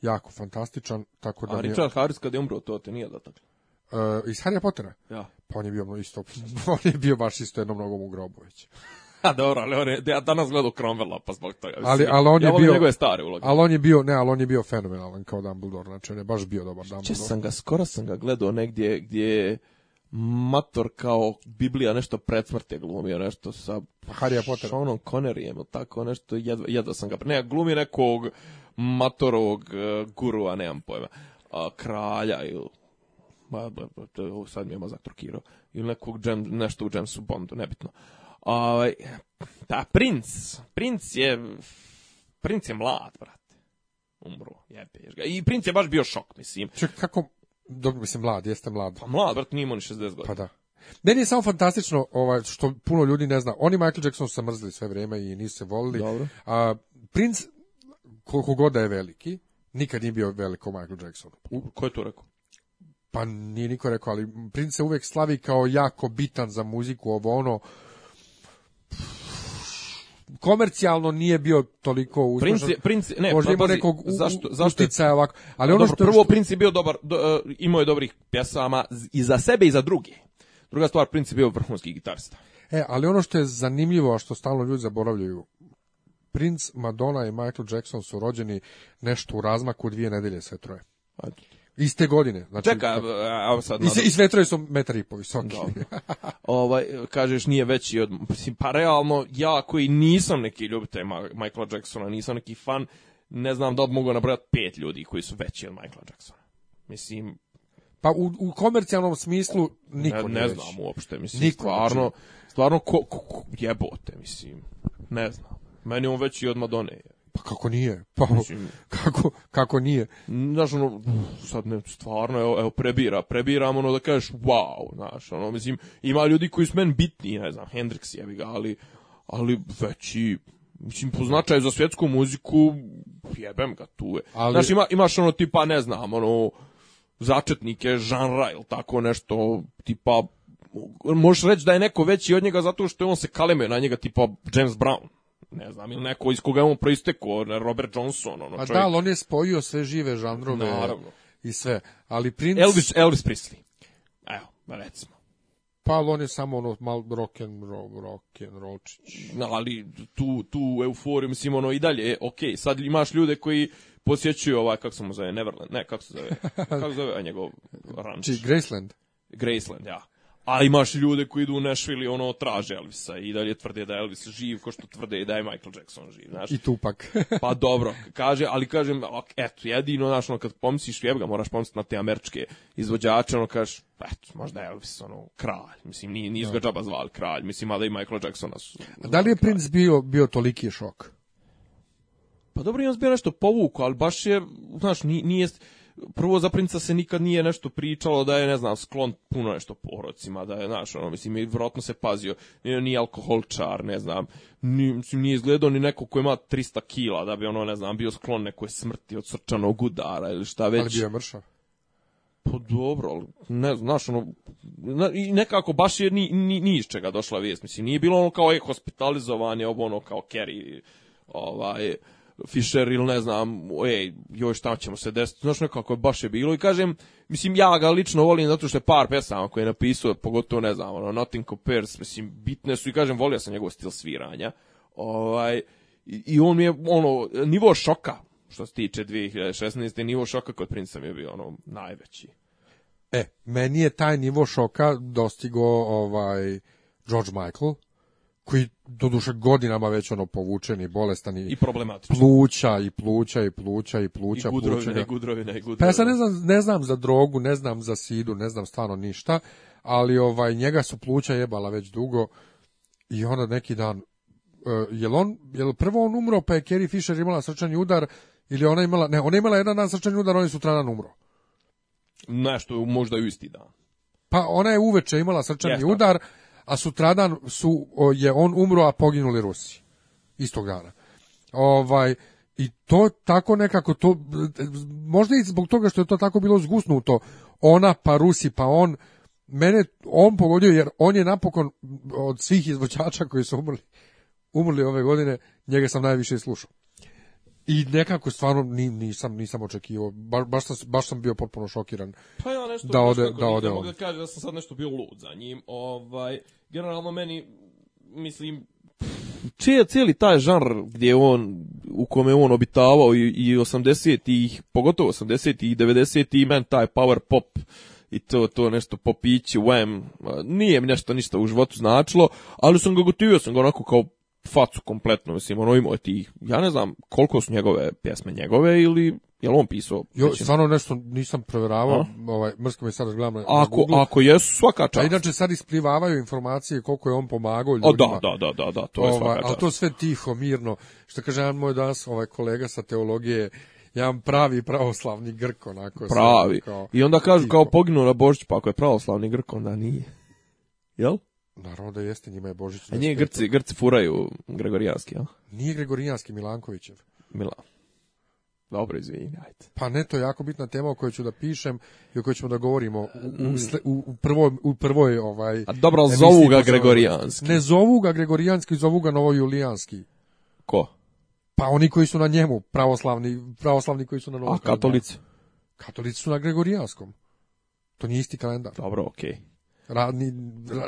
A: jako fantastičan, tako da...
B: A Richard je... Harris kad je umro, to te nije dotaklo?
A: Uh, iz Harry Pottera?
B: Ja.
A: Pa on je bio isto, [laughs] on je bio baš isto jednom nogom u Grobović. [laughs] A
B: dobro, ali on je, ja danas gledao Cromwella, pa zbog toga.
A: Ali, ali on
B: je
A: ja bio,
B: njegove stare uloge.
A: Ali on je bio, ne, ali on je bio fenomenalan kao Dumbledore, znači on je baš bio dobar Dumbledore. Če
B: sam ga, skoro sam ga gledao negdje gdje mator kao Biblija nešto predsmrte glumio, nešto sa
A: Harry Potter. Seanom
B: Conneryjem, tako nešto, jedva, jedva sam ga, ne, glumi nekog matorovog uh, gurua, nemam pojma, uh, kralja ili ma, to, sad mi je mozak trokirao, ili nekog džem, nešto u Jamesu Bondu, nebitno. Ovaj, ta da, princ, princ je, princ je mlad, brate. Umro, jebeš ga. I princ je baš bio šok, mislim.
A: Ček, kako, dobro mislim, mlad, jeste mlad.
B: Pa mlad, brate, nije imao ni 60 godina.
A: Pa da. Meni je samo fantastično ovaj, što puno ljudi ne zna. Oni Michael Jackson su se mrzili sve vreme i nisu se volili. Dobro. A, princ, koliko god da je veliki, nikad nije bio veliko Michael Jackson.
B: U... Ko
A: je
B: to rekao?
A: pa nije niko rekao, ali Prince se uvek slavi kao jako bitan za muziku, ovo ono, komercijalno nije bio toliko
B: uspešan. Prince, Prince, ne, možda ima nekog u, zašto, zašto
A: je, ovako. Ali pa ono dobro, što,
B: prvo, Prince je bio dobar, do, e, imao je dobrih pjesama i za sebe i za druge. Druga stvar, Prince je bio vrhunski gitarista.
A: E, ali ono što je zanimljivo, a što stalno ljudi zaboravljaju, Prince, Madonna i Michael Jackson su rođeni nešto u razmaku dvije nedelje sve troje.
B: Ajde.
A: Iste godine. Znači,
B: Čeka, a sad... I,
A: i svetrovi su metar i po visoki. [laughs]
B: ovaj, kažeš, nije veći od... Pa realno, ja koji nisam neki ljubitelj Michaela Jacksona, nisam neki fan, ne znam da bi mogao nabrojati pet ljudi koji su veći od Michaela Jacksona. Mislim...
A: Pa u, u komercijalnom smislu niko
B: ne, ne znam uopšte, mislim, niko, stvarno, znači- stvarno ko, ko, ko, jebote, mislim, ne znam. Meni on veći od Madone je.
A: Pa kako nije? Pa Mislim, kako, kako nije?
B: Znaš, ono, sad ne, stvarno, evo, evo prebira, prebiram, ono da kažeš, wow, znaš, ono, mislim, ima ljudi koji su men bitni, ne znam, Hendrix jebi ga, ali, ali veći, mislim, po značaju za svjetsku muziku, jebem ga tu je. Ali... Znaš, ima, imaš ono tipa, ne znam, ono, začetnike žanra ili tako nešto, tipa, možeš reći da je neko veći od njega zato što on se kalemio na njega, tipa James Brown ne znam, ili neko iz koga je proisteko, Robert Johnson, ono, čovjek.
A: A da, on je spojio sve žive žanrove Naravno. i sve, ali Prince...
B: Elvis, Elvis Presley, evo, recimo.
A: Pa, on je samo ono, mal rock and roll, rock and rollčić.
B: No, ali tu, tu euforiju, mislim, ono, i dalje, e, ok, sad imaš ljude koji posjećuju ovaj, kako se mu zove, Neverland, ne, kako se zove, kako se zove a njegov ranč? Či
A: Graceland?
B: Graceland, ja. A imaš ljude koji idu u Nashville i ono traže Elvisa i dalje tvrde da Elvis živ, ko što tvrde i da je Michael Jackson živ, znaš.
A: I Tupak.
B: [laughs] pa dobro, kaže, ali kažem, ok, eto, jedino, znaš, ono, kad pomisliš jebga, moraš pomisliti na te američke izvođače, ono, kažeš, eto, možda Elvis, ono, kralj, mislim, nije, nije ga da. džaba zvali kralj, mislim, mada i Michael Jacksona su...
A: A da li je princ bio, bio toliki šok?
B: Pa dobro, imam bio nešto povuku, ali baš je, znaš, nije, nije prvo za princa se nikad nije nešto pričalo da je, ne znam, sklon puno nešto porocima, da je, znaš, ono, mislim, i vrotno se pazio, nije, nije alkoholčar, ne znam, ni, mislim, nije izgledao ni neko ko ima 300 kila, da bi, ono, ne znam, bio sklon nekoj smrti od srčanog udara ili šta već.
A: Ali bio je mršav.
B: Pa dobro, ali ne znaš, ono, i nekako baš je ni, ni, ni iz čega došla vijest, mislim, nije bilo ono kao je hospitalizovan je, ovo ono kao Kerry, ovaj, Fischer ili ne znam, ej, joj šta ćemo se desiti, znaš nekako baš je bilo i kažem, mislim ja ga lično volim zato što je par pesama koje je napisao, pogotovo ne znam, ono, Nothing Compares, mislim bitne su i kažem, volio sam njegov stil sviranja, ovaj, i, i on mi je, ono, nivo šoka, što se tiče 2016. nivo šoka kod Prince mi je bio ono najveći.
A: E, meni je taj nivo šoka dostigo ovaj George Michael koji doduše godinama već ono povučeni, bolestani
B: i problematični.
A: Pluća i pluća i pluća i pluća,
B: i gudrovina, plućenja. i gudrovina i gudrovina. Pa ja
A: sad ne znam, ne znam za drogu, ne znam za sidu, ne znam stvarno ništa, ali ovaj njega su pluća jebala već dugo i onda neki dan e, jel on jel prvo on umro pa je Kerry Fisher imala srčani udar ili ona imala ne, ona imala jedan dan srčani udar, on je sutradan umro.
B: Nešto možda u isti dan.
A: Pa ona je uveče imala srčani Jeste. udar a sutradan su, je on umro, a poginuli Rusi. Istog dana. Ovaj, I to tako nekako, to, možda i zbog toga što je to tako bilo zgusnuto, ona pa Rusi pa on, mene on pogodio jer on je napokon od svih izvođača koji su umrli, umrli ove godine, njega sam najviše slušao. I nekako stvarno ni, nisam nisam očekivao. Baš baš sam baš sam bio potpuno šokiran. Pa ja nešto da ode da ode. on.
B: da kaže da sam sad nešto bio lud za njim. Ovaj generalno meni, mislim, čije cijeli taj žanr gdje on, u kome on obitavao i, i 80-ih, pogotovo 80-ih i 90-ih, men taj power pop, i to to nešto popići, wham, nije mi nešto ništa u životu značilo, ali sam ga gotivio, sam ga onako kao facu kompletno, mislim, ono imao ti, ja ne znam koliko su njegove pjesme njegove ili Jel on pisao?
A: Jo, stvarno nešto nisam proveravao, A? ovaj mrsko me sad glavno.
B: Ako na ako jesu svaka čast.
A: A inače sad isplivavaju informacije koliko je on pomagao ljudima. O,
B: da, da, da, da, da, to ovaj, je
A: svaka ovaj,
B: čast.
A: A to sve tiho, mirno. Što kaže jedan moj danas ovaj kolega sa teologije, jedan pravi pravoslavni Grk onako.
B: Pravi. Kao, I onda kažu tiho. kao poginuo na Božić, pa ako je pravoslavni Grk onda nije. Jel?
A: Naravno da jeste, njima je Božić. A
B: nije Grci, Grci furaju Gregorijanski, jel?
A: Nije Gregorijanski, Milankovićev.
B: Milan. Dobro, izvini,
A: ajde. Pa ne, to je jako bitna tema o kojoj ću da pišem i o kojoj ćemo da govorimo u, u, mm. u, prvoj, u prvoj ovaj...
B: A dobro, ali zovu ga Gregorijanski.
A: Ne zovu ga Gregorijanski, zovu ga Novojulijanski.
B: Ko?
A: Pa oni koji su na njemu, pravoslavni, pravoslavni koji su na Novom A
B: katolici?
A: Katolici su na Gregorijanskom. To nije isti kalendar.
B: Dobro, okej.
A: Okay. Radni,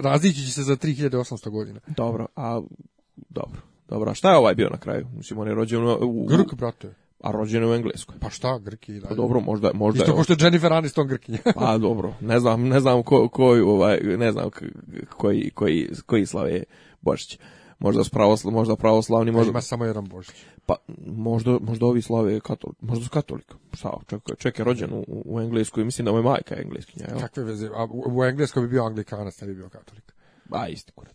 A: različit će se za 3800 godina.
B: Dobro, a... Dobro. Dobro, a šta je ovaj bio na kraju? Mislim, on je rođen u...
A: Grk, brate.
B: A rođena u Engleskoj.
A: Pa šta, Grki?
B: Da, pa dobro, možda, možda
A: Isto
B: je...
A: Isto je Jennifer Aniston Grkinja.
B: pa [laughs] dobro, ne znam, ne znam ko, koji, ovaj, ne znam koji, koji, koji slave Božić. Možda, pravosla, možda pravoslavni, možda...
A: Ima samo jedan Božić.
B: Pa možda, možda ovi slave katol, možda su katolika. Šta, čekaj, čekaj, rođen u, u Engleskoj, mislim da mu je majka engleskinja.
A: Jel? Kakve veze, a u, u Engleskoj bi bio anglikanac, ne bi bio katolik.
B: A isti kurac.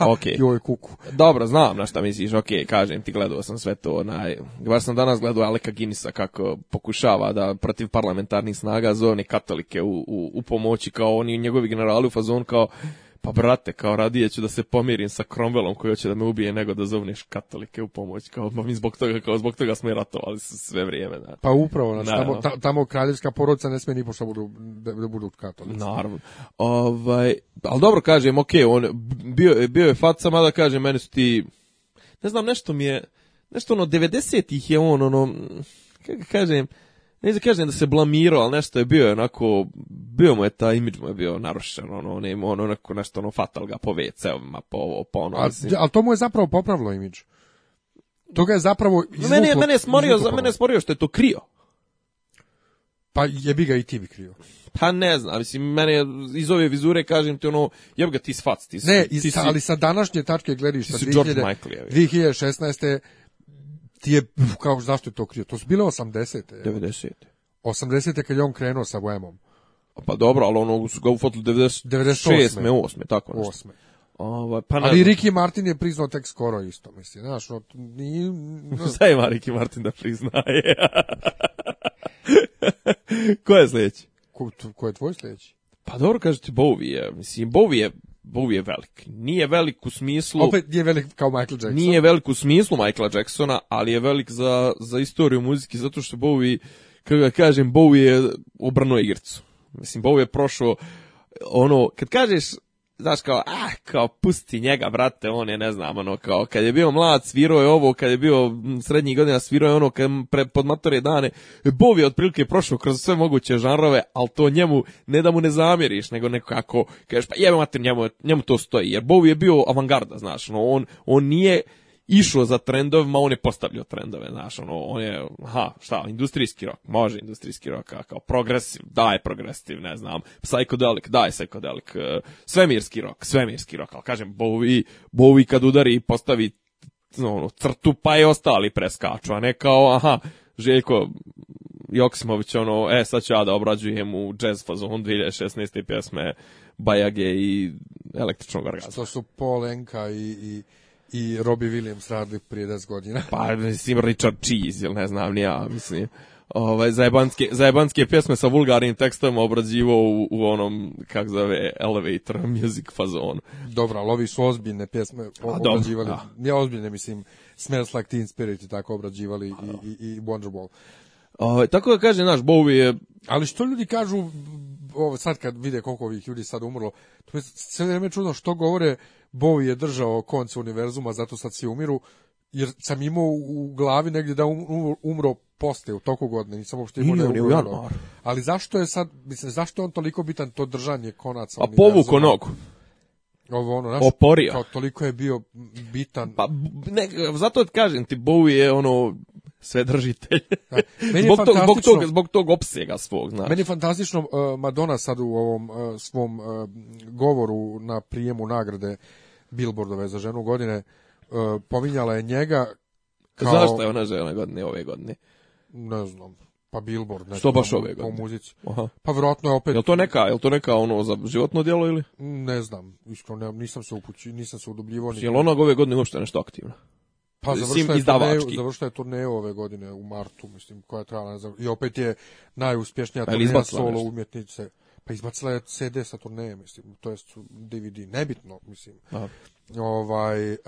B: [laughs] okay. Joj, kuku. Dobro, znam na šta misliš, ok, kažem ti, gledao sam sve to, onaj, baš sam danas gledao Aleka Guinnessa kako pokušava da protiv parlamentarnih snaga zove katolike u, u, u pomoći, kao oni njegovi generali u fazon, kao, pa brate, kao radije ću da se pomirim sa Cromwellom koji hoće da me ubije nego da zovneš katolike u pomoć, kao pa mi zbog toga, kao zbog toga smo i ratovali sve vrijeme. Da.
A: Pa upravo, znači, tamo, tamo kraljevska porodica ne smije ni pošto budu, da, da budu katolici.
B: Naravno. Ovaj, ali dobro kažem, ok, on, bio, bio je faca, mada kažem, meni su ti, ne znam, nešto mi je, nešto ono, 90-ih je on, ono, kako kažem, ne znam kažem da se blamirao, ali nešto je bio onako, bio mu je ta imidž mu je bio narušen, ono, ne ima ono onako nešto ono fatal ga po WC-ovima, po ovo, po ono.
A: Ali to mu je zapravo popravilo imidž. To ga je zapravo izvuklo. Mene, mene,
B: je smorio, izvuklo mene je smorio što je to krio.
A: Pa jebi ga i ti bi krio. Pa
B: ne znam, mislim, mene iz ove vizure kažem ti ono, jeb ga ti sfac,
A: ti si, Ne,
B: iz,
A: ti si, ali sa današnje tačke gledaš, sa 2000, 2016 ti je, kao, zašto je to krio? To su bile
B: 80.
A: 90. 80. kad je on krenuo sa Vojemom.
B: Pa dobro, ali ono su ga ufatili 96. 98. 8. Tako nešto. 8.
A: Ovo, ovaj, pa Ali Ricky Martin je priznao tek skoro isto, misli. znaš, no, nije...
B: [laughs] No. Šta ima Ricky Martin da priznaje? [laughs] ko je sljedeći?
A: Ko, ko je tvoj sljedeći?
B: Pa dobro, kažete, Bowie je, mislim, Bowie je Bowie je velik. Nije velik u smislu...
A: Opet nije velik kao Michael Jackson.
B: Nije velik u smislu Michaela Jacksona, ali je velik za, za istoriju muzike, zato što Bowie, kako ga kažem, Bowie je obrano igrcu. Mislim, Bowie je prošao ono, kad kažeš znaš kao, ah, kao, pusti njega, brate, on je, ne znam, ono, kao, kad je bio mlad, svirao je ovo, kad je bio srednjih godina, svirao je ono, kad pre, pod matore dane, Bov je otprilike prošao kroz sve moguće žanrove, ali to njemu, ne da mu ne zamjeriš, nego nekako, kažeš, pa jebe mater, njemu, njemu to stoji, jer Bov je bio avangarda, znaš, no, on, on nije, išao za trendovima, on je postavljao trendove, znaš, ono, on je, ha, šta, industrijski rok, može industrijski rok, kao progresiv, daje progresiv, ne znam, psychedelic, daje psychedelic, e, svemirski rok, svemirski rok, ali kažem, Bowie, Bowie kad udari i postavi ono, crtu, pa i ostali preskaču, a ne kao, aha, Željko Joksimović, ono, e, sad ću ja da obrađujem u jazz fazon 2016. pjesme Bajage i električnog orgazma.
A: Što su Polenka i, i i Robbie Williams radili prije 10 godina.
B: Pa, mislim, Richard Cheese, ili ne znam, ni ja, mislim. Ovaj, zajebanske, zajebanske pjesme sa vulgarnim tekstom obrađivo u, u onom, kak zove, elevator music fazonu.
A: Dobro, ali ovi su ozbiljne pjesme obrađivali. Dobro, ja. ja ozbiljne, mislim, Smells Like Teen Spirit i tako obrađivali i, i, i Wonderball.
B: Ovaj, tako da kaže, naš Bowie je...
A: Ali što ljudi kažu, ovo, sad kad vide koliko ovih ljudi sad umrlo, to je sve vreme čudno što govore Bowie je držao konce univerzuma, zato sad svi umiru, jer sam imao u glavi negdje da um, um, umro poste u toku godine, nisam uopšte imao da umro. Ali zašto je sad, mislim, zašto je on toliko bitan, to držanje konaca
B: A povuko nogu.
A: Ovo ono, znaš, Oporio. Kao toliko je bio bitan.
B: Pa, ne, zato kažem ti, Bowie je ono, sve držitelj. [laughs] Meni zbog, tog, zbog, tog, zbog tog opsega svog, znaš.
A: Meni je fantastično uh, Madonna sad u ovom uh, svom uh, govoru na prijemu nagrade Billboardove za ženu godine, e, pominjala je njega kao...
B: Zašto je ona žena godine ove godine?
A: Ne znam. Pa Billboard. Nešto, Što baš
B: ove godine? Po muzici.
A: Aha. Pa vjerojatno je opet... Je
B: to neka, je to neka ono za životno djelo ili?
A: Ne znam, iskreno nisam se upući, nisam se udubljivao.
B: Je li ona ove godine uopšte nešto aktivna?
A: Pa završila je, turneju, je turneju ove godine u martu, mislim, koja je trajala, ne znam, i opet je najuspješnija pa solo nešto? umjetnice pa izbacila je CD sa turneje, mislim, to jest DVD, nebitno, mislim. Aha. Da. Ovaj, e,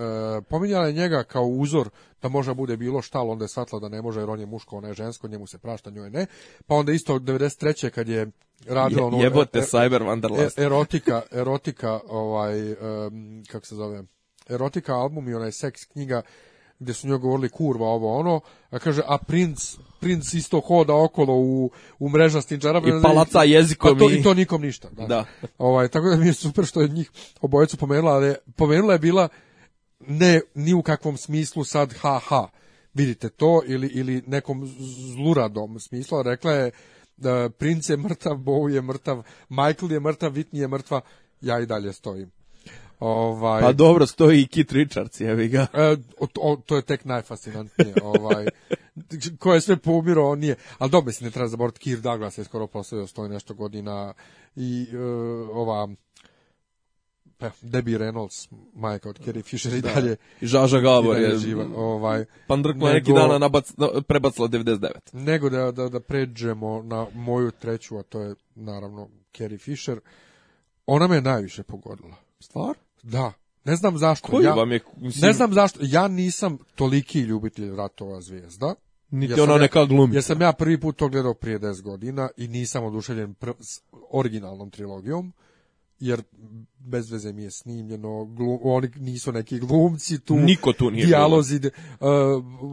A: pominjala je njega kao uzor da može da bude bilo šta, ali onda je shvatila da ne može jer on je muško, ona je žensko, njemu se prašta, njoj ne. Pa onda isto 93. kad je radila je, ono...
B: Jebote, er, Cyber Wanderlust.
A: E, erotika, erotika, ovaj, um, e, kako se zove, erotika album i onaj seks knjiga, gde su njoj govorili kurva ovo ono, a kaže, a princ, princ isto hoda okolo u, u mrežastim džarabima.
B: I palaca jezikom.
A: Pa I... To, i... to nikom ništa. Da. da. Ovaj, tako da mi je super što je njih obojicu pomenula, ali pomenula je bila ne, ni u kakvom smislu sad ha-ha, vidite to, ili, ili nekom zluradom smislu, rekla je da princ je mrtav, Bow je mrtav, Michael je mrtav, Whitney je mrtva, ja i dalje stojim. Ovaj
B: Pa dobro stoji i Kit Richards, jevi ga.
A: E, to, to je tek najfascinantnije, [laughs] ovaj ko je sve poumiro, on nije. Al dobro, mislim ne treba zaboraviti Kirk Douglas je skoro postavio 100 nešto godina i e, ova pa Debbie Reynolds, majka od Carrie Fisher
B: i
A: da. dalje.
B: I Žaža Gabor je
A: živa, ovaj
B: Pandrkla pa neki dana nabac, prebacila 99.
A: Nego da, da da pređemo na moju treću, a to je naravno Carrie Fisher. Ona me najviše pogodila.
B: Stvar?
A: Da. Ne znam zašto. Koji
B: ja, vam je,
A: mislim... Ne znam zašto. Ja nisam toliki ljubitelj ratova zvijezda. Niti ona
B: neka glumica. Jer
A: sam ja prvi put to gledao prije 10 godina i nisam oduševljen s originalnom trilogijom jer bez veze mi je snimljeno, glum, oni nisu neki glumci tu.
B: Niko tu nije
A: Dijalozi, uh,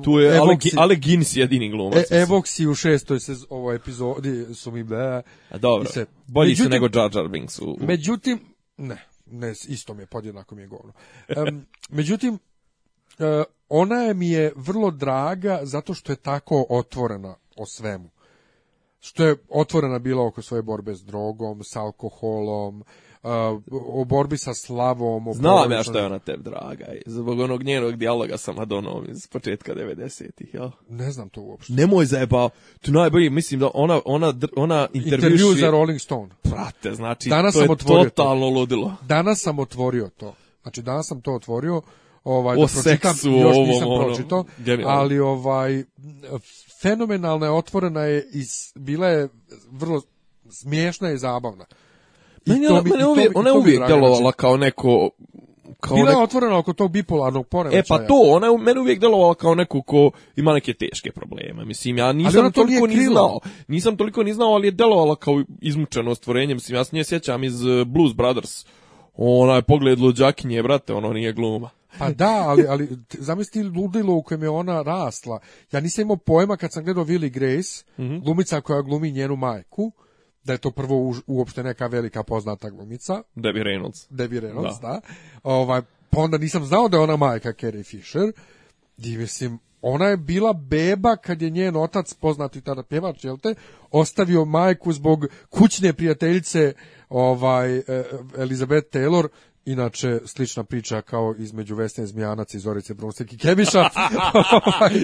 B: tu je evoksi, Ale, Gins jedini glumac.
A: E, evoksi u šestoj se ovoj epizodi su mi be.
B: A dobro, se, bolji međutim, su nego Jar Jar Binks. U, u...
A: Međutim, ne ne, isto mi je, podjednako mi je govno. Um, međutim, e, ona je mi je vrlo draga zato što je tako otvorena o svemu. Što je otvorena bila oko svoje borbe s drogom, s alkoholom, o uh, borbi sa slavom. O Znam
B: ja
A: što je
B: ona te draga. Zbog onog njenog dijaloga sa Madonom iz početka 90-ih, jel?
A: Ne znam to uopšte.
B: Nemoj zajebao. Tu najbolji, mislim da ona, ona, ona intervjuši... Intervju
A: za Rolling Stone.
B: Prate, znači, danas to sam je totalno to. ludilo.
A: Danas sam otvorio to. Znači, danas sam to otvorio. Ovaj, o da pročitam, seksu, još
B: ovom, nisam pročito, ono,
A: ali ovaj, fenomenalna je, otvorena je, iz, bila je vrlo smiješna i zabavna.
B: Meni, ona, mene, ona, ona je uvijek delovala kao neko
A: kao bila neko... otvorena oko
B: tog
A: bipolarnog poremećaja. E
B: pa to, ona je meni uvijek djelovala kao neko ko ima neke teške probleme. Mislim ja nisam toliko ni znao. Nisam toliko ni znao, ali je delovala kao izmučeno stvorenje. Mislim ja se nje sjećam iz e, Blues Brothers. Ona je pogled luđakinje, brate, ono nije gluma.
A: Pa da, ali, ali zamisli ludilo u kojem je ona rasla. Ja nisam imao pojma kad sam gledao Willy Grace, mm -hmm. glumica koja glumi njenu majku, da je to prvo uopšte neka velika poznata glumica.
B: Debbie Reynolds.
A: Debbie Reynolds, da. da. Ovaj, pa onda nisam znao da je ona majka Carrie Fisher. I mislim, ona je bila beba kad je njen otac, poznati tada pjevač, jel te, ostavio majku zbog kućne prijateljice ovaj, e, Elizabeth Taylor, Inače, slična priča kao između Vesne Zmijanac i Zorice Brunsteg i Kebiša. [laughs]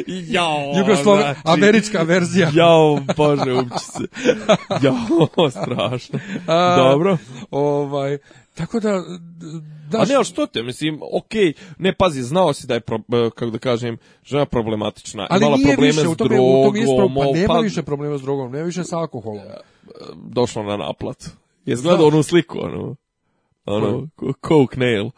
A: jao,
B: [laughs] Jugoslav, znači,
A: američka verzija.
B: jao, bože, umči se. [laughs] Jao, strašno. A, Dobro.
A: Ovaj, tako da...
B: da A ne, ali što te, mislim, okej, okay, ne, pazi, znao si da je, pro, eh, kako da kažem, žena problematična. Ali imala nije probleme više, s u tome, drogom. U tome isprav,
A: pa, pa nema pa, više problema s drogom, nema više sa alkoholom. Eh,
B: Došlo na naplat. Je gledao onu sliku, ono? ono, coke nail.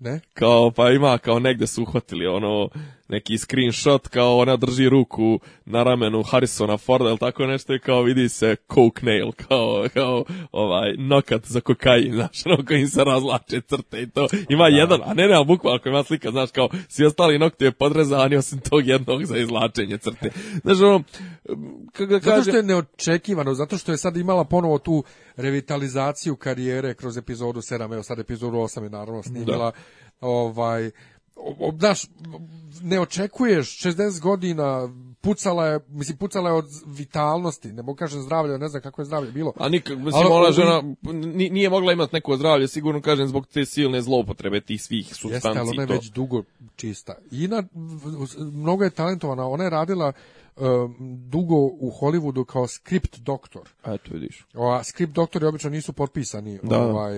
B: Ne? Kao, pa ima, kao negde su uhvatili, ono, neki screenshot kao ona drži ruku na ramenu Harrisona Forda ili tako nešto i kao vidi se coke nail, kao, kao ovaj nokat za kokain, znaš, ono kojim se razlače crte i to. Ima da. jedan, a ne, ne, bukvalno ako ima slika, znaš, kao svi ostali nokti je podrezani osim tog jednog za izlačenje crte. Znaš, ono,
A: kako da Zato što je neočekivano, zato što je sad imala ponovo tu revitalizaciju karijere kroz epizodu 7, evo sad epizodu 8 je naravno snimila, da. ovaj, znaš, ne očekuješ 60 godina pucala je, mislim, pucala je od vitalnosti, ne mogu kažem zdravlje, ne znam kako je zdravlje bilo.
B: A nikak, mislim, Ali, ona žena nije mogla imati neko zdravlje, sigurno kažem, zbog te silne zloupotrebe tih svih substanci. Jeste, ali ona
A: je već dugo čista. I na, mnogo je talentovana, ona je radila dugo u Hollywoodu kao script doktor. Eto vidiš. A script doktori obično nisu potpisani da. ovaj,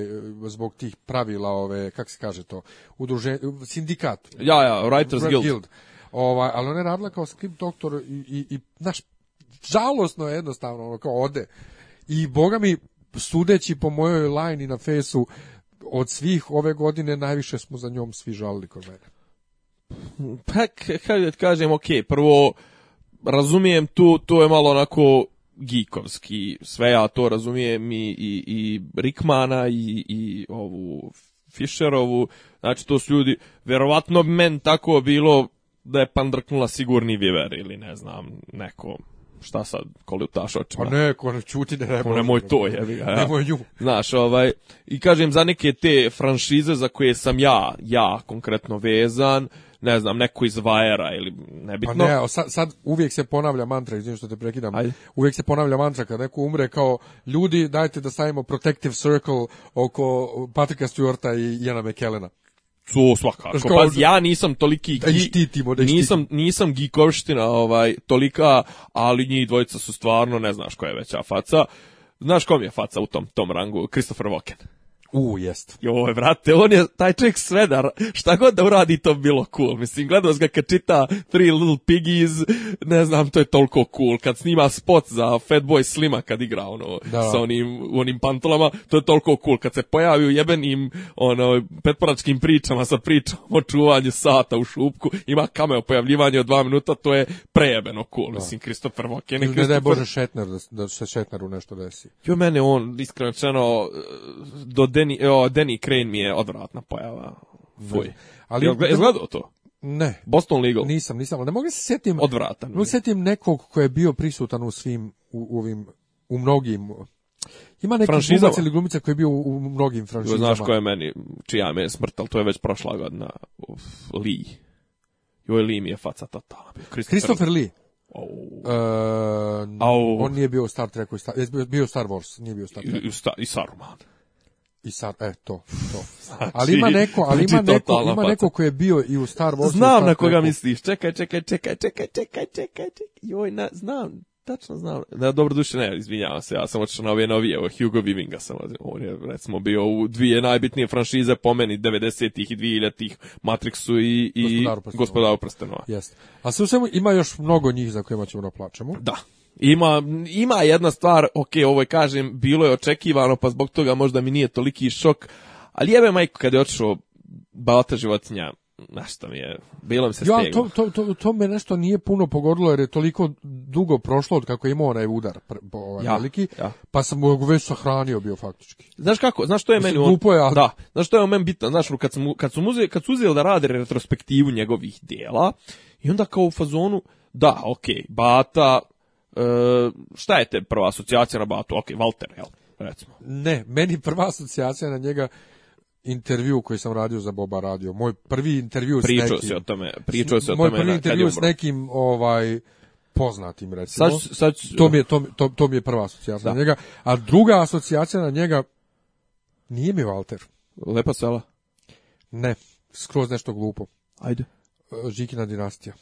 A: zbog tih pravila ove, kak se kaže to, udruženje, sindikat.
B: Ja, ja, Writers Guild. Guild.
A: Ovaj, ali ona je radila kao script doktor i, i, i znaš, žalosno je jednostavno, ono kao ode. I boga mi, sudeći po mojoj line i na fesu, od svih ove godine najviše smo za njom svi žalili kod mene.
B: Pa, kako da kažem, prvo, razumijem, tu, tu je malo onako gikovski sve, ja to razumijem i, i, i Rickmana i, i ovu Fischerovu, znači to su ljudi, verovatno men tako bilo da je pandrknula sigurni viver ili ne znam, neko šta sad, koli utaš očima. Pa da.
A: ne, ko ne čuti da ne
B: Nemoj to,
A: je, ga.
B: Ja. Nemoj nju. Znaš, ovaj, i kažem, za neke te franšize za koje sam ja, ja konkretno vezan, ne znam, neko iz Vajera ili pa nebitno. Pa ne,
A: sad, sad uvijek se ponavlja mantra, izvijem što te prekidam, Ajde. uvijek se ponavlja mantra kad neko umre kao ljudi dajte da stavimo protective circle oko Patrika Stewarta i Jana McKellena.
B: To svakako. Škao, Paz, ja nisam toliki da štitimo, da nisam, nisam geekovština ovaj, tolika, ali njih dvojica su stvarno, ne znaš koja je veća faca. Znaš kom je faca u tom, tom rangu? Christopher Walken.
A: U, jest.
B: Joj, vrate, on je taj čovjek sve da šta god da uradi, to bilo cool. Mislim, gledao ga kad čita Three Little Piggies, ne znam, to je toliko cool. Kad snima spot za Fatboy Slima kad igra, ono, da. sa onim, onim pantolama, to je toliko cool. Kad se pojavi u jebenim, ono, petporačkim pričama sa pričom o čuvanju sata u šupku, ima kameo pojavljivanje od dva minuta, to je prejebeno cool.
A: Da.
B: Mislim, Christopher Walken.
A: Ne,
B: Christopher... ne,
A: Bože Šetner, da, da se Šetneru nešto desi.
B: Jo, mene on, iskreno, do Danny, e, o, Danny Crane mi je odvratna pojava. Fuj. Ali, Jel, je gledao to?
A: Ne.
B: Boston Legal?
A: Nisam, nisam, ali ne mogu se sjetim... Odvratan. Ne mogu sjetim nekog koji je bio prisutan u svim, u, u ovim, u mnogim... Ima neki
B: glumac ili glumica
A: koji je bio u, u mnogim franšizama.
B: Znaš ko je meni, čija me je smrt, ali to je već prošla godina. Uf, Lee. Joj, Lee mi je faca totalna.
A: Christopher, Christopher Lee. Oh. Uh, on nije bio Star Trek, je bio Star Wars, nije bio Star
B: Trek. I, i,
A: i
B: Saruman
A: i sad, e, to, to. Znači, ali ima neko, ali ima znači, neko, ima neko koji je bio i u Star Warsu.
B: Znam na koga misliš, čekaj, čekaj, čekaj, čekaj, čekaj, čekaj, čekaj, joj, na, znam, tačno znam. Da, dobro duše, ne, izvinjavam se, ja sam otišao na ove novije, o Hugo Vivinga sam, on je recimo bio u dvije najbitnije franšize po meni, 90-ih i 2000-ih, Matrixu i, i Gospodaru
A: Prstenova. Prstenova. Jeste. A sve u svemu ima još mnogo njih za kojima ćemo da plaćamo.
B: Da. Ima, ima jedna stvar, ok, ovo je kažem, bilo je očekivano, pa zbog toga možda mi nije toliki šok, ali jebe majko kada je otišao balata životinja, na što mi je, bilo mi se steglo. Ja,
A: to, to, to, to, me nešto nije puno pogodilo jer je toliko dugo prošlo od kako je imao onaj udar ovaj ja, veliki, ja. pa sam mu već sahranio bio faktički.
B: Znaš kako, znaš što je meni... Glupo je, ali... Da, znaš što je meni bitno, znaš, kad, sam, kad, su muze, kad su uzeli da rade retrospektivu njegovih dijela i onda kao u fazonu, da, ok, Bata, E, šta je te prva asocijacija na Batu? Ok, Walter, jel? Recimo.
A: Ne, meni prva asocijacija na njega intervju koji sam radio za Boba Radio. Moj prvi intervju
B: pričao s nekim. Pričao se o tome, pričao se o tome.
A: Moj prvi na, intervju s nekim ovaj poznatim recimo. Sad, sad, to mi je to, to, to mi je prva asocijacija da. na njega, a druga asocijacija na njega nije mi Walter.
B: Lepa sela.
A: Ne, skroz nešto glupo.
B: Ajde.
A: E, Žikina dinastija.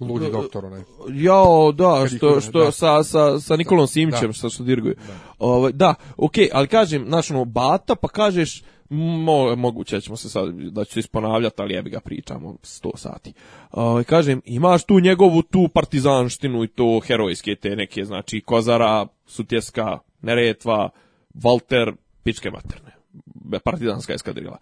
A: Luđi doktor onaj.
B: Jao, da, što, što da. Sa, sa, sa Nikolom Simićem da. što dirguje. Da, ovaj, da okej, okay, ali kažem, znaš ono, bata, pa kažeš, mo, moguće da ćemo se sad, da ću se isponavljati, ali jebi ga pričamo 100 sati. Ovo, ovaj, kažem, imaš tu njegovu tu partizanštinu i to herojske te neke, znači Kozara, Sutjeska, Neretva, Walter, pičke materne, partizanska eskadrila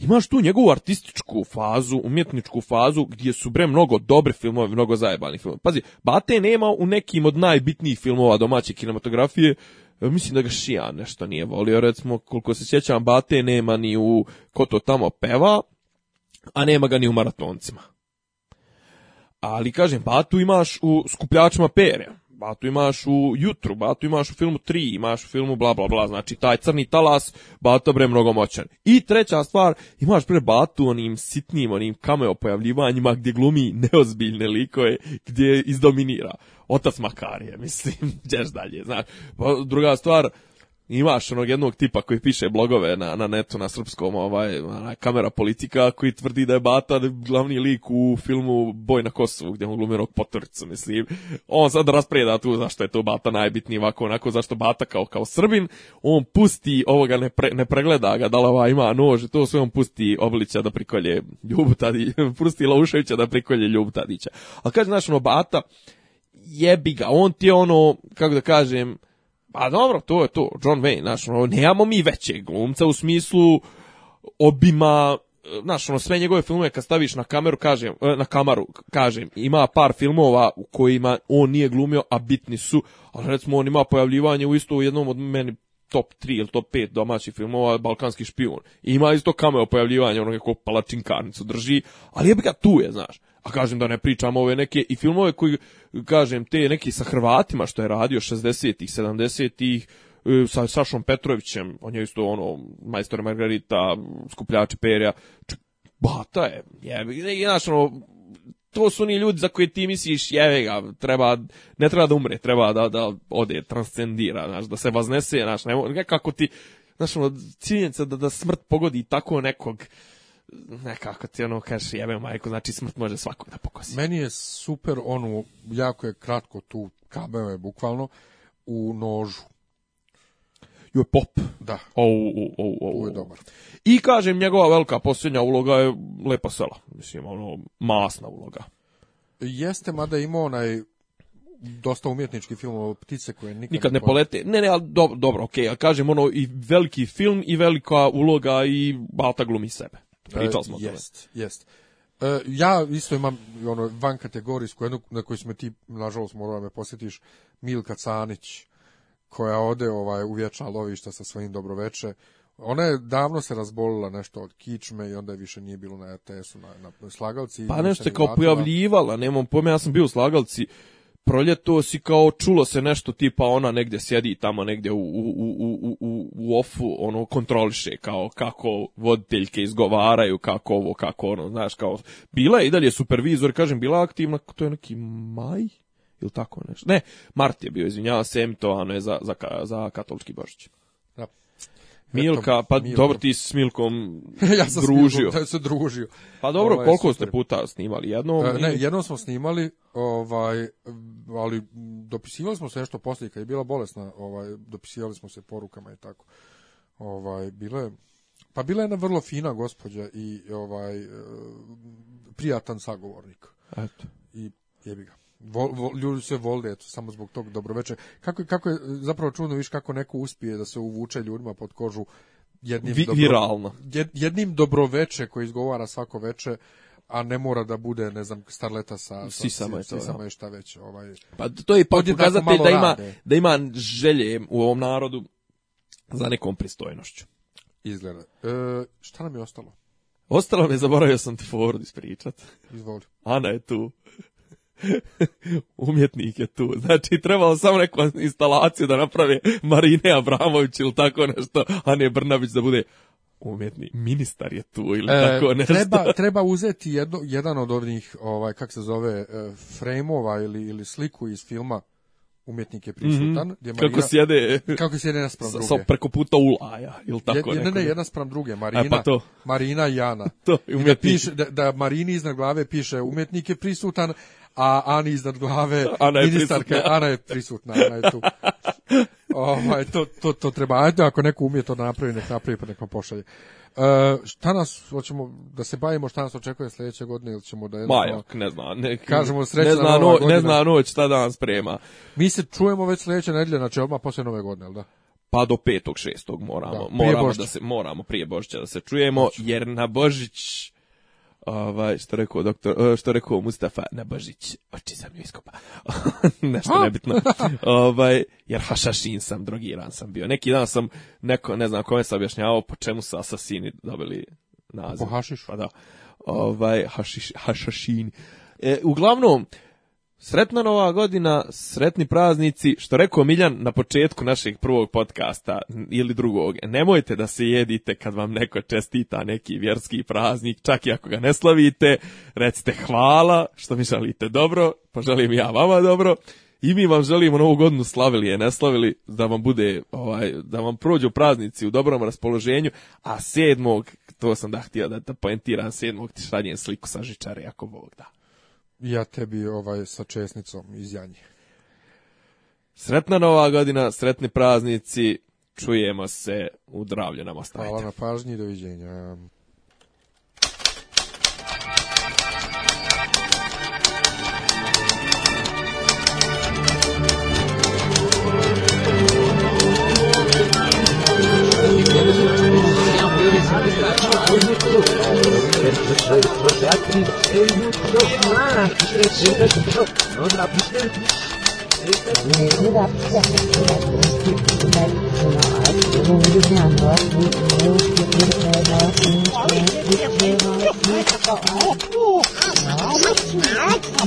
B: imaš tu njegovu artističku fazu, umjetničku fazu gdje su bre mnogo dobri filmovi, mnogo zajebanih filmova. Pazi, Bate nema u nekim od najbitnijih filmova domaće kinematografije, e, mislim da ga Šija nešto nije volio, recimo, koliko se sjećam, Bate nema ni u ko to tamo peva, a nema ga ni u maratoncima. Ali kažem, Batu imaš u skupljačima pere batu imaš u jutru, batu imaš u filmu 3, imaš u filmu bla bla bla, znači taj crni talas, bata bre mnogo moćan. I treća stvar, imaš pre batu onim sitnim, onim kameo pojavljivanjima gdje glumi neozbiljne likove, gdje izdominira. Otac Makarije, [laughs] mislim, ćeš dalje, znaš. Pa, druga stvar, imaš onog jednog tipa koji piše blogove na, na netu na srpskom, ovaj, na kamera politika koji tvrdi da je Bata glavni lik u filmu Boj na Kosovu gdje on glumi onog potoricu, mislim. On sad raspreda tu zašto je to Bata najbitniji ovako, onako zašto Bata kao, kao Srbin, on pusti ovoga, ne, pre, ne pregleda ga, da li ova ima nož, to sve on pusti Oblića da prikolje Ljubu Tadića, [laughs] pusti Lauševića da prikolje Ljubu Tadića. A kaže, znaš, ono, Bata, jebi ga, on ti je ono, kako da kažem, Pa dobro, to je to, John Wayne, znaš, ono, nemamo mi većeg glumca u smislu obima, znaš, ono, sve njegove filmove kad staviš na kameru, kažem, e, na kamaru, kažem, ima par filmova u kojima on nije glumio, a bitni su, ali recimo on ima pojavljivanje u isto u jednom od meni top 3 ili top 5 domaćih filmova Balkanski špijun. Ima isto kameo pojavljivanje ono kako palačinkarnicu drži, ali je bi ga tu je, znaš a kažem da ne pričam ove neke i filmove koji, kažem, te neki sa Hrvatima što je radio 60-ih, 70-ih, e, sa Sašom Petrovićem, on je isto ono, majstor Margarita, skupljači perja, bata je, je, znaš, ono, to su oni ljudi za koje ti misliš, jeve ga, treba, ne treba da umre, treba da, da ode, transcendira, znaš, da se vaznese, znaš, ne, kako ti, znaš, ono, da, da smrt pogodi tako nekog, nekako ti ono kažeš jebe majku, znači smrt može svakog da pokosi.
A: Meni je super ono, jako je kratko tu, kabeo je bukvalno, u nožu.
B: Jo pop.
A: Da. O,
B: o, o, o,
A: je dobar.
B: I kažem, njegova velika posljednja uloga je lepa sela. Mislim, ono, masna uloga.
A: Jeste, mada ima onaj dosta umjetnički film o ptice koje nikad,
B: nikad ne polete. Ne, ne, ali dobro, dobro, okej, okay. kažem ono i veliki film i velika uloga i Balta glumi sebe.
A: Pričali e, smo o tome. Jest, jest. E, ja isto imam ono van kategorijsku jednu na kojoj smo ti nažalost morala da me posjetiš Milka Canić koja ode ovaj u vječna lovišta sa svojim dobroveče. Ona je davno se razbolila nešto od kičme i onda je više nije bilo na RTS-u na, na slagalci.
B: Pa nešto se kao vratila. pojavljivala, nemam pojma, ja sam bio u slagalci proljeto si kao čulo se nešto tipa ona negdje sjedi tamo negdje u, u, u, u, u u ofu, ono kontroliše kao kako voditeljke izgovaraju, kako ovo, kako ono, znaš, kao bila je i dalje supervizor, kažem, bila aktivna, to je neki maj? Ili tako nešto? Ne, Mart je bio, izvinjava se, emitoano je za, za, za katolički božić. Milka, pa Milka. dobro ti s Milkom [laughs] ja sam družio. Ja da
A: se družio.
B: Pa dobro, ovaj, koliko ste puta snimali? Jednom? E,
A: ne, jednom smo snimali, ovaj, ali dopisivali smo se nešto poslije, kad je bila bolesna, ovaj, dopisivali smo se porukama i tako. Ovaj, bile, pa bila je jedna vrlo fina gospođa i ovaj, e, prijatan sagovornik.
B: Eto.
A: I jebi ga. Vol, vol, ljudi se vole eto, samo zbog tog dobroveče. Kako, kako je zapravo čudno viš kako neko uspije da se uvuče ljudima pod kožu jednim,
B: Vi, dobro, viralno.
A: Jed, jednim dobroveče koji izgovara svako veče a ne mora da bude, ne znam, starleta sa sisama, je to, sisama i šta već. Ovaj,
B: pa to je ipak pokazatelj da ima, rade. da ima želje u ovom narodu za nekom pristojnošću.
A: Izgleda. E, šta nam je ostalo?
B: Ostalo mi zaboravio sam ti forward ispričat.
A: Izvoli.
B: Ana je tu. [laughs] umjetnik je tu. Znači, trebalo samo neku instalaciju da naprave Marine Abramović ili tako nešto, a ne Brnabić da bude umjetni ministar je tu ili e, tako nešto.
A: Treba, [laughs] treba uzeti jedno, jedan od ovih, ovaj, kak se zove, e, frame ili, ili sliku iz filma umjetnik je prisutan. Mm -hmm. gdje Marina,
B: kako sjede,
A: kako sjede jedna spram druge. Sa,
B: preko puta ulaja, ili tako
A: Jed, Ne, ne, jedna spram druge, Marina, e, pa to. Marina i Jana. [laughs] to, umjetnik. I da, piše, da, da Marini iznad glave piše umjetnik je prisutan, a Ani iznad glave, Ana je ministarka, prisutna. Ana je prisutna, Ana je tu. Ovaj, to, to, to treba, ajde, ako neko umije to da napravi, nek napravi pa nek vam pošalje. Uh, šta nas, hoćemo da se bavimo, šta nas očekuje sledeće godine ili ćemo da jednostavno...
B: Majak, ne znam, ne,
A: kažemo
B: ne zna,
A: no,
B: ne zna noć šta dan sprema.
A: Mi se čujemo već sljedeće nedelje, znači odmah posle nove godine, jel da? pa do 5. 6. moramo da, moramo da se moramo prije Božića da se čujemo jer na Božić ovaj, što rekao, doktor, eh, što rekao Mustafa Nabažić, oči sam ju iskopa. [laughs] Nešto nebitno. ovaj, jer hašašin sam, drogiran sam bio. Neki dan sam, neko, ne znam kome sam objašnjavao po čemu su asasini dobili naziv. Po hašišu. Pa da. Ovaj, hašiš, hašašin. E, uglavnom, Sretna nova godina, sretni praznici, što rekao Miljan na početku našeg prvog podcasta ili drugog, nemojte da se jedite kad vam neko čestita neki vjerski praznik, čak i ako ga ne slavite, recite hvala što mi želite dobro, poželim pa ja vama dobro i mi vam želimo novu godinu slavili je, ne slavili, da vam bude, ovaj, da vam prođu praznici u dobrom raspoloženju, a sedmog, to sam da htio da, da poentiram, sedmog ti šaljem sliku sa žičare, ako Bog da ja tebi ovaj sa česnicom iz Janje. Sretna nova godina, sretni praznici, čujemo se u dravlju nam ostavite. Hvala na pažnji i doviđenja. Rodati Seydu Tokma Seydu Tokma Ona bize Seydu Tokma Oh,